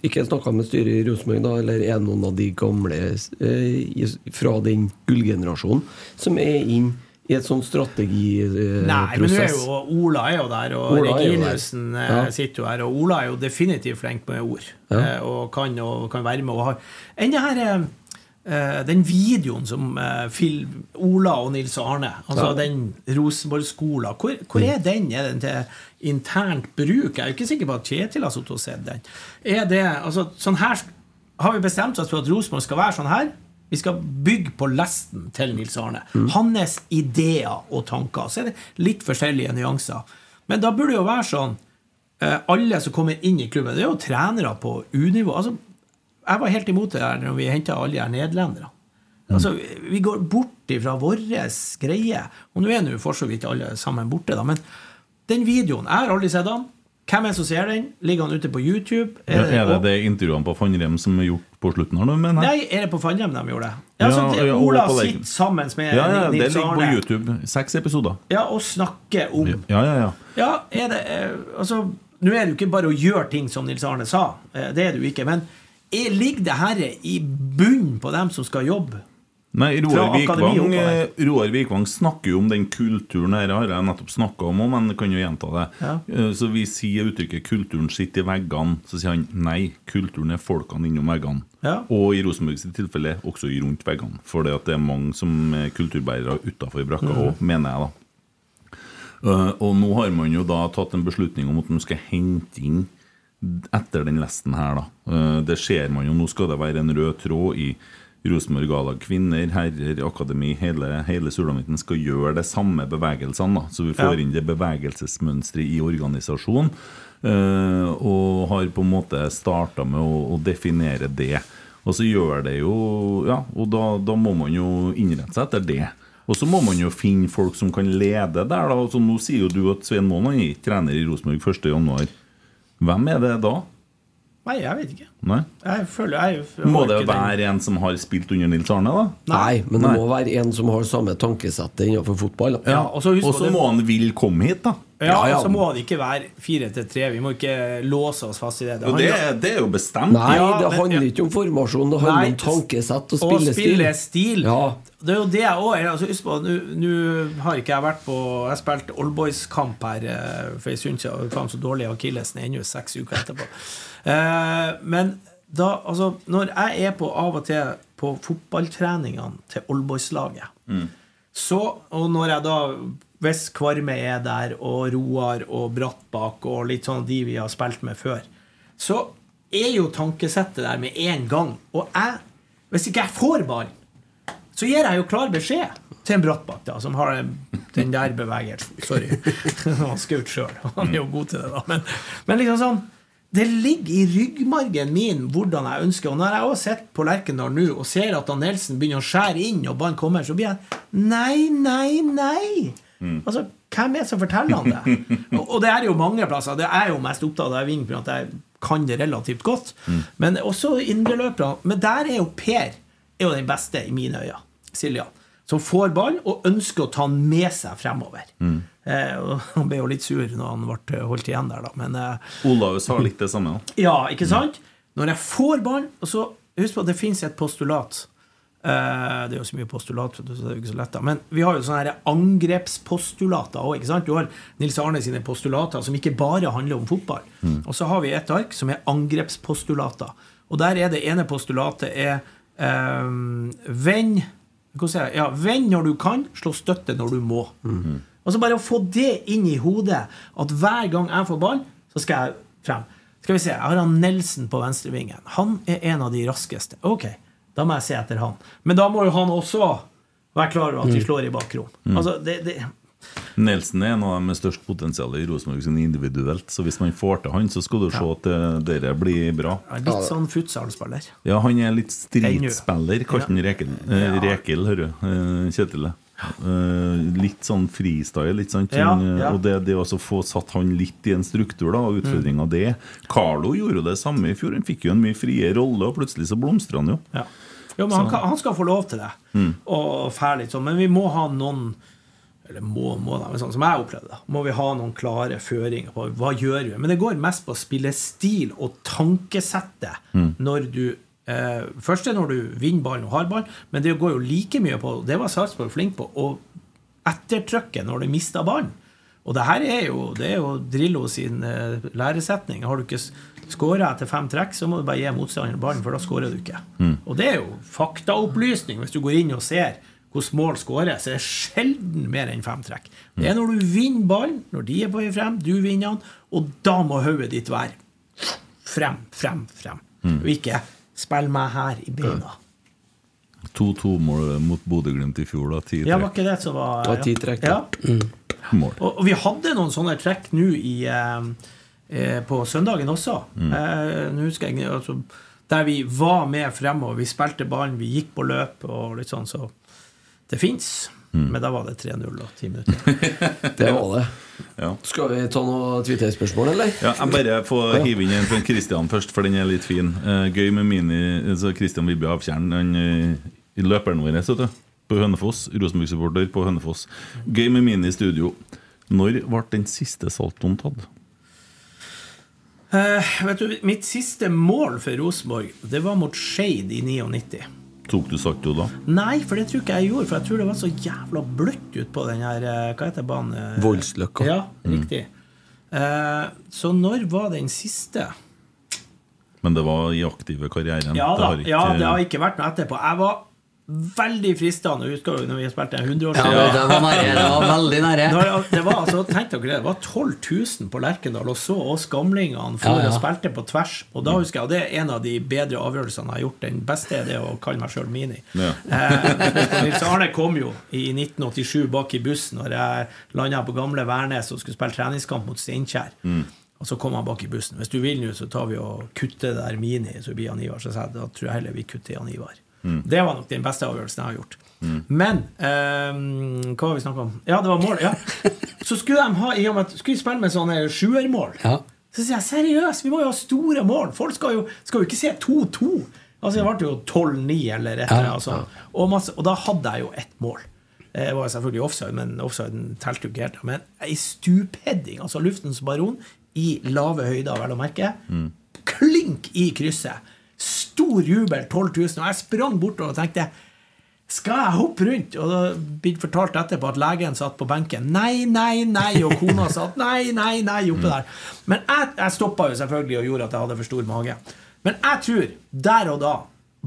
ikke snakka med styret i Rosenborg, da, eller er det noen av de gamle eh, fra den gullgenerasjonen som er inn i et sånt strategiprosess? Nei, men er jo Ola er jo der, og Ola jo der. Eh, Ja. sitter jo her. Og Ola er jo definitivt flink med ord, Ja. eh, og kan, og kan være med. Og har enn det her eh, den videoen som Phil, Ola og Nils Arne Altså Ja. den Rosenborg-skolen. Hvor, hvor er den? Er den til internt bruk? Jeg er jo ikke sikker på at Kjetil har sittet og sett den. Er det, altså, sånn her Har vi bestemt oss for at Rosenborg skal være sånn her? Vi skal bygge på lesten til Nils Arne. Hans ideer og tanker. Så er det litt forskjellige nyanser. Men da burde det jo være sånn eh, Alle som kommer inn i klubben, det er jo trenere på U-nivå. Altså, jeg var helt imot det der når vi henta alle de nederlenderne. Altså, vi går bort ifra vår greie. Og nå er nå for så vidt alle sammen borte, da. Men den videoen Jeg har aldri sett den. Hvem er det som ser den? Ligger han ute på YouTube? Er det er det intervjuene på Fannrem som er gjort på slutten her nå, mener jeg? Nei, er det på Fannrem de gjorde det? Ja, så Ja, sånn ja, Ola sitter sammen med Ja, ja, det ligger på YouTube. Seks episoder. ja, og snakker om Ja, ja, ja. Ja, er det eh, Altså, nå er det jo ikke bare å gjøre ting som Nils Arne sa. Eh, Det er det jo ikke. Men er, ligger det her i bunnen på dem som skal jobbe? Nei, Roar Vikvang, eh, Roar Vikvang snakker jo om den kulturen her, har jeg nettopp snakka om, men jeg kan jo gjenta det. Ja. Eh, Så vi sier uttrykket 'kulturen sitter i veggene'. Så sier han nei, kulturen er folkene innom veggene. Ja. Og i Rosenborgs tilfelle også rundt veggene. For det er mange som er kulturbærere utafor brakka òg, mener jeg, da. Eh, og nå har man jo da tatt en beslutning om at man skal hente inn etter den lesten her, da. Det ser man jo, nå skal det være en rød tråd i Rosenborg A-lag kvinner, herrer, akademi, hele, hele sulamitten skal gjøre de samme bevegelsene. da, Så vi får Ja. inn det bevegelsesmønsteret i organisasjonen. eh, og har på en måte starta med å, å definere det. Og så gjør det jo Ja, og da, da må man jo innrette seg etter det. Og så må man jo finne folk som kan lede der. da, altså Nå sier jo du at Svein Målen er trener i Rosenborg 1.1. Hvem er det da? Nei, jeg vet ikke. Nei? Jeg føler jeg, jeg Må det ikke den- være en som har spilt under Nils Arne, da? Nei, men det Nei. må være en som har samme tankesettet innenfor fotball. Ja, og så det- må han vil komme hit, da. Ja, Ja, ja. så må det ikke være fire til tre. Vi må ikke låse oss fast i det. Det, handler- det er jo bestemt. Nei, Ja, det men- handler ja. ikke om formasjon, det handler Nei, om tankesett og og spillestil. spillestil. Ja. Det er jo det jeg òg er. Altså, husk på, nå- har ikke jeg vært på Jeg spilte Oldboys-kamp her eh, for en stund siden. og Faen så dårlig akillesen er ennå seks uker etterpå. Eh, men da, altså, når jeg er på av og til på fotballtreningene til Oldboys-laget, så, og når jeg da Hvis Kvarme er der, og Roar og Brattbakk og litt sånn de vi har spilt med før, så er jo tankesettet der med en gang. Og jeg, hvis ikke jeg får ballen, så gir jeg jo klar beskjed til en Brattbakk, da, som har den, der bevegelsen. Sorry. Han skjøt sjøl. Han er jo god til det, da. Men, men liksom sånn det ligger i ryggmargen min hvordan jeg ønsker. Og når jeg også sitter på Lerkendal nå og ser at han Nelson begynner å skjære inn, og ballen kommer, så blir jeg Nei, nei, nei! Altså, Hvem er det som forteller han det? og, og det er jo mange plasser. Det er jo mest opptatt av Ving, at jeg kan det relativt godt. Men også indreløpere. Men der er jo Per er jo den beste i mine øyne. Silja. Som får ball og ønsker å ta den med seg fremover. Eh, han ble jo litt sur når han ble holdt igjen der, da. Men eh, Olav sa litt det samme. ja, ikke sant? Når jeg får ballen og så Husk på at det fins et postulat. Eh, det er jo så mye postulat, så det er jo ikke så lett. da Men vi har jo sånne angrepspostulater òg. Du har Nils Arne sine postulater som ikke bare handler om fotball. Og så har vi et ark som er angrepspostulater. Og der er det ene postulatet er eh, Vend ja, Vend når du kan, slå støtte når du må. Og så Bare å få det inn i hodet at hver gang jeg får ball, så skal jeg frem. Skal vi se, Jeg har han Nelson på venstrevingen. Han er en av de raskeste. Ok, da må jeg se etter han. Men da må jo han også være klar over at vi slår i bakrom. Altså, det, det, Nelson er en av dem med størst potensial i Rosenborg sin individuelt. Så hvis man får til han, så skal du se at det, dere blir bra. litt sånn futsalspiller. Ja, han er litt stridspiller, kalte han Rekil. Eh, Rekil, hører du. Eh, Kjetil. Eh, litt sånn freestyle, litt Sånn, ting, ja. Og det, det å få satt han litt i en struktur, da, og utfordringa det. Carlo gjorde det samme i fjor. Han fikk jo en mye friere rolle, og plutselig så blomstrer han jo. Ja. Jo, men han, kan, han skal få lov til det. Og fære litt sånn. Men vi må ha noen Eller må, må da, men sånn som jeg opplevde det. Må vi ha noen klare føringer på hva gjør vi. Men det går mest på spillestil og tankesettet når du eh, Først er når du vinner ballen og har ballen, men det går jo like mye på Det var Sarpsborg flink på. å ettertrykke når du mister ballen. Og det her er jo, det er jo Drillo sin eh, læresetning. Har du ikke skåra etter fem trekk, så må du bare gi motstanderen ballen, for da skårer du ikke. Og det er jo faktaopplysning. Hvis du går inn og ser hvordan mål skåres, så er det sjelden mer enn fem trekk. Det er når du vinner ballen, når de er på vei frem, du vinner den, og da må hodet ditt være frem, frem, frem. Og ikke 'spill meg her i beina'. 2-2-mål mot Bodø-Glimt i fjor, da. 10 Ja, var ikke det som var Det var ti trekk, ja. Mm. Mål. Og, og vi hadde noen sånne trekk nå i eh, eh, på søndagen også. Eh, nå husker jeg altså, Der vi var med fremover. Vi spilte ballen, vi gikk på løp og litt sånn, så det fins. Men da var det 3-0 og 10 minutter. Det var det. Ja. Skal vi ta noen Twitter-spørsmål, eller? Ja, jeg bare får hive inn en fra Christian først, for den er litt fin. Uh, gøy med mini så Christian Vibbe Avtjern, han uh, i løperen vår, vet du. På Hønefoss. Rosenborg-supporter på Hønefoss. Gøy med mini i studio. Når ble den siste saltoen tatt? Uh, vet du, mitt siste mål for Rosenborg, det var mot Skeid i 99. Tok du salto da? Nei, for det tror ikke jeg gjorde, for jeg tror det var så jævla bløtt ut på den her eh, Hva heter banen? Voldsløkka. Ja, riktig. Eh, så når var den siste? Men det var i aktive karrieren? Ja Det da, har ikke- ja, det har ikke vært noe etterpå. Jeg var veldig fristende. utgave når vi spilte den 100 år Ja, det, var nære. Det var veldig nære. Det var altså, tenk dere det, var 12 000 på Lerkendal, og så oss gamlingene for Ja, ja. og spilte på tvers. Og da husker jeg, og det er en av de bedre avgjørelsene jeg har gjort. Den beste er det å kalle meg sjøl Mini. Ja. Eh, Nils Arne kom jo i 1987 bak i bussen når jeg landa på gamle Værnes og skulle spille treningskamp mot Steinkjer. Og så kom han bak i bussen. Hvis du vil nå, så tar vi og kutter der Mini, så blir han Ivar. Så sa da tror jeg heller vi kutter han Ivar. Det var nok den beste avgjørelsen jeg har gjort. Men eh, Hva var vi snakka om? Ja, det var mål. Ja. Så skulle de ha i og med at skulle spille med sånne sjuermål. Ja. Så sier jeg seriøst, vi må jo ha store mål. Folk skal jo, skal jo ikke se 2-2. Altså, det ble jo 12-9 eller et eller Ja, annet. Og, og da hadde jeg jo ett mål. Det var selvfølgelig offside, men offsiden telte jo ikke. Men ei stupheading, altså luftens baron, i lave høyder, vel å merke. Klink i krysset. Stor jubel, 12 000. Og jeg sprang bortover og tenkte skal jeg hoppe rundt? Og da ble det fortalt etterpå at legen satt på benken. Nei, nei, nei. Og kona satt nei, nei, nei oppe der. Men jeg, jeg stoppa jo selvfølgelig og gjorde at jeg hadde for stor mage. Men jeg tror der og da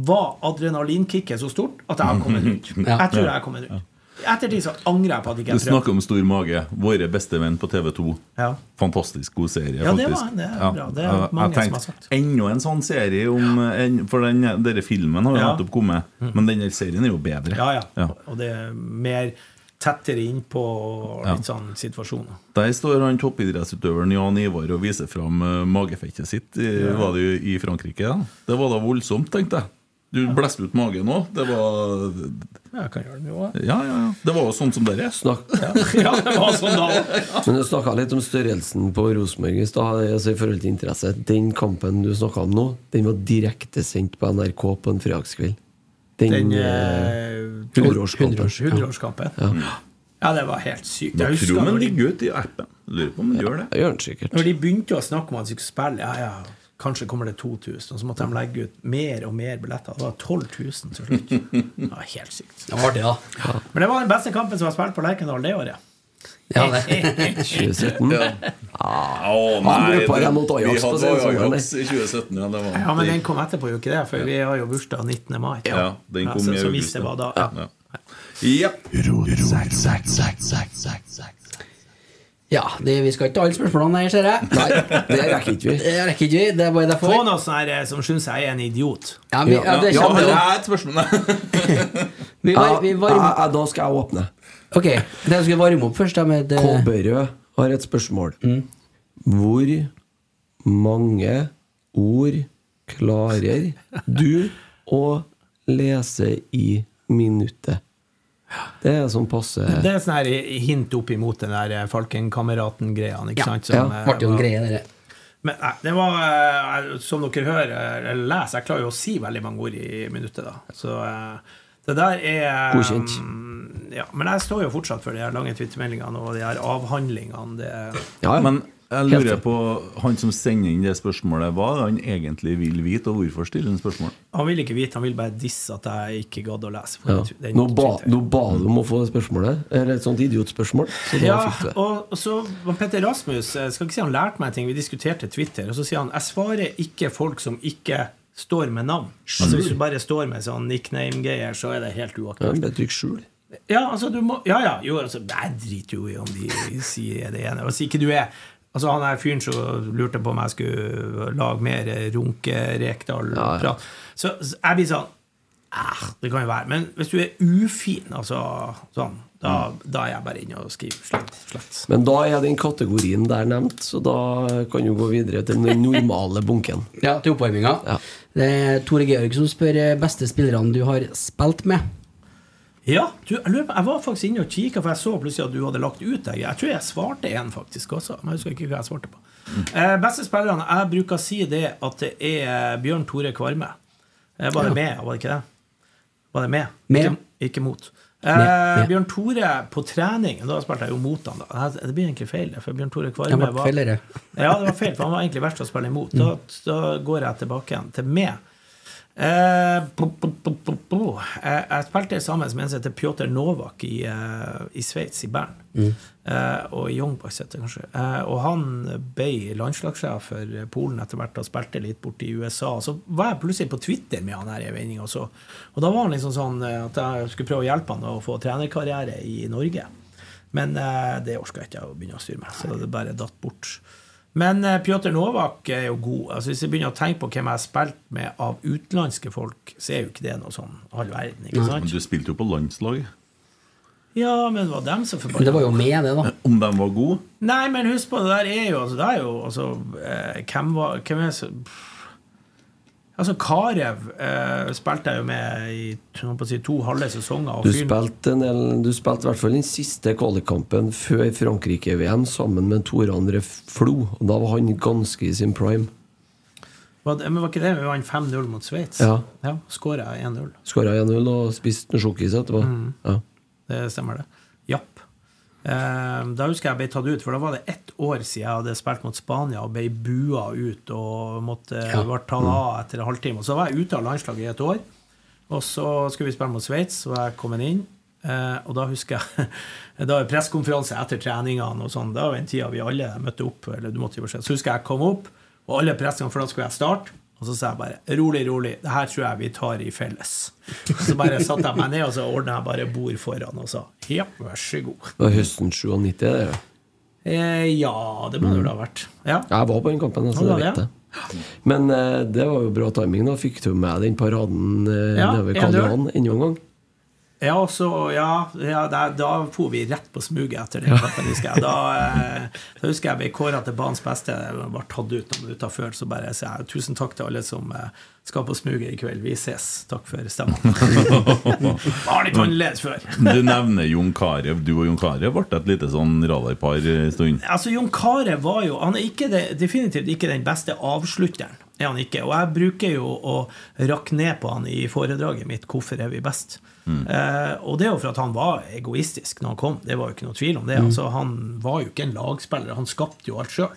var adrenalinkicket så stort at jeg har kommet rundt. Jeg tror jeg har kommet rundt. I ettertid så angrer jeg på at ikke Du jeg prøvde. snakker om stor mage. Våre beste venn på TV 2. Ja. Fantastisk god serie, Ja, det var- det er bra. Det er mange som har sagt. Enda en sånn serie om en, For den denne filmen har jo Ja. Mm. nettopp kommet, men denne serien er jo bedre. Ja, ja. Ja. Og det er mer tettere innpå litt sånn situasjoner. Der står han toppidrettsutøveren Jan Ivar og viser fram eh, magefettet sitt. Var det jo i Frankrike? da? Det var da voldsomt, tenkte jeg. Du blåste ut magen òg. Det var jeg kan gjøre det mye òg. Ja, ja, ja. Det var jo sånn som dere. Snakk, Ja, det var sånn da. Men du snakka litt om størrelsen på Rosenborg i stad, altså i forhold til interesse. Den kampen du snakka om nå, den var direktesendt på NRK på en fredagskveld. Den, Den eh, eh, 100-årskampen. 100-årskampen. Ja. det var helt sykt. Jeg Jeg tror man ligger ute i appen. Lurer på om den gjør det. Det gjør den sikkert. når de begynte å snakke om at de skulle spille Ja, ja, kanskje kommer det 2000, og så måtte de legge ut mer og mer billetter. Det var 12 000 til slutt. Det var helt sykt. Det var artig, ja. Men det var den beste kampen som var spilt på Lerkendal det året. Ja, det. 2017. Å, nei, brukte det mot Ajax Vi hadde Ajax i 2017, ja. Det var, Ja, men den kom etterpå, jo ikke det? For vi har jo bursdag 19. mai. Ja, den kom så, i så august, hvis det var da ja. ja. Ja. Ja, det, vi skal ikke ta alle spørsmålene her, ser jeg. Nei, det rekker ikke vi. Det rekker ikke vi. Det er bare derfor. Få noe sånn her eh, som syns jeg er en idiot. Ja, vi, ja, det Ja, det er et spørsmål. Vi, var, vi var, ja, ja, da skal jeg åpne. Ok, det skal varme opp først. Med det... Har et spørsmål. Hvor mange ord klarer du å lese i minuttet? Det er sånn passe Det er sånn her hint opp imot den der Falkenkameraten-greia. ikke sant? ja, Martin ble var- greie. Men nei, det var eh, Som dere hører eh, eller leser, jeg klarer jo å si veldig mange ord i minuttet, da. Så eh, det der er Godkjent. Ja, men jeg står jo fortsatt for de her lange twittermeldingene og de her avhandlingene. Det, Ja, Men jeg lurer på han som sender inn det spørsmålet, hva han egentlig vil vite, og hvorfor stiller han spørsmål? han vil ikke vite, han vil bare disse at jeg ikke gadd å lese. ja. Nå, ba, nå ba du om å få det spørsmålet. Eller et sånt idiotspørsmål. Så Ja, fikk det. og og så Petter Rasmus Jeg skal ikke si han lærte meg ting. Vi diskuterte Twitter, og så sier han jeg svarer ikke folk som ikke står med navn. Altså Hvis du bare står med sånn nickname-greier, så er det helt uaktuelt. Ja, trykk skjul. Ja, altså du må Ja, ja, jo, altså Jeg driter jo i om de sier det ene. Hvis ikke du er Altså Han der fyren som lurte på om jeg skulle lage mer Runke-Rekdal-prat. Så, så jeg blir sånn eh, Det kan jo være. Men hvis du er ufin, altså sånn, da, da er jeg bare inne og skriver slett. slett. Men da er den kategorien der nevnt, så da kan du gå videre til den normale bunken. Ja, til oppvarminga. Ja. Det er Tore Georg som spør eh, beste spillerne du har spilt med. Ja, du, jeg, var faktisk inne og kikka, for jeg så plutselig at du hadde lagt ut deg. Jeg tror jeg svarte en faktisk også, men jeg husker ikke hva jeg svarte på. Eh, beste spillerne, jeg bruker å si det at det er Bjørn Tore Kvarme. Eh, var det med, var det ikke det? Var det med? Med. Ikke, ikke mot. Eh, Med, med. Bjørn Tore på trening, da spilte jeg jo mot han da. Det blir egentlig feil, for Bjørn Tore Kvarme var ja, det var feil, for han var egentlig verst å spille imot. Da, da går jeg tilbake igjen til meg. Jeg spilte sammen med en som heter Pjotr Novak i, eh, i Sveits, i Bern. Eh, og i Youngboys, heter det kanskje. Eh, og han ble landslagssjef for Polen etter hvert og spilte litt borte i USA. Så var jeg plutselig på Twitter med han her i vending, og, og da var han liksom sånn eh, at jeg skulle prøve å hjelpe han å få trenerkarriere i Norge. Men eh, det orka jeg ikke å begynne å styre med, så det bare datt bort. Men eh, Pjotr Novak er jo god. Altså Hvis jeg begynner å tenke på hvem jeg har spilt med av utenlandske folk, så er jo ikke det noe sånn all verden. ikke Men du spilte jo på landslaget. Ja, men var dem som forbanna? det var jo med, det, da. Om de var gode? Nei, men husk på, det der er jo altså, Det er jo altså eh, Hvem var Hvem er så Altså, Karev eh, spilte jeg jo med i si, to halve sesonger. Du spilte, en del, du spilte i hvert fall den siste kvalikkampen før Frankrike-VM sammen med Tore André Flo. Og da var han ganske i sin prime. Var det, men var ikke det vi vant 5-0 mot Sveits? Ja. ja Skåra 1-0. Skåra 1-0 og spiste en sjokkis etterpå. Mm. Ja. Det stemmer, det. Japp. Eh, da husker jeg ble tatt ut, for da var det ett år siden jeg hadde spilt mot Spania og ble bua ut og måtte Ja. ble tatt av etter en halvtime. Og så var jeg ute av landslaget i et år, og så skulle vi spille mot Sveits, var jeg kommet inn. Eh, og da husker jeg Da var pressekonferanse etter treningene og sånn. Det var den tida vi alle møtte opp. Eller du måtte jo se. Så husker jeg jeg kom opp, og alle pressene, for da skulle jeg starte. Og så sa jeg bare rolig, rolig, det her tror jeg vi tar i felles. Så bare satte jeg meg ned og så ordna jeg bare bord foran og sa ja, vær så god. Det var høsten 97, det. ja. Eh, ja, det må det vel ha vært. Ja. Jeg var på den kampen, så jeg det vet jeg. Men eh, det var jo bra timing. da Fikk du med den paraden eh, Ja, en Karl. Johan enda en gang? Ja, så, ja, ja da, da for vi rett på smuget etter den kampen, husker jeg. Da, eh, da husker jeg ble kåra til banens beste. Jeg ble tatt ut noen minutter før, så bare sier jeg tusen takk til alle som eh, skal på smuget i kveld. Vi ses. Takk for stemmen. Var litt annerledes før. Du nevner Jon Carew. Du og Jon Carew ble et lite sånn radarpar en stund. Altså, Jon Carew var jo Han er ikke det, definitivt ikke den beste avslutteren. Er han ikke. Og jeg bruker jo å rakke ned på han i foredraget mitt 'Hvorfor er vi best?' Eh, og det er jo for at han var egoistisk når han kom. Det var jo ikke noe tvil om det. Altså, han var jo ikke en lagspiller. Han skapte jo alt sjøl.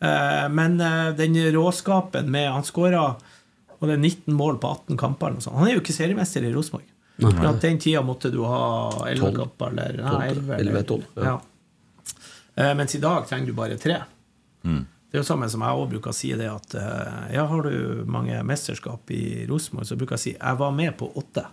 Eh, men eh, den råskapen med Han skåra og det er 19 mål på 18 kamper. Han er jo ikke seriemester i Rosenborg. For at Den tida måtte du ha 11 Tolv. kamper, eller Tolv, nei, 11, elleve, eller- tolv, ja. Ja. Eh, Mens i dag trenger du bare tre. Det er jo samme som jeg også bruker å si det at eh, ja, har du mange mesterskap i Rosenborg, så bruker jeg å si jeg var med på åtte.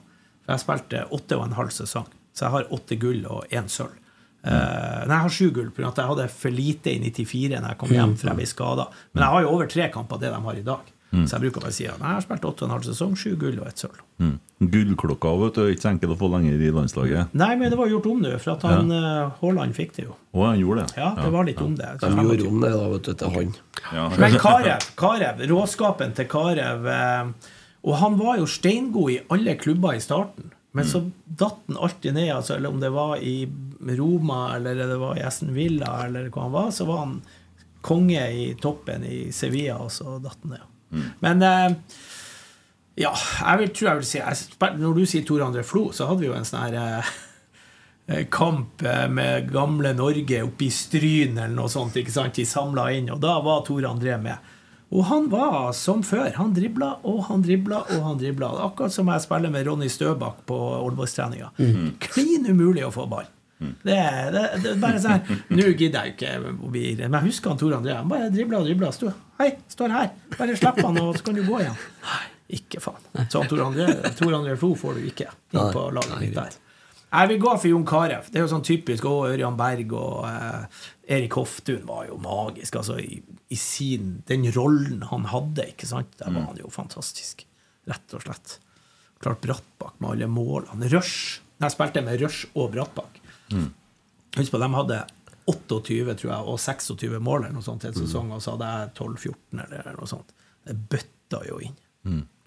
For jeg spilte åtte og en halv sesong. Så jeg har åtte gull og én sølv. Eh, nei, jeg har sju gull, pga. at jeg hadde for lite i 94 når jeg kom hjem, for jeg ble skada. Men jeg har jo over tre kamper det de har i dag. Så jeg bruker bare å si at jeg har spilt åtte og en halv sesong, sju gull og ett sølv. Mm. Gullklokka vet du, er ikke så enkel å få lenger i landslaget. Nei, men det var gjort om nå, for at han eh, Haaland fikk det jo. Å, han gjorde det? Ja, det var litt om det. Han gjorde om det da, vet du, til han. Ja. Men Karev, Karev, råskapen til Karev eh, Og han var jo steingod i alle klubber i starten. Men så datt han alltid ned. Altså, eller om det var i Roma eller det var i Essen Villa, eller hvor han var, så var han konge i toppen i Sevilla, og så datt han ned. Men eh, ja, jeg vil, tror jeg vil si jeg, Når du sier Tor André Flo, så hadde vi jo en sånn her eh, eh, kamp eh, med gamle Norge oppe i Stryn eller noe sånt. ikke sant? De samla inn, og da var Tor André med. Og han var som før. Han dribla og han dribla og han dribla. Akkurat som jeg spiller med Ronny Støbakk på Ålborgstreninga. Klin umulig å få ball. Det, er- det, det er bare sånn Nå gidder jeg ikke å bli Men jeg husker han Tor André. Han bare dribla og dribla. Stå, Hei, står her. Bare slipp han, og så kan du gå igjen. Nei, ikke faen. Så Tor André, Tor André Flo får du ikke inn på laget mitt der. Jeg vil gå for Jon Carew. Det er jo sånn typisk. Og Ørjan Berg og eh, Erik Hoftun var jo magisk. Altså i, i sin Den rollen han hadde, ikke sant. Der var han jo fantastisk. Rett og slett. Klart Brattbakk med alle målene. Rush. Jeg spilte med Rush og Brattbakk. Husk på, de hadde 28 tror jeg, og 26 mål eller noe sånt en sesong, og så hadde jeg 12-14 eller noe sånt. Det bøtta jo inn.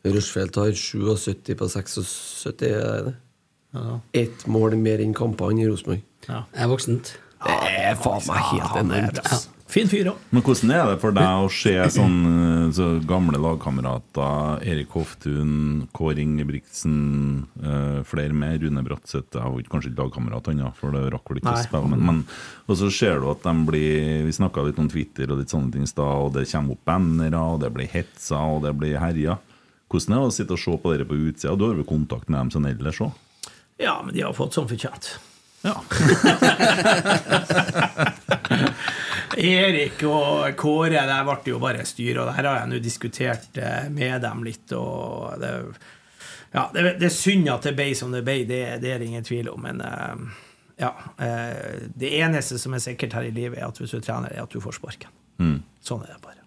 Rushfeldt har 77 på 76, er det? Ja. Ett mål mer enn kampene i Rosenborg. Ja. Det er voksent. Det er faen meg helt enormt. Ja. Fin fyr òg. Men hvordan er det for deg å se sånn eh, så gamle lagkamerater, Erik Hoftun, Kåre Ingebrigtsen, uh, flere med, Rune Bratseth Jeg var kanskje ikke lagkamerat ennå, for det rakk vel ikke Nei. å spille. Men, men, og så ser du at de blir Vi snakka litt om Twitter og litt sånne ting i stad, og det kommer opp bannere, og det blir hetsa, og det blir herja. Hvordan er det å sitte og se på dere på utsida? Du har vel kontakt med dem sånn ellers òg? Ja, men de har fått som fortjent. Ja. Erik og Kåre, der ble det jo bare styr, og der har jeg nå diskutert eh, med dem litt, og det ja, det, det er synd at det ble som det ble, det, det er det ingen tvil om, men eh, ja. eh, Det eneste som er sikkert her i livet, er at hvis du er trener, er at du får sparken. Mm. Sånn er det bare.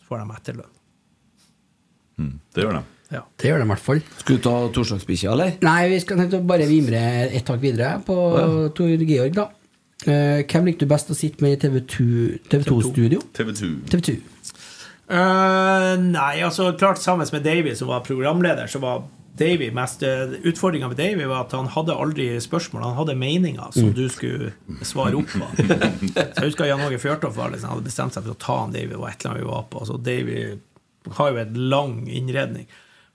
Så får de etterlønn. Mm. Det gjør de. Ja. Det gjør de i hvert fall. Skal du ta torsdagsbikkja, eller? Nei, vi skal bare vimre et tak videre på Tor Georg, da. Uh, hvem likte du best å sitte med i TV2-studio? TV 2. TV 2. Eh, nei, altså klart sammen med Davy, som var programleder, så var Davy mest Utfordringa med Davy var at han hadde aldri spørsmål, han hadde meninger som du skulle svare opp på. så jeg husker Jan Åge Fjørtoft var liksom, hadde bestemt seg for å ta han Davy, og et eller annet vi var på. Så Davy har jo en lang innredning,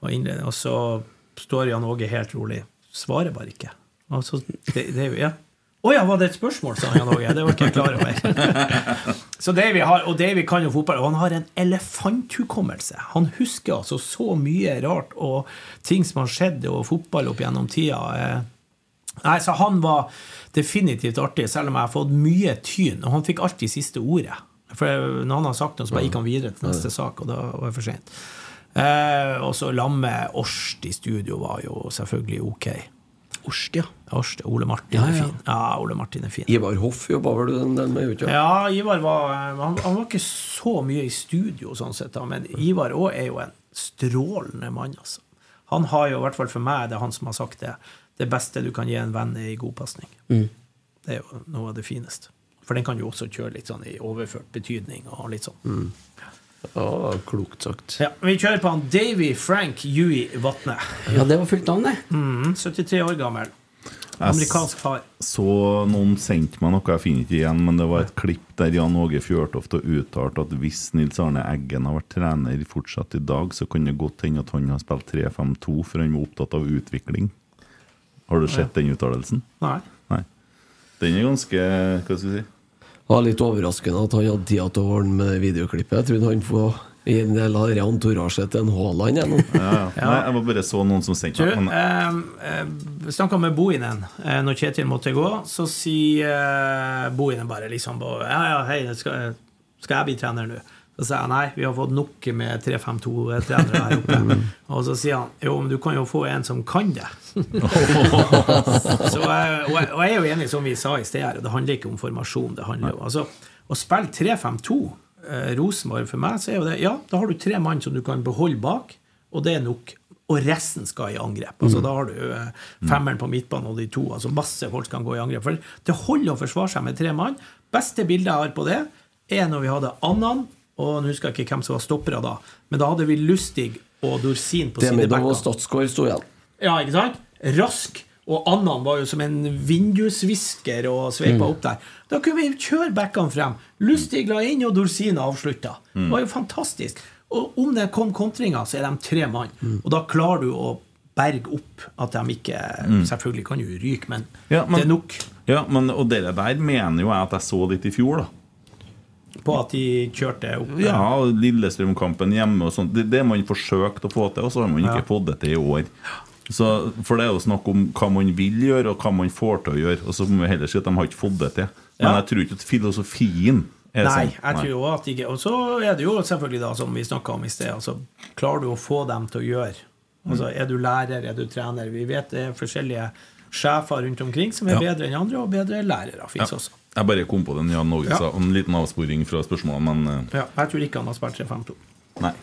og, så står Jan Åge helt rolig. Svarer bare ikke. Og så det, ja. Å ja, var det et spørsmål, sa Jan Åge. Det var ikke jeg klar over. Så Davy har, og Davy kan jo fotball, og han har en elefanthukommelse. Han husker altså så mye rart og ting som har skjedd og fotball opp gjennom tida. Eh, Nei, så han var definitivt artig, selv om jeg har fått mye tyn. Og han fikk alltid siste ordet. For når han har sagt noe, så bare gikk han videre til neste sak, og da var det for sent. Eh, og så Lamme Årst i studio var jo selvfølgelig ok. Orst, ja. Årst, Ole Martin Ja, er fin. Ja, Ole Martin er fin. Ivar Hoff jobba vel du den del med? Ikke? Ja, Ivar var han, han var ikke så mye i studio, sånn sett, da, men Ivar òg er jo en strålende mann, altså. Han har jo, i hvert fall for meg, det er han som har sagt det, det beste du kan gi en venn, er i god pasning. Mm. Det er jo noe av det fineste. For den kan jo også kjøre litt sånn i overført betydning og litt sånn. Ja, klokt sagt. Ja, vi kjører på han Davy Frank Huey Vatne. Ja, det var fullt navn, det. Mm, 73 år gammel. Amerikansk far. Så noen sendte meg noe, jeg finner ikke igjen, men det var et klipp der Jan Åge Fjørtoft har uttalt at hvis Nils Arne Eggen har vært trener fortsatt i dag, så kan det godt hende at han har spilt 3-5-2, for han var opptatt av utvikling. Har du sett den uttalelsen? Nei. Nei. Den er ganske Hva skal vi si? Det var litt overraskende at han hadde tida til å ordne med videoklippet. Jeg trodde han får i en del av entourasjet til en Haaland ennå. nå. Ja, ja. Nei, jeg var bare så noen som sendte meg. Men, eh, eh, snakka med Bohinen eh, når Kjetil måtte gå. Så sier eh, Bohinen bare liksom på, Ja, ja, hei, skal, skal jeg bli trener nå? Så sier jeg nei, vi har fått nok med 3-5-2-trenere her oppe. Og så sier han jo, men du kan jo få en som kan det. så, og, jeg, og jeg er jo enig, som vi sa i sted her, det handler ikke om formasjon. det handler jo, altså, Å spille 3-5-2, eh, Rosenborg for meg, så er jo det Ja, da har du tre mann som du kan beholde bak, og det er nok. Og resten skal i angrep. Altså, Da har du eh, femmeren på midtbanen og de to. altså Masse folk kan gå i angrep. For Det holder å forsvare seg med tre mann. Beste bildet jeg har på det, er når vi hadde Annan, og nå husker jeg ikke hvem som var stoppere da, men da hadde vi Lustig og Dorsin på Demidov og sidebackene. Statsgaard sto igjen. Ja, ikke sant? Rask. Og Annan var jo som en vindusvisker og sveipa opp der. Da kunne vi kjøre backene frem. Lustig la inn, og Dorsin avslutta. Det var jo fantastisk. Og om det kom kontringer, så er de tre mann. Og da klarer du å berge opp at de ikke Selvfølgelig kan jo ryke, men, Ja, men- det er nok ja, men, og det der mener jo jeg at jeg så litt i fjor, da. på at de kjørte opp. Ja, og Lillestrøm-kampen hjemme og sånn. Det, det man forsøkte å få til, og så har man ikke Ja. fått det til i år. Så, for det er jo snakk om hva man vil gjøre, og hva man får til å gjøre. Og så må vi heller si at de har ikke fått det til. Men Ja. jeg tror ikke at filosofien er Nei, sånn. jeg tror at ikke Og så er det jo selvfølgelig, da, som vi snakka om i sted, altså, klarer du å få dem til å gjøre Altså, Er du lærer, er du trener? Vi vet det er forskjellige sjefer rundt omkring som er Ja. bedre enn andre, og bedre lærere fins Ja. også. Jeg bare kom på den Jan Norge Ja. sa. En liten avsporing fra spørsmålet, men uh... Ja, jeg tror ikke han har spilt 3-5-2. nei.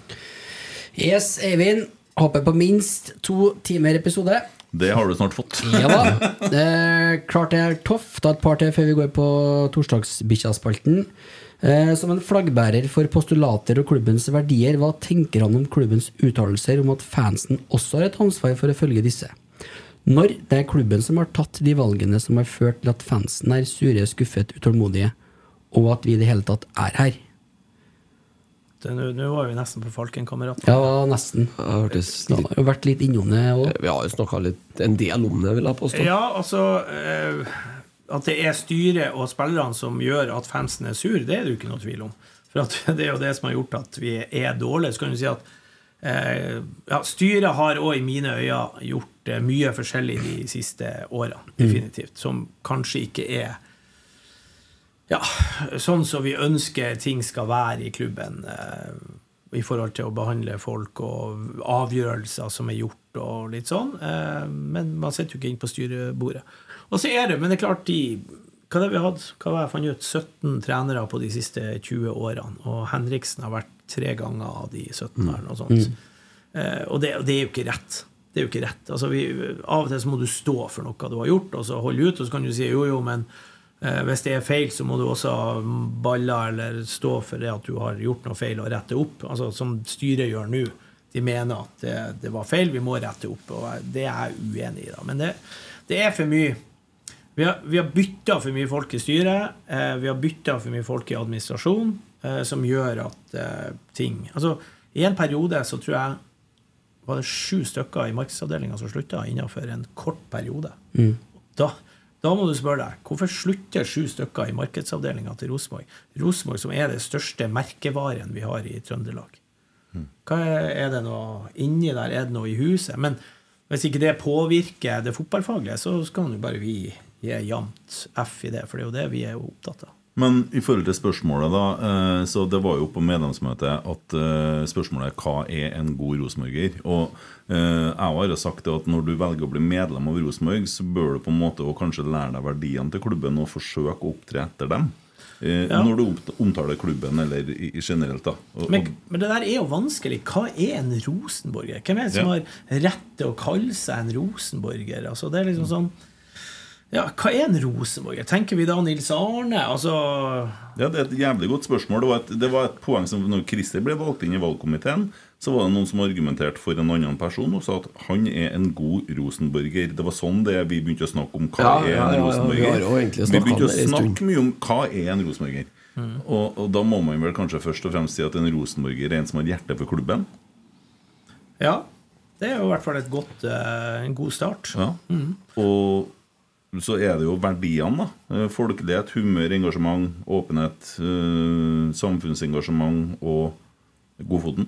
Yes, Eivind. Håper på minst to timer episode. Det har du snart fått. Ja da. Eh, klart det er tøft. Da et par til før vi går på torsdagsbikkjaspalten. Eh, som en flaggbærer for postulater og klubbens verdier, hva tenker han om klubbens uttalelser om at fansen også har et ansvar for å følge disse? Når det er klubben som har tatt de valgene som har ført til at fansen er sure, skuffet, utålmodige, og at vi i det hele tatt er her. Det- Nå nå var vi nesten på Falkenkameraten. Ja, nesten. Jeg hørtes Han har jo vært litt innom det òg. Vi har jo snakka en del om det, vil jeg påstå. Ja, altså eh, At det er styret og spillerne som gjør at fansen er sur, det er det jo ikke noe tvil om. For at det er jo det som har gjort at vi er dårlige. Så kan du si at eh, ja, styret har òg i mine øyne gjort eh, mye forskjellig de siste årene, definitivt. Som kanskje ikke er ja, sånn som vi ønsker ting skal være i klubben. Eh, I forhold til å behandle folk og avgjørelser som er gjort og litt sånn. Eh, men man sitter jo ikke inne på styrebordet. Og så er det, men det er klart de hva har det vi har hatt? Hva var jeg fant ut? 17 trenere på de siste 20 årene. Og Henriksen har vært tre ganger av de 17 her. Og sånt. Eh, og det, og det er jo ikke rett. Det er jo ikke rett. Altså, vi, av og til så må du stå for noe du har gjort, og så holde ut, og så kan du si jo, jo, men hvis det er feil, så må du også balle eller stå for det at du har gjort noe feil, og rette opp. Altså, som styret gjør nå. De mener at det, det var feil, vi må rette opp. Og det er jeg uenig i. da. Men det, det er for mye vi har, vi har bytta for mye folk i styret. Eh, vi har bytta for mye folk i administrasjon, eh, som gjør at eh, ting Altså, i en periode så tror jeg var det sju stykker i markedsavdelinga som slutta innenfor en kort periode. Da, da må du spørre deg hvorfor slutter sju stykker i markedsavdelinga til Rosenborg? Rosenborg som er det største merkevaren vi har i Trøndelag. Hva er, det noe inni der? Er det noe i huset? Men hvis ikke det påvirker det fotballfaglige, så skal jo bare vi gi jevnt F i det, for det er jo det vi er opptatt av. Men i forhold til spørsmålet, da. eh, Så det var jo på medlemsmøtet at eh, spørsmålet er hva er en god rosenborger? Og eh, jeg har jo sagt at når du velger å bli medlem av Rosenborg, så bør du på en måte kanskje lære deg verdiene til klubben og forsøke å opptre etter dem. Ja. når du omtaler klubben eller generelt. da og, Men, men det der er jo vanskelig. Hva er en rosenborger? Hvem er det som Ja. har rett til å kalle seg en rosenborger? Altså, det er liksom sånn Ja, hva er en rosenborger? Tenker vi da Nils Arne? Altså Ja, Det er et jævlig godt spørsmål. Det var et, det var et poeng som Når Christer ble valgt inn i valgkomiteen, så var det noen som argumenterte for en annen person og sa at han er en god rosenborger. Det var sånn det vi begynte å snakke om hva Ja, er en ja, ja, rosenborger. egentlig vi begynte å snakke mye om hva er en rosenborger. Mm. Og, og da må man vel kanskje først og fremst si at en rosenborger er en som har hjerte for klubben. Ja. Det er jo i hvert fall et godt, uh, en god start. Ja. Og så er det jo verdiene, da. Eh, Folkelighet, humør, engasjement, åpenhet, eh, samfunnsengasjement og Godfoten.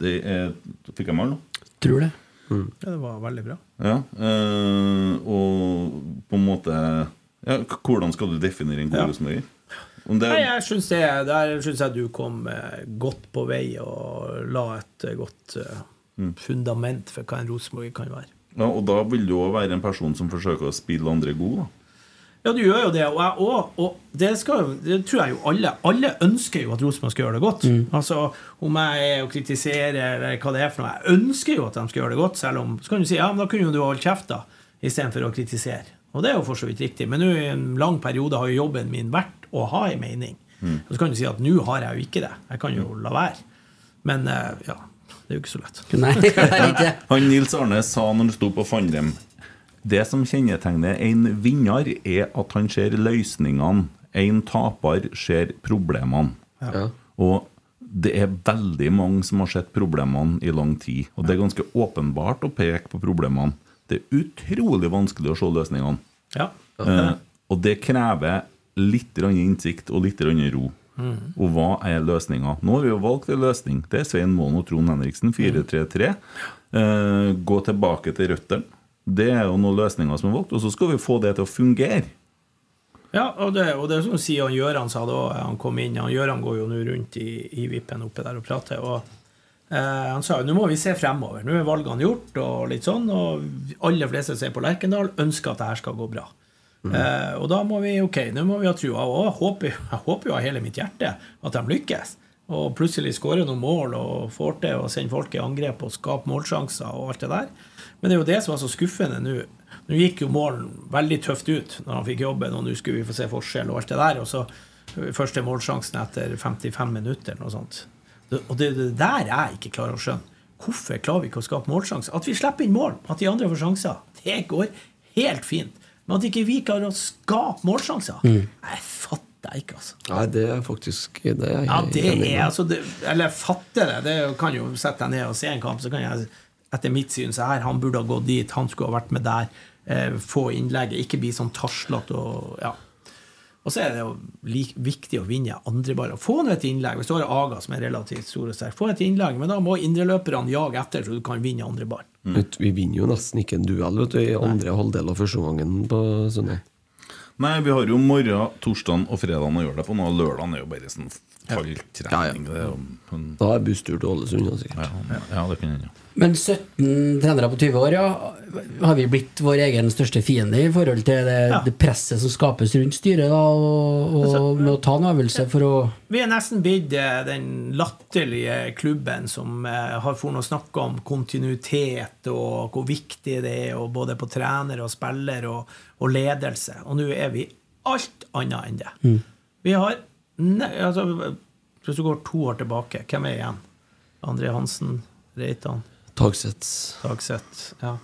Det er Fikk jeg med alle nå? Tror det. Ja, det var veldig bra. Ja. eh, og på en måte ja, Hvordan skal du definere en god Ja. rosenborger? Om det Nei, jeg syns det, der syns jeg du kom godt på vei og la et godt Mm. fundament for hva en rosenborger kan være. Ja, Og da vil du òg være en person som forsøker å spille andre gode. da Ja, du gjør jo det, og jeg òg. Og det, skal, det tror jeg jo alle. Alle ønsker jo at Rosenborg skal gjøre det godt. Altså, Om jeg er og kritiserer eller hva det er for noe. Jeg ønsker jo at de skal gjøre det godt, selv om Så kan du si ja, men da kunne jo du holdt kjeft, da, istedenfor å kritisere. Og det er jo for så vidt riktig. Men nå i en lang periode har jo jobben min vært å ha en mening. Og så kan du si at nå har jeg jo ikke det. Jeg kan jo la være. Men eh, ja, det er jo ikke så lett. Nei, det er ikke. Han Nils Arne sa når han sto på Fandem Det som kjennetegner en vinner, er at han ser løsningene. En taper ser problemene. Ja. Og det er veldig mange som har sett problemene i lang tid. Og det er ganske åpenbart å peke på problemene. Det er utrolig vanskelig å se løsningene. Ja. Eh, og det krever litt innsikt og litt grann ro. Og hva er løsninga? Nå har vi jo valgt en løsning. Det er Svein Målen og Trond Henriksen, 4-3-3. Eh, gå tilbake til røttene. Det er jo noen løsninger som er valgt, og så skal vi få det til å fungere. Ja, og det, og det som sier han Gjøran sa da han kom inn. Han Gjøran går jo nå rundt i, i vippen oppe der og prater. og eh, Han sa jo nå må vi se fremover. Nå er valgene gjort, og litt sånn, og aller fleste som er på Lerkendal, ønsker at det her skal gå bra. Eh, og da må vi ok, nå må vi ha trua. Og jeg håper, jo av hele mitt hjerte at de lykkes. Og plutselig skårer noen mål og får til å sende folk i angrep og skape målsjanser og alt det der. Men det er jo det som var så skuffende nå. Nå gikk jo målen veldig tøft ut når han fikk jobben, og nå skulle vi få se forskjell og alt det der. Og så øh, første målsjansen etter 55 minutter, eller noe sånt. Og det er det der jeg ikke klarer å skjønne. Hvorfor klarer vi ikke å skape målsjanser? At vi slipper inn mål, at de andre får sjanser, det går helt fint. Men at ikke vi klarer å skape målsjanser, jeg fatter ikke, altså. Nei, det er faktisk det er jeg Ja, det enig er altså det, Eller fatter det. Det kan jo sette deg ned og se en kamp, så kan jeg etter mitt syn så her, han burde ha gått dit, han skulle ha vært med der. Eh, få innlegget, ikke bli sånn taslete og ja. Og så er det jo like, viktig å vinne andre baller. Få nå et innlegg. Hvis du har Aga, som er relativt stor og sterk, få et innlegg, men da må indreløperne jage etter, så du kan vinne andre ball. Vet Vi vinner jo nesten ikke en duell vet du, i andre halvdel av første omgangen på søndag. Nei, vi har jo morgen, torsdag og fredag å gjøre det på nå. Lørdagen er jo bare sånn falltrening. Det er jo Da er busstur til Ålesund. da, sikkert. ja, ja, det kan hende. Men 17 trenere på 20 år, ja. Har vi blitt vår egen største fiende i forhold til det, Ja. det presset som skapes rundt styret, da, og, og med å ta en øvelse for å Vi er nesten blitt eh, den latterlige klubben som eh, har for noe å snakke om kontinuitet og hvor viktig det er, og både på trener og spiller og, og ledelse. Og nå er vi alt annet enn det. Vi har altså, Hvis du går to år tilbake, hvem er igjen? André Hansen, Reitan, Tagseth. Tagseth ja.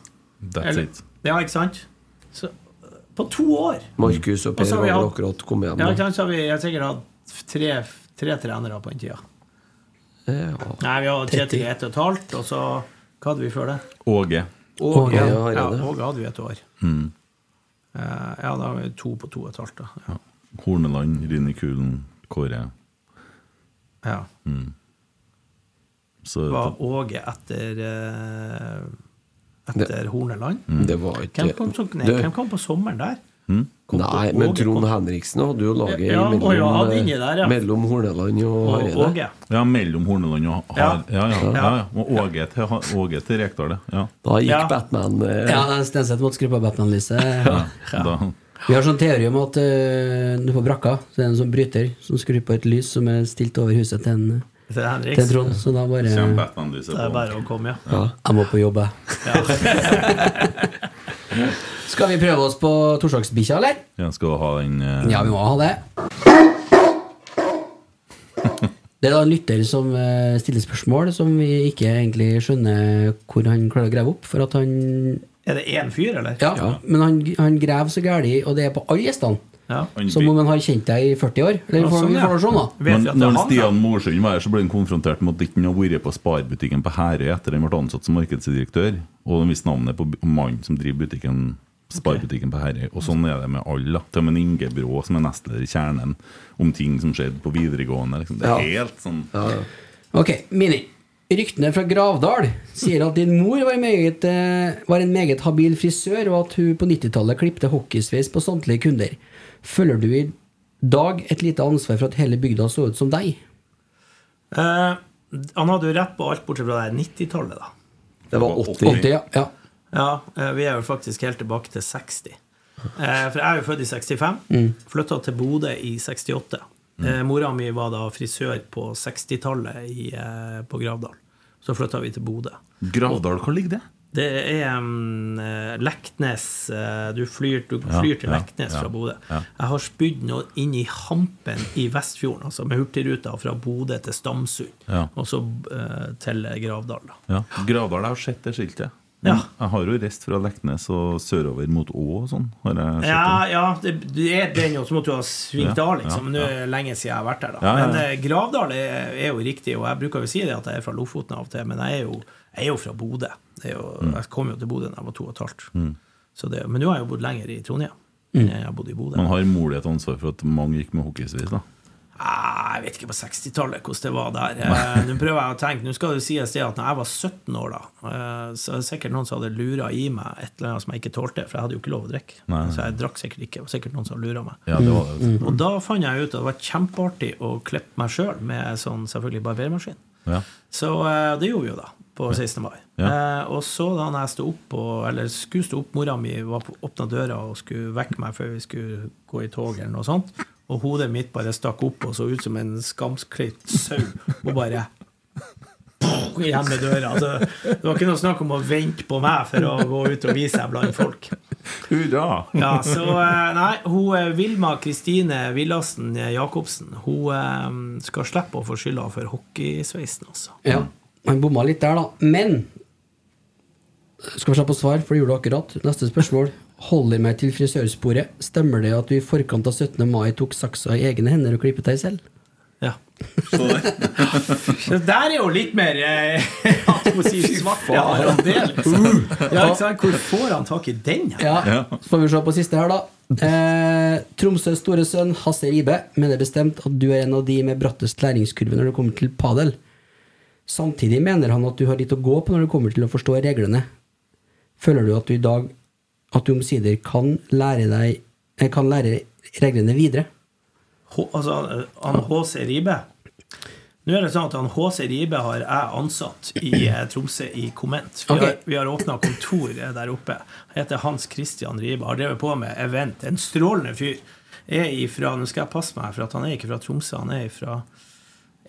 That's Eller- it. ja, ikke sant? Så, på to år Markus og Per og har har vi akkurat kommet hjem. ja, ikke sant? Så har vi jeg har sikkert hatt tre, tre trenere på den tida. Ja. Nei, vi hadde Kjetil i ett og et halvt, og så Hva hadde vi før det? Åge. Åge. ja, Ja, Åge hadde vi et år. Mm. Eh, ja, da har vi to på to og et halvt. Da. Ja. Horneland, Rinikulen, Kåre. Ja. Så Var Åge etter etter det, Horneland? Det var ikke Hvem kom, så, nei, Det- hvem kom på sommeren der? Kom Nei, men Åge, Trond kom- Henriksen hadde jo laget Ja, mellom, ja, der, ja. mellom Horneland og Og Hareide. Ja, mellom Horneland og Ja. Har... Ja, ja. ja, ja. Og Åge til, Åge til Rekdal, ja. Da gikk Ja. Batman eh, Ja, Stenseth måtte skru på Batman-lyset. ja. Vi har sånn teori om at uh, på brakka så er det en sånn bryter som skrur på et lys som er stilt over huset til en, Til Henrik. til Trond. Så da bare Batman-lyset Det er bare å komme, ja. ja, Jeg må på jobb, jeg. Skal vi prøve oss på torsdagsbikkja, eller? Ja, skal vi ha den uh... Ja, vi må ha det. Det er da en lytter som eh, stiller spørsmål som vi ikke egentlig skjønner hvor han klarer å grave opp. For at han Er det én fyr, eller? Ja, men han, han graver så gærlig, og det er på alle gjestene. Ja. Som om han har kjent deg i 40 år. Eller Ja, sånn, ja. sånn, da. Men når han, Stian? Morsund var her, så ble han konfrontert med at ikke han har vært på Sparbutikken på Herøy etter han ble ansatt som markedsdirektør. Og han visste navnet på mannen som driver butikken Sparbutikken på Herøy. Og sånn er det med alle. Til og med Inge Brå, som er nestleder i Kjernen, om ting som skjedde på videregående. Liksom. Det er Ja. helt sånn Ok, Mini. Ryktene fra Gravdal sier at din mor var, meget, eh, var en meget habil frisør, og at hun på 90-tallet klipte hockeysveis på samtlige kunder. Føler du i dag et lite ansvar for at hele bygda så ut som deg? Eh, han hadde jo rett på alt bortsett fra det 90-tallet, da. Det var 80. 80, ja. ja. Ja, eh, vi er jo faktisk helt tilbake til 60. Eh, For jeg er jo født i 65. Flytta til Bodø i 68. Eh, Mora mi var da frisør på 60-tallet eh, på Gravdal. Så flytta vi til Bodø. Gravdal, hvor ligger det? Det er um, Leknes eh, Du flyr, du Ja, flyr til ja, Leknes ja, fra Bodø. ja. Jeg har spydd noe inn i hampen i Vestfjorden, altså med Hurtigruta fra Bodø til Stamsund, Ja. og så uh, til Gravdal. da. Ja. Gravdal, jeg har sett det skiltet. Ja. Jeg har jo reist fra Leknes og sørover mot Å og sånn. Har jeg sett Ja, ja det, det er den, og så måtte du ha svingt av, liksom. ja, Men nå er det lenge siden jeg har vært der, da. Ja, ja, ja. Men eh, Gravdal er, er jo riktig, og jeg bruker jo si det at jeg er fra Lofoten av og til, men jeg er jo, jeg er jo fra Bodø. Mm. Jeg kom jo til Bodø da jeg var to og et halvt. Så men nå har jeg jo bodd lenger i Trondheim enn jeg har bodd i Bodø. Man har mulig et ansvar for at mange gikk med hockeysveis, da. Ah, jeg vet ikke på 60-tallet hvordan det var der. Eh, Nå prøver jeg å tenke, nå skal det sies det at når jeg var 17 år, da, eh, så er det sikkert noen som hadde lura i meg et eller annet som jeg ikke tålte, for jeg hadde jo ikke lov å drikke. Nei. Så jeg drakk sikkert ikke. Det var sikkert noen som lura meg. Ja, det var det. Mm. Og da fant jeg ut at det var kjempeartig å klippe meg sjøl med sånn selvfølgelig barbermaskin. Ja. Så eh, det gjorde vi jo da, på 16. mai. Ja. Eh, og så da når jeg stod opp, og, eller skulle stå opp, mora mi var på, åpna døra og skulle vekke meg før vi skulle gå i tog, eller noe sånt, og hodet mitt bare stakk opp og så ut som en skamsklipt sau, og bare igjen med døra. Altså, det var ikke noe snakk om å vente på meg for å gå ut og vise seg blant folk. Hurra! Ja, så eh, Nei, hun eh, Vilma Kristine Villassen Jacobsen Hun eh, skal slippe å få skylda for hockeysveisen, altså. Ja, han bomma litt der, da. Men Skal vi se på svar, for det gjorde du akkurat. Neste spørsmål. Holder meg til frisørsporet. Stemmer det at du i forkant av 17. mai tok saksa i egne hender og klippet deg selv? Ja. Det der er jo litt mer eh, sier svarte han det, liksom. Ja, ikke sant? Hvor får han tak i den? her? Ja, Ja. Så får vi se på siste her, da. Eh, Tromsøs store sønn Hasse Ribe mener bestemt at du er en av de med brattest læringskurve når det kommer til padel. Samtidig mener han at du har litt å gå på når det kommer til å forstå reglene. Føler du at du i dag At du omsider kan lære deg eh, Kan lære reglene videre? H altså, han HC Ribe Nå er det sånn at han HC Ribe har jeg ansatt i eh, Tromsø i Komment. Vi okay. har, vi har åpna kontor eh, der oppe. Han heter Hans Christian Ribe. Har drevet på med event. En strålende fyr. Er ifra, Nå skal jeg passe meg, for at han er ikke fra Tromsø. Han er ifra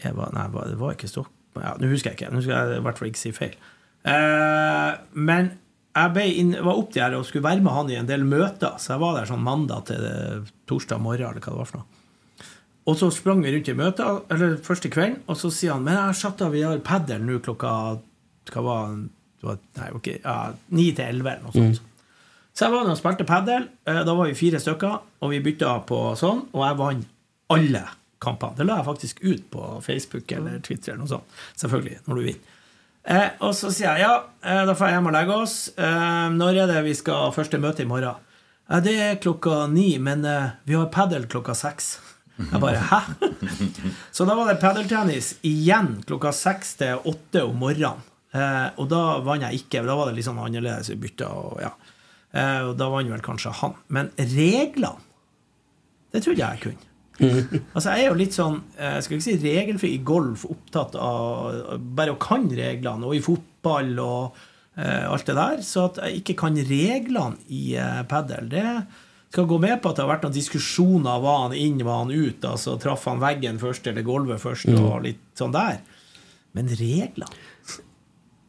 jeg var, Nei, det var ikke Stockholm ja, Nå husker jeg ikke. Nå skal jeg i hvert fall ikke si feil. Eh, men jeg inn, var opp der og skulle være med han i en del møter, så jeg var der sånn mandag til eh, torsdag morgen, eller hva det var for noe. Og så sprang vi rundt i møter eller første kvelden, og så sier han Men jeg har satt av, vi har padel nå klokka Hva var det? Nei, ok, ja, 9 til 11, eller noe sånt. Så jeg var der og spilte padel. Eh, Da var vi fire stykker, og vi bytta på sånn, og jeg vant alle kampene. Det la jeg faktisk ut på Facebook eller Twitter eller noe sånt. Selvfølgelig, når du vinner. Eh, og så sier jeg ja, eh, da får jeg hjem og legge oss. Eh, når er det vi skal ha første møte i morgen? Eh, det er klokka ni, men eh, vi har padel klokka seks. Jeg bare hæ? Så da var det padeltennis igjen klokka seks til åtte om morgenen. Eh, og da vant jeg ikke. Da var det litt sånn annerledes i bytta. Og, ja. eh, og da vant vel kanskje han. Men reglene, det trodde jeg jeg kunne. Altså Jeg er jo litt sånn eh, Jeg skal ikke si regelfri i golf, opptatt av bare å kan reglene, og i fotball og uh, alt det der. Så at jeg ikke kan reglene i uh, padel, det skal gå med på at det har vært noen diskusjoner. Var han inn, var han ut? Altså, traff han veggen først eller gulvet først? Mm. Og litt sånn der. Men reglene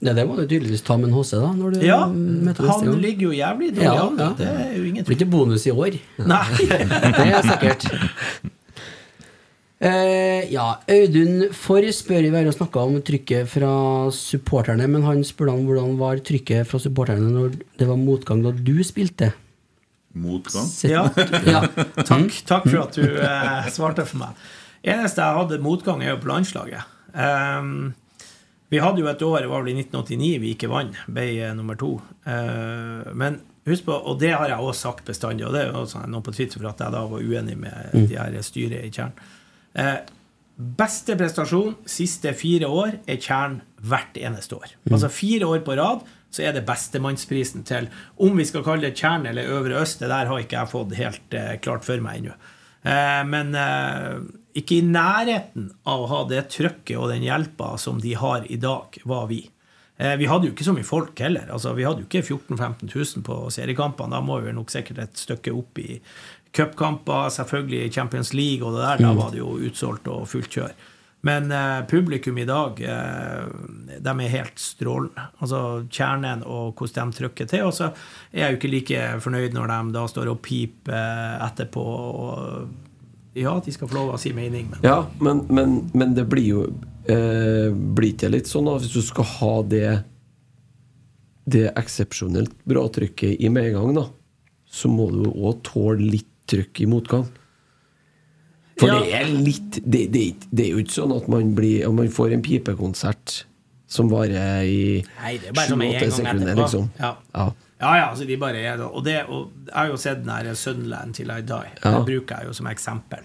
Ja, det må du tydeligvis ta med en HC, da. Når du Ja, han ligger jo jævlig dårlig an. ja. Det er jo ingen Det blir ikke bonus i år. Nei. Det er sikkert. Eh, ja, Audun Forr spør vi har jo snakka om trykket fra supporterne, men han spurte om hvordan var trykket fra supporterne når det var motgang da du spilte? Motgang? Ja. Ja. Takk, takk for at du eh, svarte for meg. Eneste jeg hadde motgang, er jo på landslaget. Um, vi hadde jo et år, det var vel i 1989, vi ikke vant. Ble eh, nummer to. Uh, men husk på, og det har jeg også sagt bestandig, og det er jo også noe på Twitter for at jeg da var uenig med de her styret i Tjern. Eh, beste prestasjon siste fire år er Tjern hvert eneste år. Altså fire år på rad så er det bestemannsprisen til Om vi skal kalle det Tjern eller Øvre Øst, det der har ikke jeg fått helt eh, klart for meg ennå. Eh, men eh, ikke i nærheten av å ha det trøkket og den hjelpa som de har i dag, var vi. Eh, vi hadde jo ikke så mye folk heller. Altså, vi hadde jo ikke 14 000-15 000 på seriekampene. Da må vi nok sikkert et stykke opp i cupkamper, selvfølgelig Champions League og det der. Da var det jo utsolgt og fullt kjør. Men eh, publikum i dag, eh, de er helt strålende. Altså kjernen og hvordan de trykker til. Og så er jeg jo ikke like fornøyd når de da står og piper eh, etterpå. Og, ja, de skal få lov å si mening, men Ja, men, men, men det blir jo eh, Blir ikke litt sånn da, hvis du skal ha det Det eksepsjonelt bra trykket i medgang, da, så må du òg tåle litt trykk i motgang. For Ja. det er litt det, det, det er jo ikke sånn at man, blir, om man får en pipekonsert som varer i en sju-åtte sekunder, liksom. Ja. Ja. Ja, ja, altså de bare er. Og, det, og jeg har jo sett den der Sunland til I Die. Ja. Det bruker jeg jo som eksempel.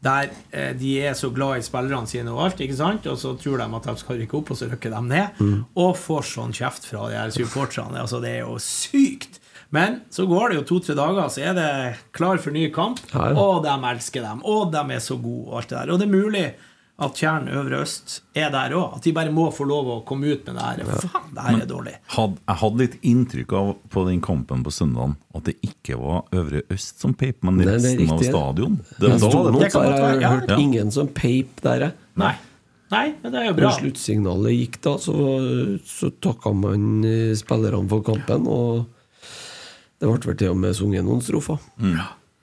Der eh, de er så glad i spillerne sine og alt, ikke sant? og så tror de at de skal rykke opp, og så rykker de ned. Mm. Og får sånn kjeft fra de her supporterne. Altså, det er jo sykt! Men så går det jo to-tre dager, så er det klar for ny kamp. Ja, ja. Og de elsker dem. Og de er så gode, og alt det der. Og det er mulig at Tjern Øvre Øst er der òg. At de bare må få lov å komme ut med det her. Faen, det her er dårlig. Had, jeg hadde litt inntrykk av på den kampen på søndagen at det ikke var Øvre Øst som peip, men er resten av stadion. Det, Det da var det Det kan der, godt jeg har være, ja. hørt Ja. ingen som peip der. Nei. Nei, men det er jo Når bra. sluttsignalet gikk da, så, så takka man eh, spillerne for kampen, og det ble vel til og med sunget noen strofer.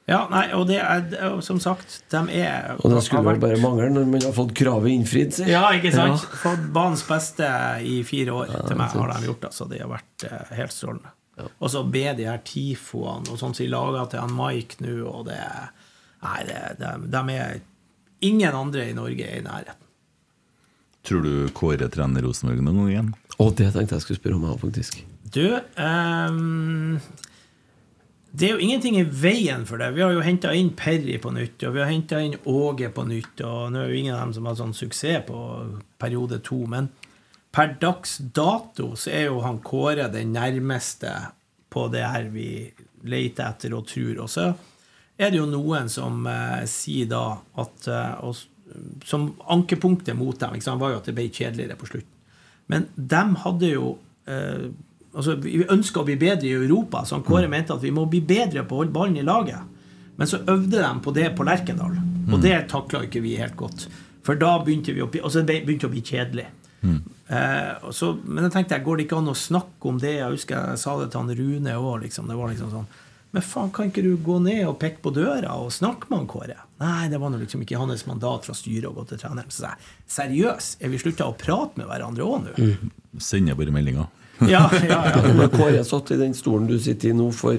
Ja, nei, og det er, som sagt De er Og det skulle vel vært- bare mangle når man har fått kravet innfridd, si. Ja, ikke sant? Ja. Fått banens beste i fire år til meg har de gjort. Altså, det har vært eh, helt strålende. Og så be de her tifoene og sånn som de lager til han Mike nå, og det Nei, det, de, de er Ingen andre i Norge er i nærheten. Tror du Kåre trener Rosenborg noen gang igjen? Og det tenkte jeg skulle spørre om, jeg faktisk. Du ehm, Det er jo ingenting i veien for det. Vi har jo henta inn Perry på nytt, og vi har henta inn Åge på nytt. Og nå er jo ingen av dem som har sånn suksess på periode to, men per dags dato så er jo han Kåre den nærmeste på det her vi leter etter og tror. Og så er det jo noen som eh, sier da at eh, og, Som ankepunktet mot dem ikke sant, var jo at det ble kjedeligere på slutten. Men de hadde jo eh, altså Vi ønska å bli bedre i Europa, så han Kåre mente at vi må bli bedre på å holde ballen i laget. Men så øvde de på det på Lerkendal, og det takla ikke vi helt godt. For da begynte vi å altså det begynte å bli kjedelig. Eh, og så, men jeg tenkte, går det ikke an å snakke om det? Jeg husker jeg sa det til han Rune òg. Liksom. Det var liksom sånn Men faen, kan ikke du gå ned og pekke på døra og snakke med han Kåre? Nei, det var liksom ikke hans mandat fra styret å gå til treneren. Så jeg seriøst, er vi slutta å prate med hverandre òg nå? Sender bare meldinger. Ja, ja, ja. Men Kåre satt i den stolen du sitter i nå for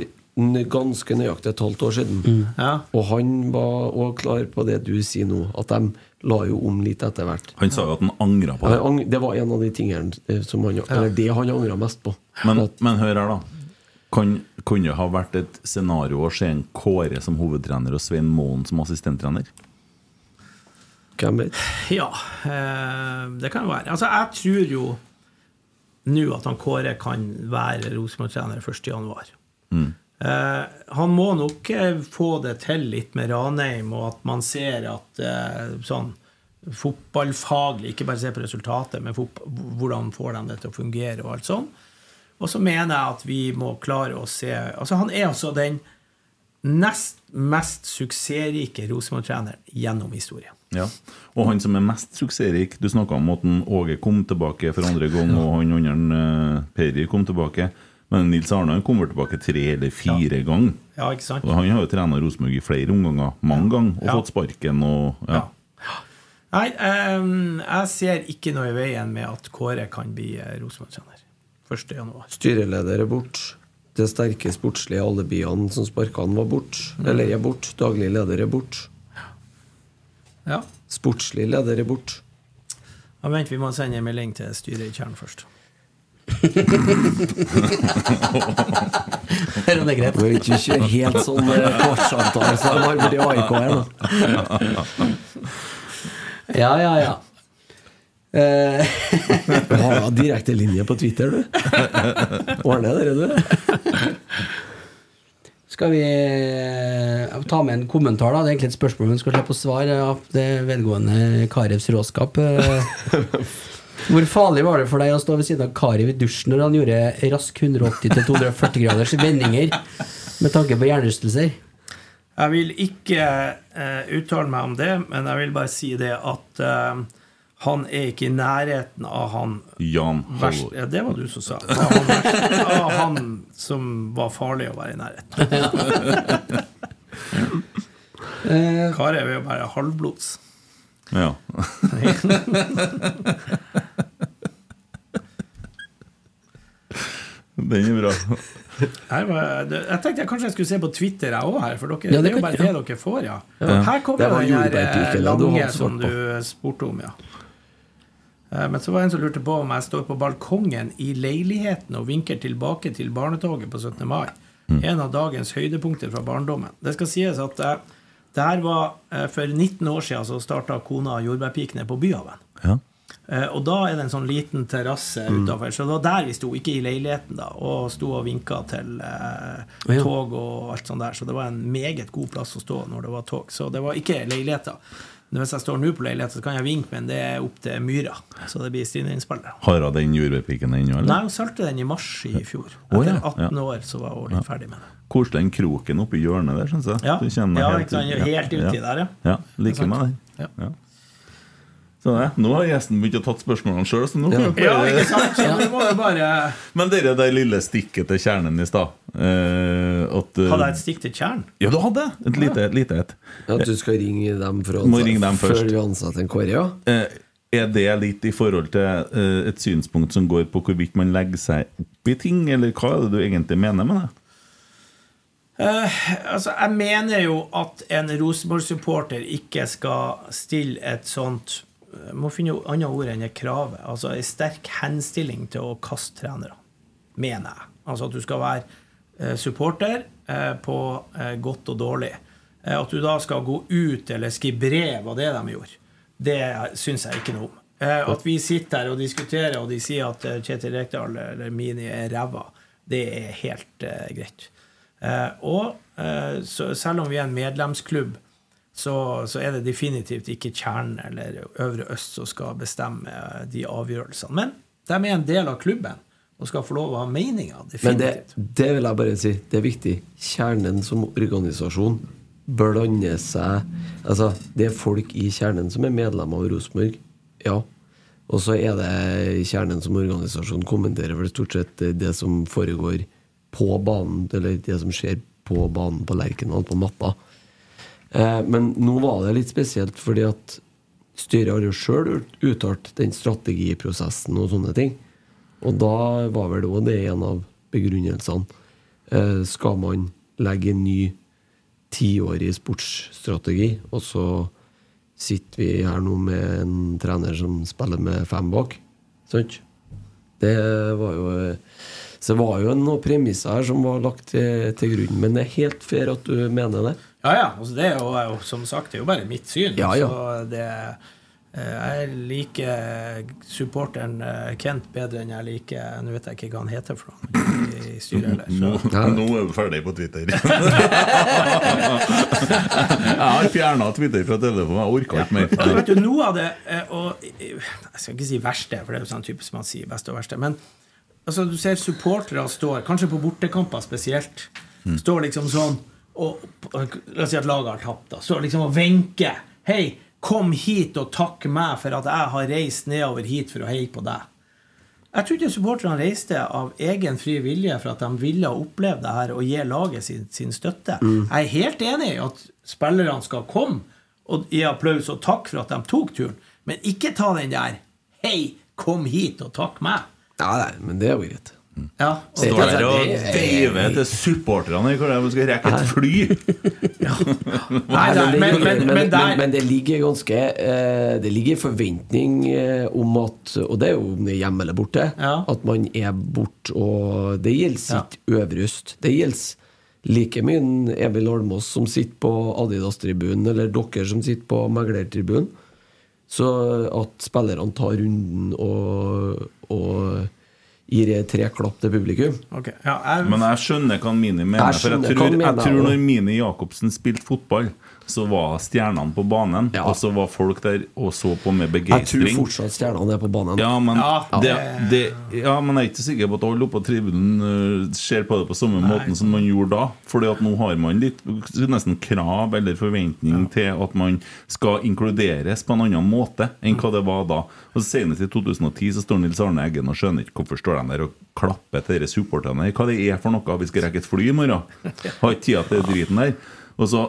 ganske nøyaktig et halvt år siden. ja. Og han var òg klar på det du sier nå, at de la jo om litt etter hvert. Han sa jo at han angra på det. Det var en av de tingene eh, som han Eller det han angra mest på. Men, At- men hør her, da. Kan, kunne det ha vært et scenario å se en Kåre som hovedtrener og Svein Moen som assistenttrener? Hvem vet? Ja, eh, det kan jo være. Altså, jeg tror jo nå at han Kåre kan være Rosenborg-trener 1.1. Mm. Eh, han må nok eh, få det til litt med Ranheim, og at man ser at eh, sånn fotballfaglig, ikke bare se på resultatet, men hvordan får de det til å fungere, og alt sånn. Og så mener jeg at vi må klare å se Altså, han er altså den nest mest suksessrike Rosenborg-treneren gjennom historien. Ja. Og han som er mest suksessrik Du snakka om at Åge kom tilbake for andre gang, og han andre uh, Peri kom tilbake. Men Nils Arne han kommer tilbake tre eller fire ganger. Ja, ikke sant? Og han har jo trena Rosenborg i flere omganger, mange ganger, og Ja. fått sparken og ja. Nei, um, jeg ser ikke noe i veien med at Kåre kan bli eh, Rosenborg-trener 1. januar. Styreleder er bort. Det sterke sportslige alibiene som sparka han, var bort. Eller er bort. Daglig leder er bort. Ja. Sportslig leder er bort. Ja, vent, vi må sende en melding til styret i Tjern først. Er det greit? Du vil ikke kjøre helt sånn kvartsavtale som de har borti AIK her, da. Ja, ja, ja. Eh, Du har direkte linje på Twitter, du. Ordner dere, du. skal vi eh, ta med en kommentar, da? Det er egentlig et spørsmål hun skal slippe å svare av det vedgående Karevs råskap. Eh, Hvor farlig var det for deg å stå ved siden av Karev i dusjen når han gjorde rask 180-240 graders vendinger med tanke på hjernerystelser? Jeg vil ikke uh, uttale meg om det, men jeg vil bare si det at eh, han er ikke i nærheten av han Jan verst, ja, Det var du som sa. Av han, verst, av han som var farlig å være i nærheten. Eh, Karev er jo bare halvblods. Ja. Den er bra. Her var, jeg tenkte jeg kanskje jeg skulle se på Twitter, jeg òg, her. For dere, Ja, det det er jo bare ja. det dere får, ja. Ja. Her kommer Det den ja, du lange som du spurte om, ja. Eh, Men så var det en som lurte på om jeg står på balkongen i leiligheten og vinker tilbake til barnetoget på 17. mai. Mm. En av dagens høydepunkter fra barndommen. Det skal sies at eh, det her var eh, for 19 år siden så starta kona Jordbærpikene på Byhaven. Ja. Og da er det en sånn liten terrasse Mm. utafor. Så det var der vi sto, ikke i leiligheten, da. Og sto og vinka til eh, tog og alt sånt der. Så det var en meget god plass å stå når det var tog. Så det var ikke leiligheter. Men Hvis jeg står nå på leilighet, så kan jeg vinke, men det er opp til Myra. Så det blir Stine-innspillere. Har hun den jordbærpiken ennå, eller? Nei, hun solgte den i mars i fjor. Etter Etter ja, 18 ja. år så var hun litt ferdig med det. Koselig den kroken oppi hjørnet der, syns jeg. Ja, ja helt helt uti der, ja. Ja, liker meg den. Ja. Ja. Så det, nå har gjesten begynt å tatt spørsmålene sjøl, så nå kan Ja. Ja, sant? Jo bare Men dere der lille stikket til kjernen i stad eh, at, eh, Hadde jeg et stikk til kjernen? Ja, du hadde et lite, lite et. At du skal ringe dem, for å ringe dem før du ansetter en Kåre, ja? Eh, er det litt i forhold til eh, et synspunkt som går på hvorvidt man legger seg opp i ting, eller hva er det du egentlig mener med det? Altså, jeg mener jo at en Rosenborg-supporter ikke skal stille et sånt Må finne andre ord enn et krave. Altså en sterk henstilling til å kaste trenere, mener jeg. Altså at du skal være eh, supporter eh, på eh, godt og dårlig. At du da skal gå ut eller skrive brev av det de gjorde, det syns jeg ikke noe om. At vi sitter her og diskuterer, og de sier at Kjetil Rekdal eller Mini er ræva, det er helt greit. Og selv om vi er en medlemsklubb, så, så er det definitivt ikke Kjernen eller Øvre Øst som skal bestemme eh, de avgjørelsene. Men de er en del av klubben og skal få lov å ha meninger. Men det, det vil jeg bare si, det er viktig. Kjernen som organisasjon blander seg Altså, det er folk i kjernen som er medlemmer av Rosenborg, ja. Og så er det kjernen som organisasjon kommenterer vel stort sett det som foregår på banen, eller det som skjer på banen på Lerkendal, på matta. Eh, men nå var det litt spesielt, fordi at styret har jo sjøl uttalt den strategiprosessen og sånne ting. Og da var vel òg det en av begrunnelsene. Eh, skal man legge en ny tiårig sportsstrategi, og så sitter vi her nå med en trener som spiller med fem bak? Sant? Det var jo Så det var jo noen premisser her som var lagt til, til grunn. Men det er helt fair at du mener det. Ja, ja. Altså det er jo, som sagt, det er jo bare mitt syn. Ja, ja. Så det, eh, jeg liker supporteren eh, Kent bedre enn jeg liker Nå vet jeg ikke hva han heter for noe i styret heller. Nå, Så. nå er du ferdig på Twitter. jeg har fjerna Twitter fra telefonen. Jeg orka ikke mer. Ja, vet du, noe av det eh, og, Jeg skal ikke si verste, for det er jo sånn typisk man sier beste og verste. Men altså, du ser supportere står, kanskje på bortekamper spesielt, står liksom sånn og, La oss si at laget har tapt, da. Så liksom å venke Hei, kom hit og takk meg for at jeg har reist nedover hit for å heie på deg. Jeg tror ikke supporterne reiste av egen fri vilje for at de ville oppleve det her og gi laget sin, sin støtte. Jeg er helt enig i at spillerne skal komme og gi applaus og takk for at de tok turen, men ikke ta den der Hei, kom hit og takk meg. Ja, nei, men det er jo greit. Ja, og Står det- der og det er- veiver til supporterne hvor de skal rekke et fly. Nei, nei, men, men, men men det ligger ganske eh, Det ligger forventning eh, om at Og det er jo om det er hjemme eller borte. Ja. At man er borte, og det gjelder ikke øverst. Det gjelder like mye Emil Almås som sitter på Adidas-tribunen, eller dere som sitter på meglertribunen. Så at spillerne tar runden og, og gir tre klapp til publikum. Okay. ja, jeg, Men jeg skjønner hva Mini mener. Jeg For jeg tror, jeg mener, tror når Mini Jacobsen spilte fotball, så var stjernene på banen, Ja. og så var folk der og så på med Jeg tror fortsatt stjernene er på banen. Ja, men, Ja, det, det- ja, men jeg er ikke sikker på at alle oppe på tribunen øh, ser på det på samme måten som man gjorde da. Fordi at nå har man litt nesten krav eller forventning til at man skal inkluderes på en annen måte enn hva det var da. Og Senest i 2010 så står Nils Arne Eggen og skjønner ikke hvorfor står de der og klapper til disse supporterne. Hva det er for noe? Vi skal rekke et fly i morgen. Har ikke tida til driten der. Og så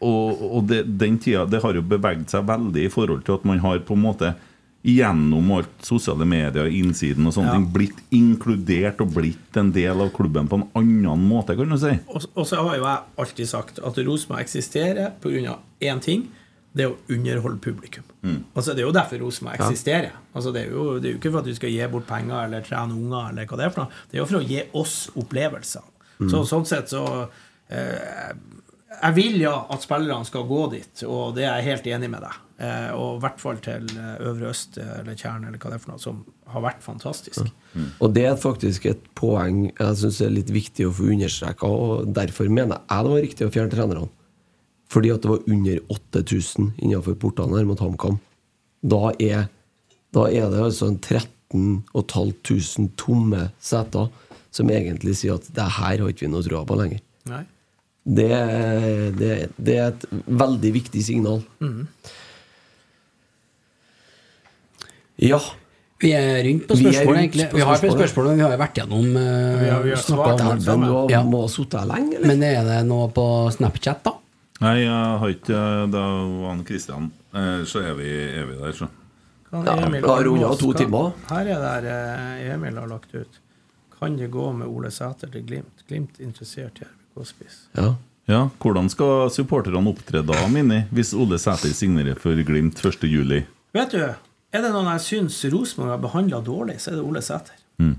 og, og det, den tida Det har jo beveget seg veldig i forhold til at man har på en måte gjennom alt sosiale medier, innsiden og sånne Ja. ting, blitt inkludert og blitt en del av klubben på en annen måte, kan du si. Og, og så har jo jeg alltid sagt at Rosenborg eksisterer pga. én ting. Det er å underholde publikum. Altså Det er jo derfor Rosenborg eksisterer. Altså det, er jo, det er jo ikke for at du skal gi bort penger eller trene unger, eller hva det er for noe. Det er jo for å gi oss opplevelser. Så sånn sett så eh, Jeg vil ja at spillerne skal gå dit, og det er jeg helt enig med deg. Eh, og i hvert fall til eh, Øvre Øst eh, eller Tjern eller hva det er for noe, som har vært fantastisk. Og det er faktisk et poeng jeg syns er litt viktig å få understreka, og derfor mener jeg det var riktig å fjerne trenerne. Fordi at det var under 8000 innenfor portene her mot HamKam. Da da er det altså en 13 500 tomme seter som egentlig sier at det her har ikke vi noe tro på lenger. Nei. Det, det, det er et veldig viktig signal. Ja. Vi er rundt på Vi spørsmål, rundt egentlig. på Vi har spørsmål. spørsmål, men vi har jo vært gjennom uh, har- vi har svart om det. Du Ja. må ha sittet her lenge, eller? Men er det noe på Snapchat, da? Nei, jeg har ikke Da var han Kristian eh, Så er vi, er vi der, så. Kan Ja, Emil da har to timer. Her er det eh, Emil har lagt ut. Kan det gå med Ole Sæter til Glimt? Glimt interessert i RBK spise. Ja. Ja, Hvordan skal supporterne opptre da, Mini, hvis Ole Sæter signerer for Glimt 1.7? Vet du, er det noen jeg syns Rosenborg har behandla dårlig, så er det Ole Sæter. Mm.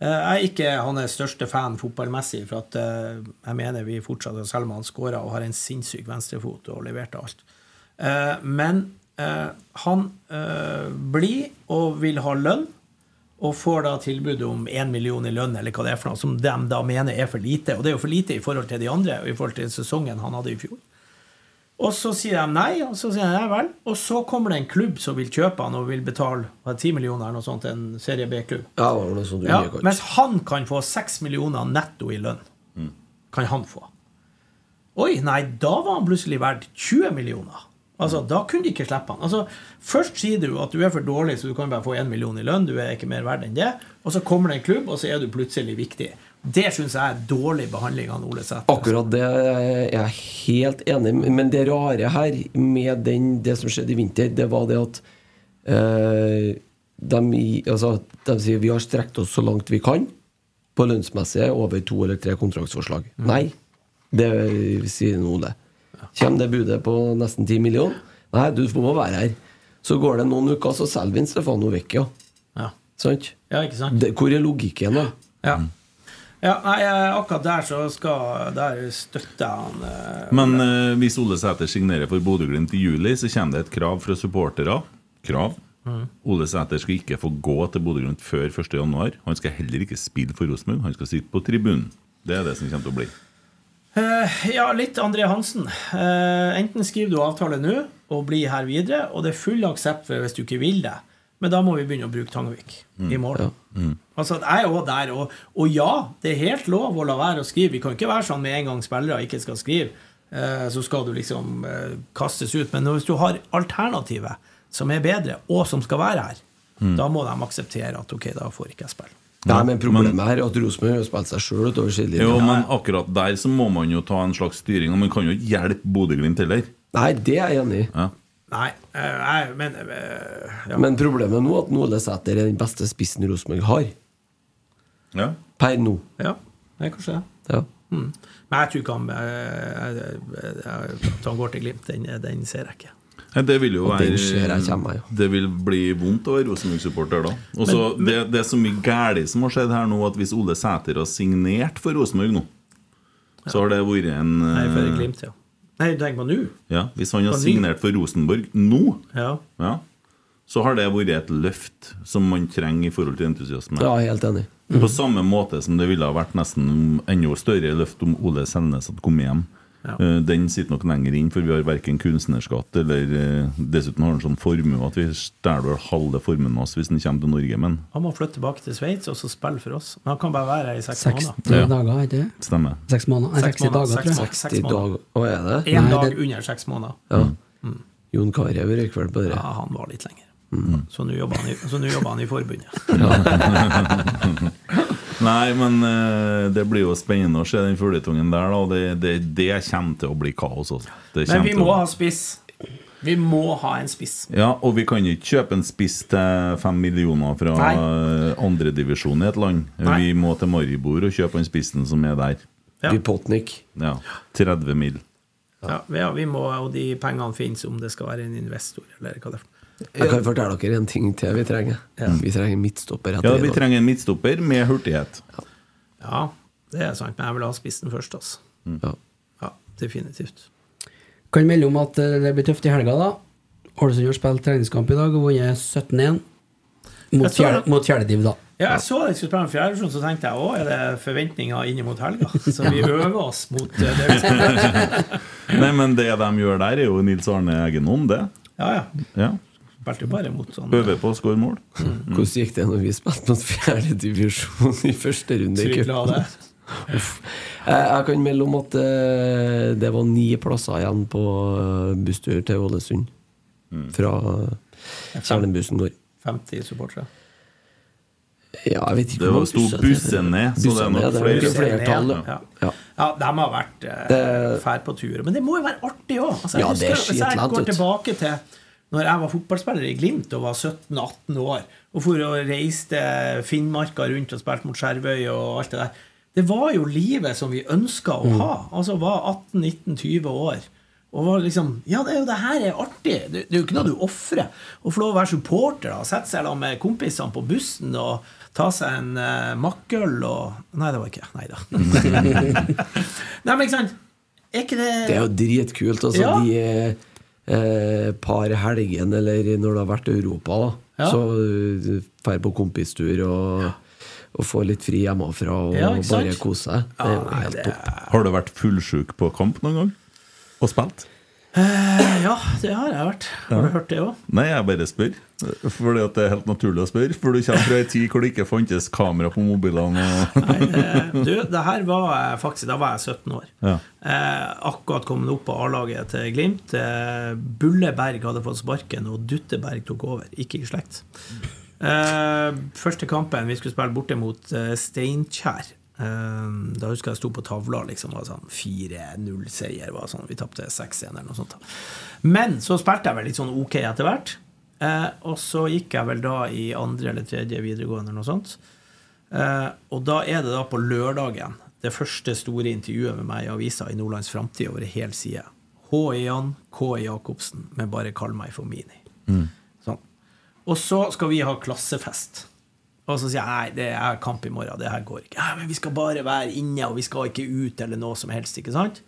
Jeg er ikke hans største fan fotballmessig, for at eh, jeg mener vi fortsatt, selv om han skåra og har en sinnssyk venstrefot og leverte alt. Eh, Men eh, han eh, blir og vil ha lønn, og får da tilbud om én million i lønn, eller hva det er for noe, som de da mener er for lite. Og det er jo for lite i forhold til de andre, og i forhold til sesongen han hadde i fjor. Og så sier de nei, og så sier de nei vel. Og så kommer det en klubb som vil kjøpe han og vil betale hva, 10 millioner eller noe sånt, en serie B-klubb. Ja, Ja, mens han kan få 6 millioner netto i lønn. Kan han få. Oi, nei, da var han plutselig verdt 20 millioner. Altså, Da kunne de ikke slippe han. Altså, Først sier du at du er for dårlig, så du kan bare få én million i lønn. Du er ikke mer verdt enn det. Og så kommer det en klubb, og så er du plutselig viktig. Det syns jeg er dårlig behandling av Ole Sæter. Akkurat det er jeg helt enig i. Men det rare her med den, det som skjedde i vinter, det var det at eh, de, altså, de sier vi har strekt oss så langt vi kan på lønnsmessige over to eller tre kontraktsforslag. Nei, det sier Ole. Kommer det budet på nesten 10 millioner? Nei, du må være her. Så går det noen uker, så selger vi en Stefano Vecchia. Ja. Sant? ja, ikke sant? Det, hvor er logikken, da? Ja. ja nei, eh, akkurat der så skal Der støtter jeg han. eh, Men eh, hvis Ole Sæter signerer for Bodø-Glimt i juli, så kommer det et krav fra supportere. Krav. Ole Sæter skal ikke få gå til Bodø-Glimt før 1.1. Han skal heller ikke spille for Rosenborg, han skal sitte på tribunen. Det er det som kommer til å bli. Eh, ja, litt André Hansen. Uh, enten skriver du avtale nå og blir her videre, og det er full aksept hvis du ikke vil det. Men da må vi begynne å bruke Tangvik Mm. i morgen. Altså, jeg er også der, og, og ja, det er helt lov å la være å skrive. Vi kan ikke være sånn med en gang spillere ikke skal skrive, uh, så skal du liksom kastes ut. Men hvis du har alternativet som er bedre, og som skal være her, Mm. da må de akseptere at ok, da får ikke jeg spille. Nei, men problemet her er at Rosenborg har spilt seg sjøl utover sidelinja. Jo, men akkurat der så må man jo ta en slags styring, og man kan jo ikke hjelpe Bodø-Glimt heller. Nei, det er jeg enig i. Ja. Nei, eh, jeg, men eh, ja. Men problemet nå er at Nåle Sæter er den beste spissen Rosenborg har. Ja. Per nå. ja, det er kanskje det. Ja. Mm. Men jeg tror ikke han eh, han går til Glimt, den, den ser jeg ikke. Det vil jo være kommer, ja. Det vil bli vondt å være Rosenborg-supporter da. Og så det, det er så mye galt som har skjedd her nå, at hvis Ole Sæter har signert for Rosenborg nå, så har det vært en Nei, for eh, Glimt, ja. Nei, tenk på nå? ja, Hvis han har signert for Rosenborg nå, Ja. ja, så har det vært et løft som man trenger i forhold til entusiasme. ja, helt enig. På samme måte som det ville ha vært nesten enda større løft om Ole Selnes hadde kommet hjem. Ja. Eh, Den sitter nok lenger inn, for vi har verken kunstnerskatt eller eh, Dessuten har han sånn formue at vi stjeler vel halve formuen hans hvis han kommer til Norge, men Han må flytte tilbake til Sveits og så spille for oss. Men han kan bare være her i seks 60 måneder. Ja. dager, ikke stemmer. Seks måneder? Seks måneder, dager, tror jeg. seks- seks måneder. Å, er det? Én Nei, dag det- under seks måneder. Ja. Jon Carew røyk vel på det. Ja, han var litt lenger. Så nå jobber han i, jobber han i forbundet. Nei, men uh, det blir jo spennende å se den fugletungen der, da. Det, det, det kommer til å bli kaos. Også. Det Men vi må å- ha spiss. Vi må ha en spiss. Ja, og vi kan ikke kjøpe en spiss til fem millioner fra andredivisjon i et land. Nei. Vi må til Maribor og kjøpe den spissen som er der. Ja. Ja, 30 mil. Ja, ja, vi må, og de pengene finnes om det skal være en investor, eller hva det er. Jeg kan fortelle dere en ting til vi trenger. Vi trenger en midtstopper. Ja, vi trenger en midtstopper med hurtighet. Ja, det er sant, men jeg vil ha spissen først, altså. Ja. Ja, definitivt. Kan melde om at eh, det blir tøft i helga, da. Ålesund har spilt treningskamp i dag og vunnet 17-1. Mot fjerde- mot fjerdediv, da. Ja, jeg så jeg skulle spille en fjerdedivisjon, så tenkte jeg å, er det forventninger inn mot helga? Så vi øver oss mot eh, det vi skal. Nei, men det de gjør der, er jo Nils Arne Eggenholm, det. Ja, ja. Ja. Spilte jo bare mot sånn Øver på å skåre mål. Hvordan gikk det når vi spilte mot fjerde divisjon i første runde? i cupen? Jeg, jeg kan melde om at eh, det var ni plasser igjen på busstur til Ålesund. Fra kjernebussen går. 50 supportere. Ja, jeg vet ikke Det var sto bussen ned, så det er nok er flere. flertall. Ja. Ja. Ja, de har vært eh, fær på tur. Men det må jo være artig òg. Altså, Ja, husker- hvis jeg går tilbake til når jeg var fotballspiller i Glimt og var 17-18 år, og for å reiste Finnmarka rundt og spilte mot Skjervøy og alt det der Det var jo livet som vi ønska å ha. Altså var 18-19-20 år. Og var liksom Ja, det er jo det her er artig. Det, det er jo ikke noe du ofrer. Å få lov å være supporter og sette seg med kompisene på bussen og ta seg en uh, makkøl og Nei, det var ikke Nei da. Nei, men ikke sant? Er ikke det Det er jo dritkult. Altså, Ja. De eh, par helgene, eller når det har vært Europa, da, Ja. så eh, drar på kompistur og, og får litt fri hjemmefra og Ja, bare kose seg. Det er jo helt topp. Har du vært fullsjuk på kamp noen gang? Og spilt? Eh, Ja, det har jeg vært. Har du hørt det òg? Nei, jeg bare spør. Fordi at det er helt naturlig å spørre. For du kommer fra ei tid hvor det ikke fantes kamera på mobilene. Nei, det, du, det her var jeg faktisk Da var jeg 17 år. Ja. Eh, akkurat kommet opp på A-laget til Glimt. Eh, Bulleberg hadde fått sparken, og Dutteberg tok over. Ikke i slekt. Eh, første kampen vi skulle spille borte mot eh, Steinkjer. Eh, da husker jeg jeg sto på tavla. liksom var sånn 4-0-seier. var sånn, Vi tapte 6-1 eller noe sånt. Men så spilte jeg vel litt sånn ok etter hvert. Eh, og så gikk jeg vel da i andre eller tredje videregående eller noe sånt. Eh, og da er det da på lørdagen det første store intervjuet med meg i avisa i Nordlands Framtid over en hel side. H. Jan, K. E. Jacobsen, men bare kall meg for Mini. Sånn. Og så skal vi ha klassefest. Og så sier jeg nei, det er kamp i morgen, det her går ikke. Nei, men vi skal bare være inne, og vi skal ikke ut eller noe som helst, ikke sant?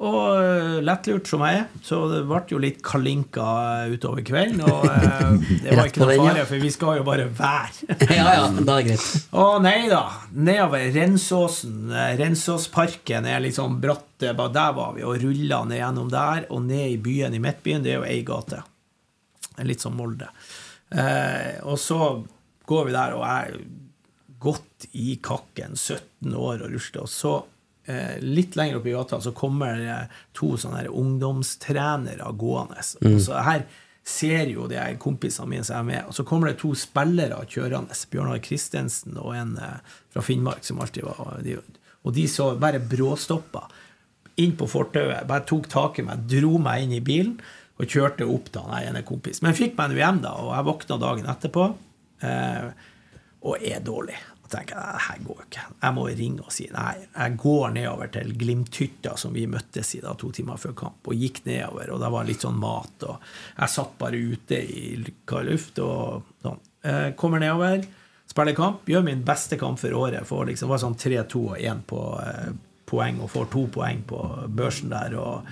Og øh, lettlurt som jeg er, så det ble jo litt kalinka utover kvelden. Og øh, det var ikke noe farlig, fare, for vi skal jo bare være. Ja, ja, da er greit. Å nei da. Nedover Rensåsen. eh, Rensåsparken er litt sånn bratt. bare Der var vi, og rulla ned gjennom der, og ned i byen i Midtbyen. Det er jo ei gate. Litt som Molde. Eh, og så går vi der, og jeg er godt i kakken, 17 år og rusler. Og så, eh, litt lenger opp i gata, så kommer det to sånne her ungdomstrenere gående. Og så her ser jo de kompisene mine som er med, og så kommer det to spillere kjørende. Bjørnar Kristensen og en eh, fra Finnmark som alltid var de, Og de så bare bråstoppa inn på fortauet, bare tok tak i meg, dro meg inn i bilen og kjørte opp da han ene kompisen. Men fikk meg nå hjem, da, og jeg våkna dagen etterpå og er dårlig. Og tenker jeg, det her går ikke. Jeg må ringe og si nei. Jeg går nedover til Glimthytta, som vi møttes i da to timer før kamp, og gikk nedover, og det var litt sånn mat, og jeg satt bare ute i kald luft og sånn. Eh, kommer nedover, spiller kamp, gjør min beste kamp for året. For liksom, var sånn 3-2 og 1 på eh, poeng, og får to poeng på børsen der, og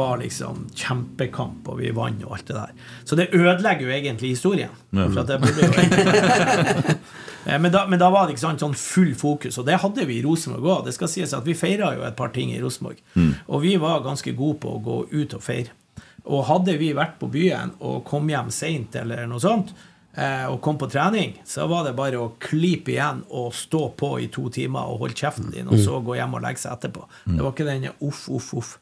var liksom kjempekamp, og vi vant og alt det der. Så det ødelegger jo egentlig historien. Det burde jo Eh, Men da, men da var det ikke sant, sånn full fokus, og det hadde vi i Rosenborg òg. Det skal sies at vi feira jo et par ting i Rosenborg, og vi var ganske gode på å gå ut og feire. Og hadde vi vært på byen og kom hjem seint eller noe sånt, og kom på trening, så var det bare å klype igjen og stå på i to timer og holde kjeften din, og så gå hjem og legge seg etterpå. Det var ikke den uff, uff, uff.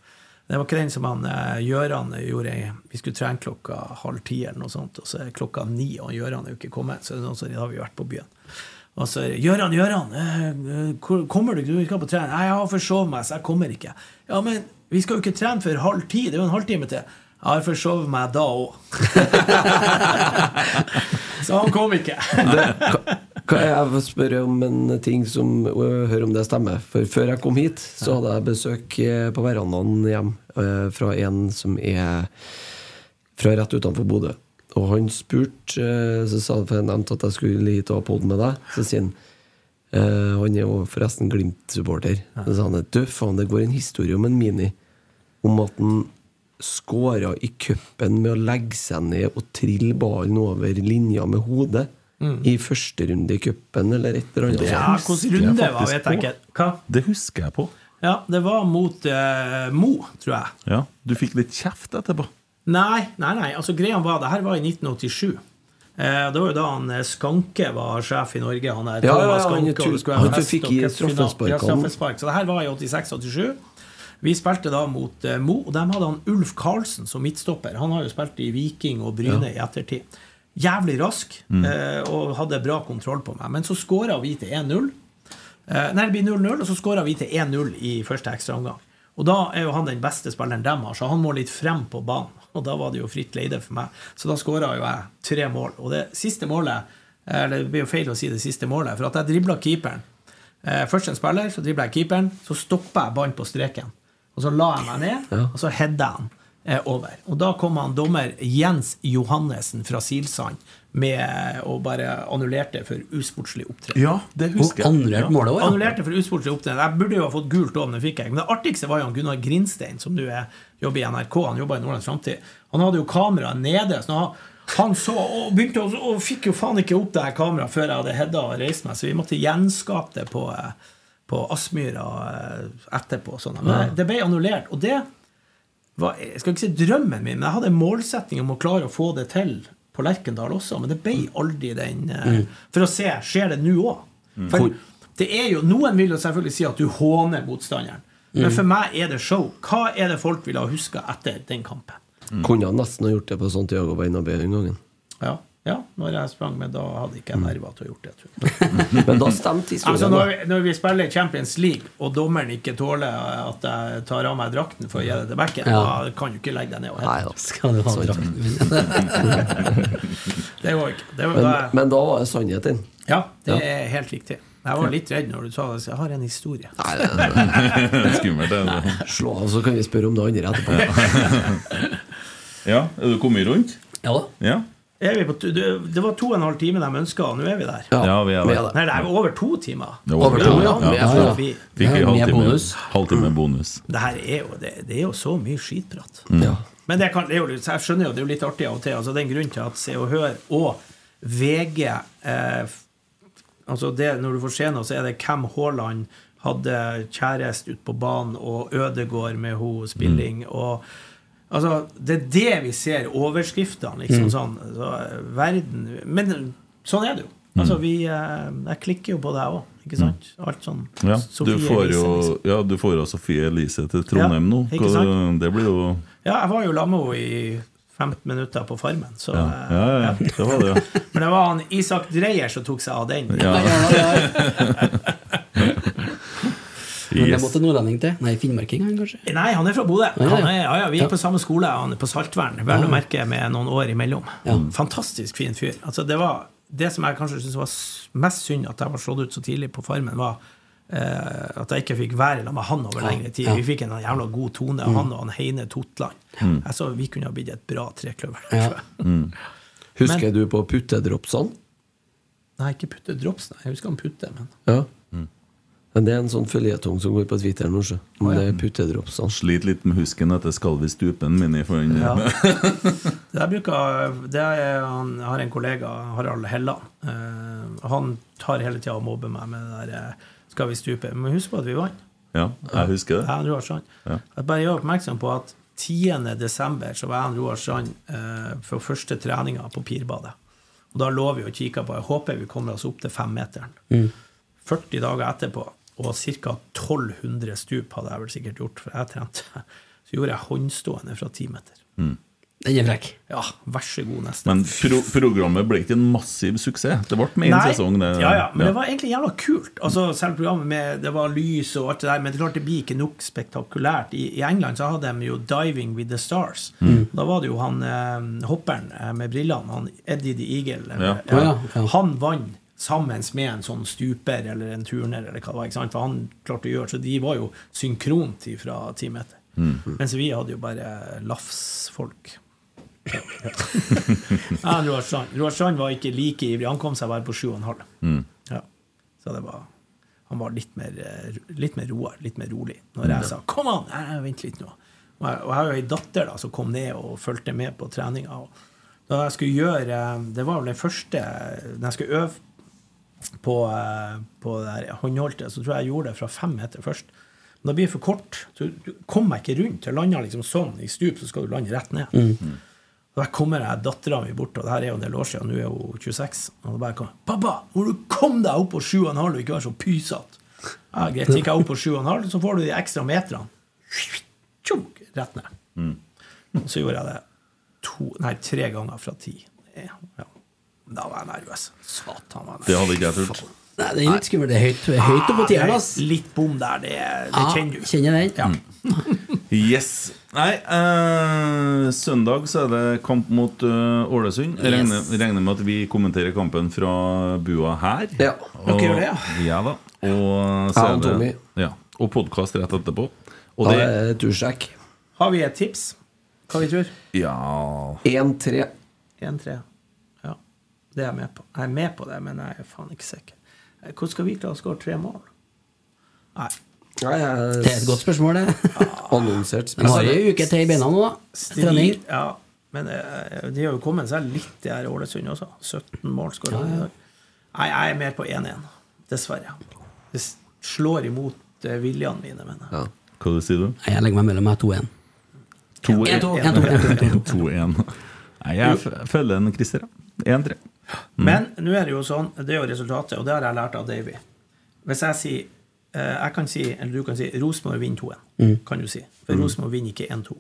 Det var ikke den som han eh, Gjøran gjorde. Vi skulle trene klokka halv ti, eller noe sånt, og så er klokka ni, og Gjøran er jo ikke kommet. Så sånn som da har vi vært på byen. Og så Gjøran, Gjøran, eh, eh, kommer du ikke? Du skal på trening. Jeg har forsovet meg, så jeg kommer ikke. Ja, men vi skal jo ikke trene før halv ti. Det er jo en halvtime til. Jeg har forsovet meg da òg. så han kom ikke. Det, ka- kan jeg få spørre om en ting som Hør om det stemmer. For før jeg kom hit, så hadde jeg besøk eh, på verandaen hjem øh, fra en som er fra rett utenfor Bodø. Og han spurte øh, Så sa han, for jeg nevnte at jeg skulle hit og ha pod med deg. Så sier han Uh, Han er jo forresten Glimt-supporter. Så sa han du, faen, det går en historie om en Mini om at han skåra i cupen med å legge seg ned og trille ballen over linja med hodet. I første runde i cupen, eller et eller annet. Ja, hvilken runde jeg var, vet jeg ikke. Hva? Det husker jeg på. Ja, det var mot uh, Mo, tror jeg. Ja, Du fikk litt kjeft etterpå. Nei, nei, nei. altså greia var Det her var i 1987. Eh, det var jo da han eh, Skanke var sjef i Norge. Han er Ja, ja, ja, han Skanke, han, det han fikk straffespark. Så det her var i 86-87. Vi spilte da mot eh, Mo, og de hadde han Ulf Karlsen som midtstopper. Han har jo spilt i Viking og Bryne i ettertid. Jævlig rask eh, og hadde bra kontroll på meg. Men så skåra vi til 1-0. Eh, nei, det blir 0-0, og så skåra vi til 1-0 i første ekstraomgang. Og da er jo han den beste spilleren dem har, så han må litt frem på banen. Og da var det jo fritt leide for meg. Så da skåra jo jeg tre mål. Og det siste målet Eller det blir jo feil å si det siste målet, for at jeg dribla keeperen. Eh, først en spiller, så dribla jeg keeperen, så stoppa jeg ballen på streken. Og så la jeg meg ned, og så hedda han eh, over. Og da kom han dommer Jens Johannessen fra Silsand med og bare annullerte for usportslig opptreden. Ja, det husker jeg. annullert målet også, ja. Annullerte for usportslig opptreden. Jeg burde jo ha fått gult òg, men det fikk jeg. Men det artigste var jo Gunnar Grinstein, som nå er- jobber i NRK. Han jobber i Nordlands Framtid. Han hadde jo kameraet nede. så han, han så og begynte å, og fikk jo faen ikke opp det her kameraet før jeg hadde hedda og reist meg, så vi måtte gjenskape det på, eh, på Aspmyra eh, etterpå. Sånn. Men det ble annullert. Og det var jeg skal ikke si drømmen min, men jeg hadde en målsetting om å klare å få det til på Lerkendal også, men det ble aldri den eh, For å se, skjer det nå òg? For det er jo, Noen vil jo selvfølgelig si at du håner motstanderen, men for meg er det show. Hva er det folk ville ha huska etter den kampen? Kunne han nesten ha gjort det på Santiago Bernabeu den gangen. Ja, ja, når jeg sprang med, da hadde ikke jeg nerver til å gjort det. Tror. Men da stemte historien. Altså når, vi, når vi spiller Champions League, og dommeren ikke tåler at jeg tar av meg drakten for å gi det til bekken, Ja. da kan du ikke legge deg ned og hente. Skal du ha drakten? Det går ikke. Det var, Men, da, men da var det sannheten. ja, det er helt riktig. Jeg var litt redd når du sa det, så jeg har en historie. Nei, det, er skummelt. Det. Nei. slå av, så kan vi spørre om det andre etterpå. Ja, Er du kommet rundt? Ja da. Ja. Er vi på, tu- det det var to og en halv time de ønska, og nå er vi der. Ja, vi er der. Nei, det er over to timer. Det Over to, ja. Ja, Ja. Fikk en halvtime bonus. halvtime bonus. Det her er jo, det, det er jo så mye skitprat. Ja. Men det, kan, det er jo, jeg skjønner jo det er jo litt artig av og til. Altså, den grunnen til at Se og Hør og VG eh, altså det, Når du får se noe, så er det hvem Haaland hadde kjæreste ute på banen, og Ødegård med ho spilling, og Altså, det er det vi ser overskriftene, liksom sånn. Så, eh, verden Men sånn er det jo. Altså, vi eh, Jeg klikker jo på det, jeg òg, ikke sant? Alt sånn Ja, Sofie du får Elise, jo liksom. ja, du får jo Sofie Elise til Trondheim Ja, nå. ikke sant? Det blir jo Ja, jeg var jo sammen med henne i 15 minutter på Farmen, så Ja, eh, ja, ja, ja. det var det. Men det var han Isak Dreyer som tok seg av den. Ja. Men det Yes. måtte nordlending til. Nei, finnmarking, han kanskje. Nei, han er fra Bodø. ja. Er, ja, ja, vi Ja. gikk på samme skole. Han er på Saltvern. Vel å merke med noen år imellom. Ja. Fantastisk fin fyr. Altså, det, var, det som jeg kanskje syntes var mest synd at jeg var slått ut så tidlig på Farmen, var Uh, at jeg ikke fikk være sammen med han over Ja, lengre tid. ja. Vi fikk en jævla god tone, han og han Heine Totland. Jeg så vi kunne ha blitt et bra trekløver. Ja. Mm. Husker Husker du på puttedropsene? Nei, ikke Putte Drops, nei. Jeg husker han Putte, men Ja. Men det er en sånn føljetong som går på Twitter nå, sjø. Om det er puttedropsene. Sliter litt med husken etter 'Skal vi stupen' min. For den, Ja. Det jeg bruker det er, han, Jeg har en kollega, Harald Helland. Uh, han tar hele tida og mobber meg med det der eh, 'Skal vi stupe?' Men husk på at vi vant. ja, jeg husker det. Jeg Roar Strand. Ja. Jeg bare gjør oppmerksom på at 10. desember så var jeg og Roar Strand eh, for første treninga på Pirbadet. Og da lå vi og kikka på Jeg håper vi kommer oss opp til femmeteren. 40 dager etterpå, og ca. 1200 stup hadde jeg vel sikkert gjort, for jeg trente. Så gjorde jeg håndstående fra 10 meter. Den er frekk. Ja, vær så god, neste. Men pro programmet ble ikke en massiv suksess. Det ble med én sesong. Det, ja, ja, men det var egentlig jævla kult. Altså, selv programmet med Det var lys og alt det der, men det, klart det blir ikke nok spektakulært. I, I England så hadde de jo 'Diving with the Stars'. Mm. Da var det jo han eh, hopperen eh, med brillene, han Eddie the Eagle. Ja. Ja, ja, ja. Han vant sammen med en sånn stuper eller en turner, eller hva det var. ikke sant? For han klarte å gjøre Så de var jo synkront fra ti meter. Mm. Mens vi hadde jo bare lafsfolk. Ja, Roar Strand. Roar Strand var ikke like ivrig. Han kom seg bare på sju og en halv. Mm. Ja. Så det var Han var litt mer, eh, litt mer roer, litt mer rolig. Når jeg sa 'kom an', nei, vent litt nå. Og jeg, og jeg har jo ei datter da, som kom ned og fulgte med på treninga. Da jeg skulle gjøre Det var vel den første Når jeg skulle øve på, eh, på det her håndholdte, så tror jeg jeg gjorde det fra fem meter først. Men da blir det for kort. Så du kommer ikke rundt. Jeg landa liksom sånn i stup, så skal du lande rett ned. Og Der kommer dattera mi bort, og det her er jo en del år siden, nå er hun 26. Og da bare kom 'Pappa, må du komme deg opp på 7,5 og ikke være så pysete?' Ja, greit, gikk jeg opp på 7,5, så får du de ekstra meterne. Tjunk, rett ned. Mm. så gjorde jeg det to, nei, tre ganger fra ti. Ja. Da var jeg nervøs. Satan. var nervøs. Det hadde ikke jeg turt. Nei, det er litt skummelt. Det er høyt, det høyt oppå tieren, ass. Litt bom der, det, det ah, kjenner du. Kjenner den. Ja. Yes. Nei, eh, søndag så er det kamp mot uh, Ålesund. Jeg regner, regner med at vi kommenterer kampen fra bua her. Ja. Dere gjør det, ja? Ja da. Og, så Ja, er og det- Ja, og podkast rett etterpå. Og Da det er det tursjekk. Har vi et tips? Hva vi tror? Ja 1-3. 1-3. Ja. Det er jeg med på. Jeg er med på det, men jeg er faen ikke sikker. Eh, Hvordan skal vi klare å skåre tre mål? Nei. Nei, jeg Det er et godt spørsmål, det. annonsert Men har jo uke til i beina nå, da. Trening. Ja, men eh, de har jo kommet seg litt, de her i Ålesund også. 17 mål skåra i dag. Nei, jeg er mer på 1-1, dessverre. Det slår imot eh, viljene mine, mener jeg. Ja. Hva sier du? Jeg legger meg mellom meg 2-1. 2-1. 1-2. 2-1. Nei, jeg følger en Christer, ja. 1-3. Men nå er det jo sånn, det er jo resultatet, og det har jeg lært av Davy. Hvis jeg sier eh, Jeg kan si, eller du kan si, Rosenborg vinner 2-1, kan du si. For Rosenborg vinner ikke 1-2.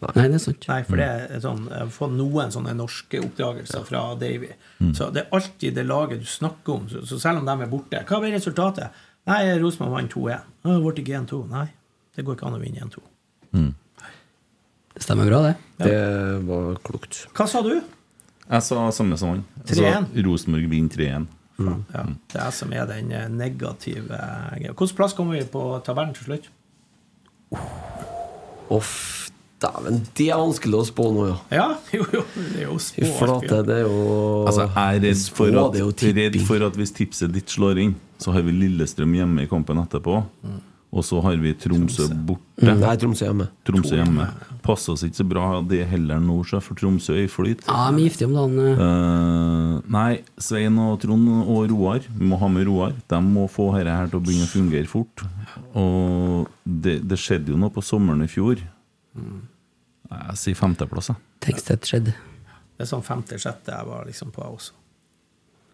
Nei, det er sant. Nei, for det er sånn, jeg har fått noen sånne norske oppdragelser fra Davy. Så det er alltid det laget du snakker om. Så, så selv om de er borte Hva blir resultatet? Nei, Rosenborg vant 2-1. «Å, Det ble ikke 1-2. Nei, det går ikke an å vinne 1-2. Det stemmer bra, det. Det var klokt. Hva sa du? Jeg sa samme som han. 3-1. Rosenborg vinner 3-1. Ja, det er som er den eh, negative eh. Hvilken plass kommer vi på tabellen til slutt? Uff, dæven, det er vanskelig å spå nå, ja. Ja, jo, jo. Det er jo spå. flate, det er jo Altså, jeg er redd for, at, redd for at hvis tipset ditt slår inn, så har vi Lillestrøm hjemme i kampen etterpå. Og så har vi Tromsø borte. Mm, Nei, Tromsø hjemme. Tromsø hjemme. Passer oss ikke så bra det heller nå, sjef, for Tromsø er i flyt. Ja, vi er giftige om dagen. eh. Eh, nei, Svein og Trond og Roar, vi må ha med Roar. De må få dette her til å begynne å fungere fort. Og det, det skjedde jo noe på sommeren i fjor. Jeg sier femteplass, jeg. Tekstett skjedde. Det er sånn femte-sjette jeg var liksom på også.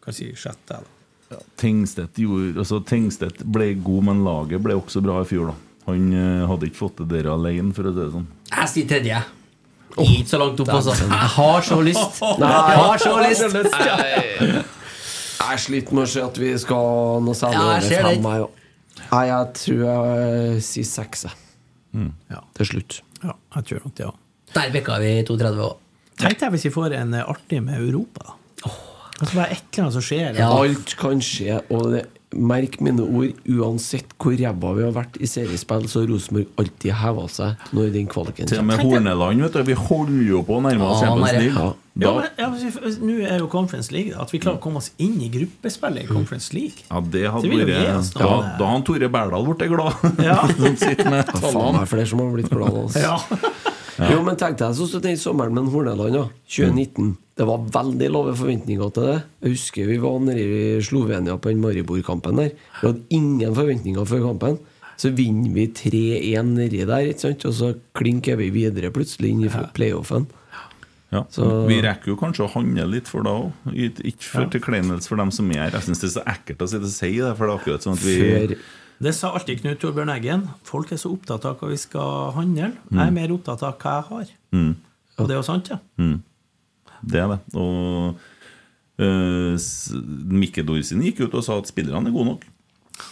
Kan si sjette, da. Tingstedt, gjorde, altså, Tingstedt ble god, men laget ble også bra i fjor. da Han uh, hadde ikke fått det der alene, for å si det sånn. Jeg sier tredje. Ikke så langt opp, altså. Jeg har så lyst. Jeg har så lyst. Jeg sliter med å se at vi skal noe særlig Ja, over fem, jeg òg. Nei, jeg tror jeg sier seks, jeg. Ja. Til slutt. ja, jeg tror nok det ja. Der bikka vi 32 òg. Tenk deg hvis vi får en eh, artig med Europa, da. Altså bare et eller annet som skjer. Ja. Alt kan skje, og det, merk mine ord, uansett hvor ræva vi har vært i seriespill, så har Rosenborg alltid heva seg når den kvaliken Til og med Horneland, vet du. Vi holder jo på å nærme oss Champions er- League. ja. Ja, men, ja, Nå er jo Conference League, da. At vi klarer å komme oss inn i gruppespillet i Conference League. ja, det hadde Det vært noe. Da, da har han Tore Berdal blitt glad. Ja. Som sitter med Faen det er flere som har blitt glad av oss. Ja. Jo, men tenk deg så som den sommeren med Horneland, ja. 2019. Det var veldig lave forventninger til det. Jeg husker vi var nede i Slovenia på den Maribor-kampen der. Vi hadde ingen forventninger før kampen. Så vinner vi 3-1 nedi der, og så klinker vi videre plutselig inn i playoffen. Ja. Så- Vi rekker jo kanskje å handle litt for da òg. Ikke for tilkleinelse for dem som er her. Jeg syns det er så ekkelt å sitte og si det, for det er akkurat sånn at vi Før Det sa alltid Knut Torbjørn Eggen. Folk er så opptatt av hva vi skal handle. Jeg er mer opptatt av hva jeg har. Og det er jo sant, ja. Det er det. Og uh, Mikke Dorsin gikk ut og sa at spillerne er gode nok.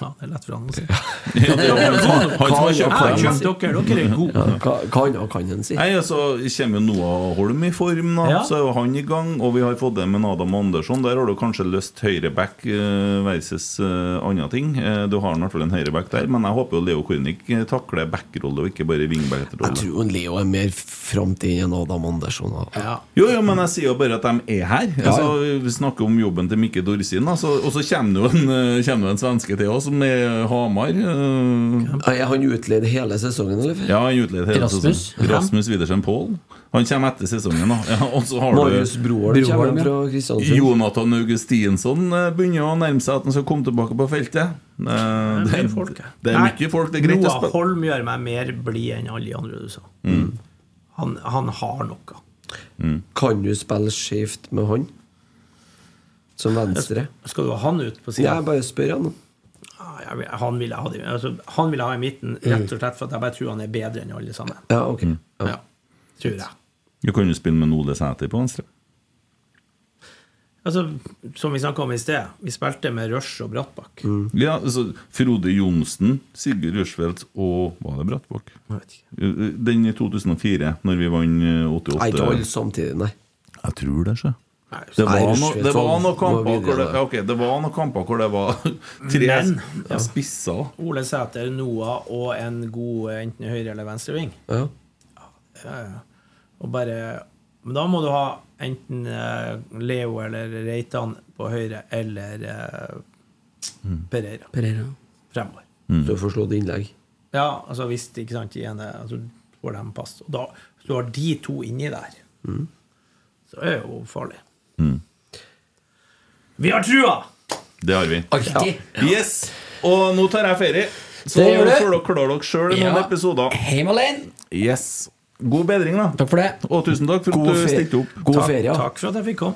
Ja. Det er lett for han å si. Ja, det han som har Jeg kjøpt dere, dere er gode. ja, Hva hva kan en si? Nei, altså, kommer jo Noah Holm i form, da. Ja. Så er jo han i gang. Og vi har fått det med Adam Andersson. Der har du kanskje løst høyreback eh, versus uh, andre ting. Eh, du har i hvert fall en høyreback der, men jeg håper jo Leo Kornic eh, takler backrolle og ikke bare Jeg wingback-rolle. tror Leo er mer framtid enn Adam Andersson. Ja. Jo, jo, men jeg sier jo bare at de er her. Altså, vi snakker om jobben til Mikke Dorsin. Og så kommer det jo en, kommer det en svenske til oss, som er Hamar. eh, Er han utleid hele sesongen, eller? Ja, han utleid hele Rasmus. sesongen. Rasmus Widersen Pål. Han kommer etter sesongen, da. Ja, og så har Marius du Broholm kommer fra Kristiansund. Jonathan Augustinsson eh, begynner å nærme seg at han skal komme tilbake på feltet. Eh, Det er Det mye er, folk det er Nei, mye folk. Det er greit å Noah spille. Holm gjør meg mer blid enn alle de andre du sa. Han, han har noe. Kan du spille skjevt med han? Som venstre? Skal du ha han ut på Ja, sida? jeg bare spør han. Jeg han vil jeg ha, altså, han vil jeg ha i midten, rett og slett for at jeg bare tror han er bedre enn alle sammen. Ja, ok. Ja. Ja, tror jeg. Du kan jo spille med Ole Sæter på venstre. Altså, som vi snakka om i sted, vi spilte med Rush og Brattbakk. Ja, altså, Frode Johnsen, Sigurd Rushfeldt og Var det Brattbakk? Vet ikke. Den i 2004, når vi vant 88. Nei, ikke alle 88. samtidig, nei. Jeg tror det, sjø. Det var, no, det var noen kamper hvor det, okay, ja, ok, det var noen kamper hvor det var tre Men, ja, spisser. Ole Sæter, Noah og en god enten høyre- eller venstreving. Ja. Og bare Men da må du ha enten eh, Leo eller Reitan på høyre, eller eh, Pereira Pereira. fremover. Så du får slått innlegg. Ja, altså hvis ikke sant, ene altså, får dem pass. Og da, hvis du har de to inni der, så er det jo farlig. Vi har trua! Det har vi. Alltid. Yes! Og nå tar jeg ferie. Så Det gjør du. får dere klare dere sjøl i noen Ja. episoder. Hei, Malene. Yes. God bedring, da. Takk for det. Og tusen takk for God at du stilte opp. God Takk, ferie. takk for at jeg fikk komme.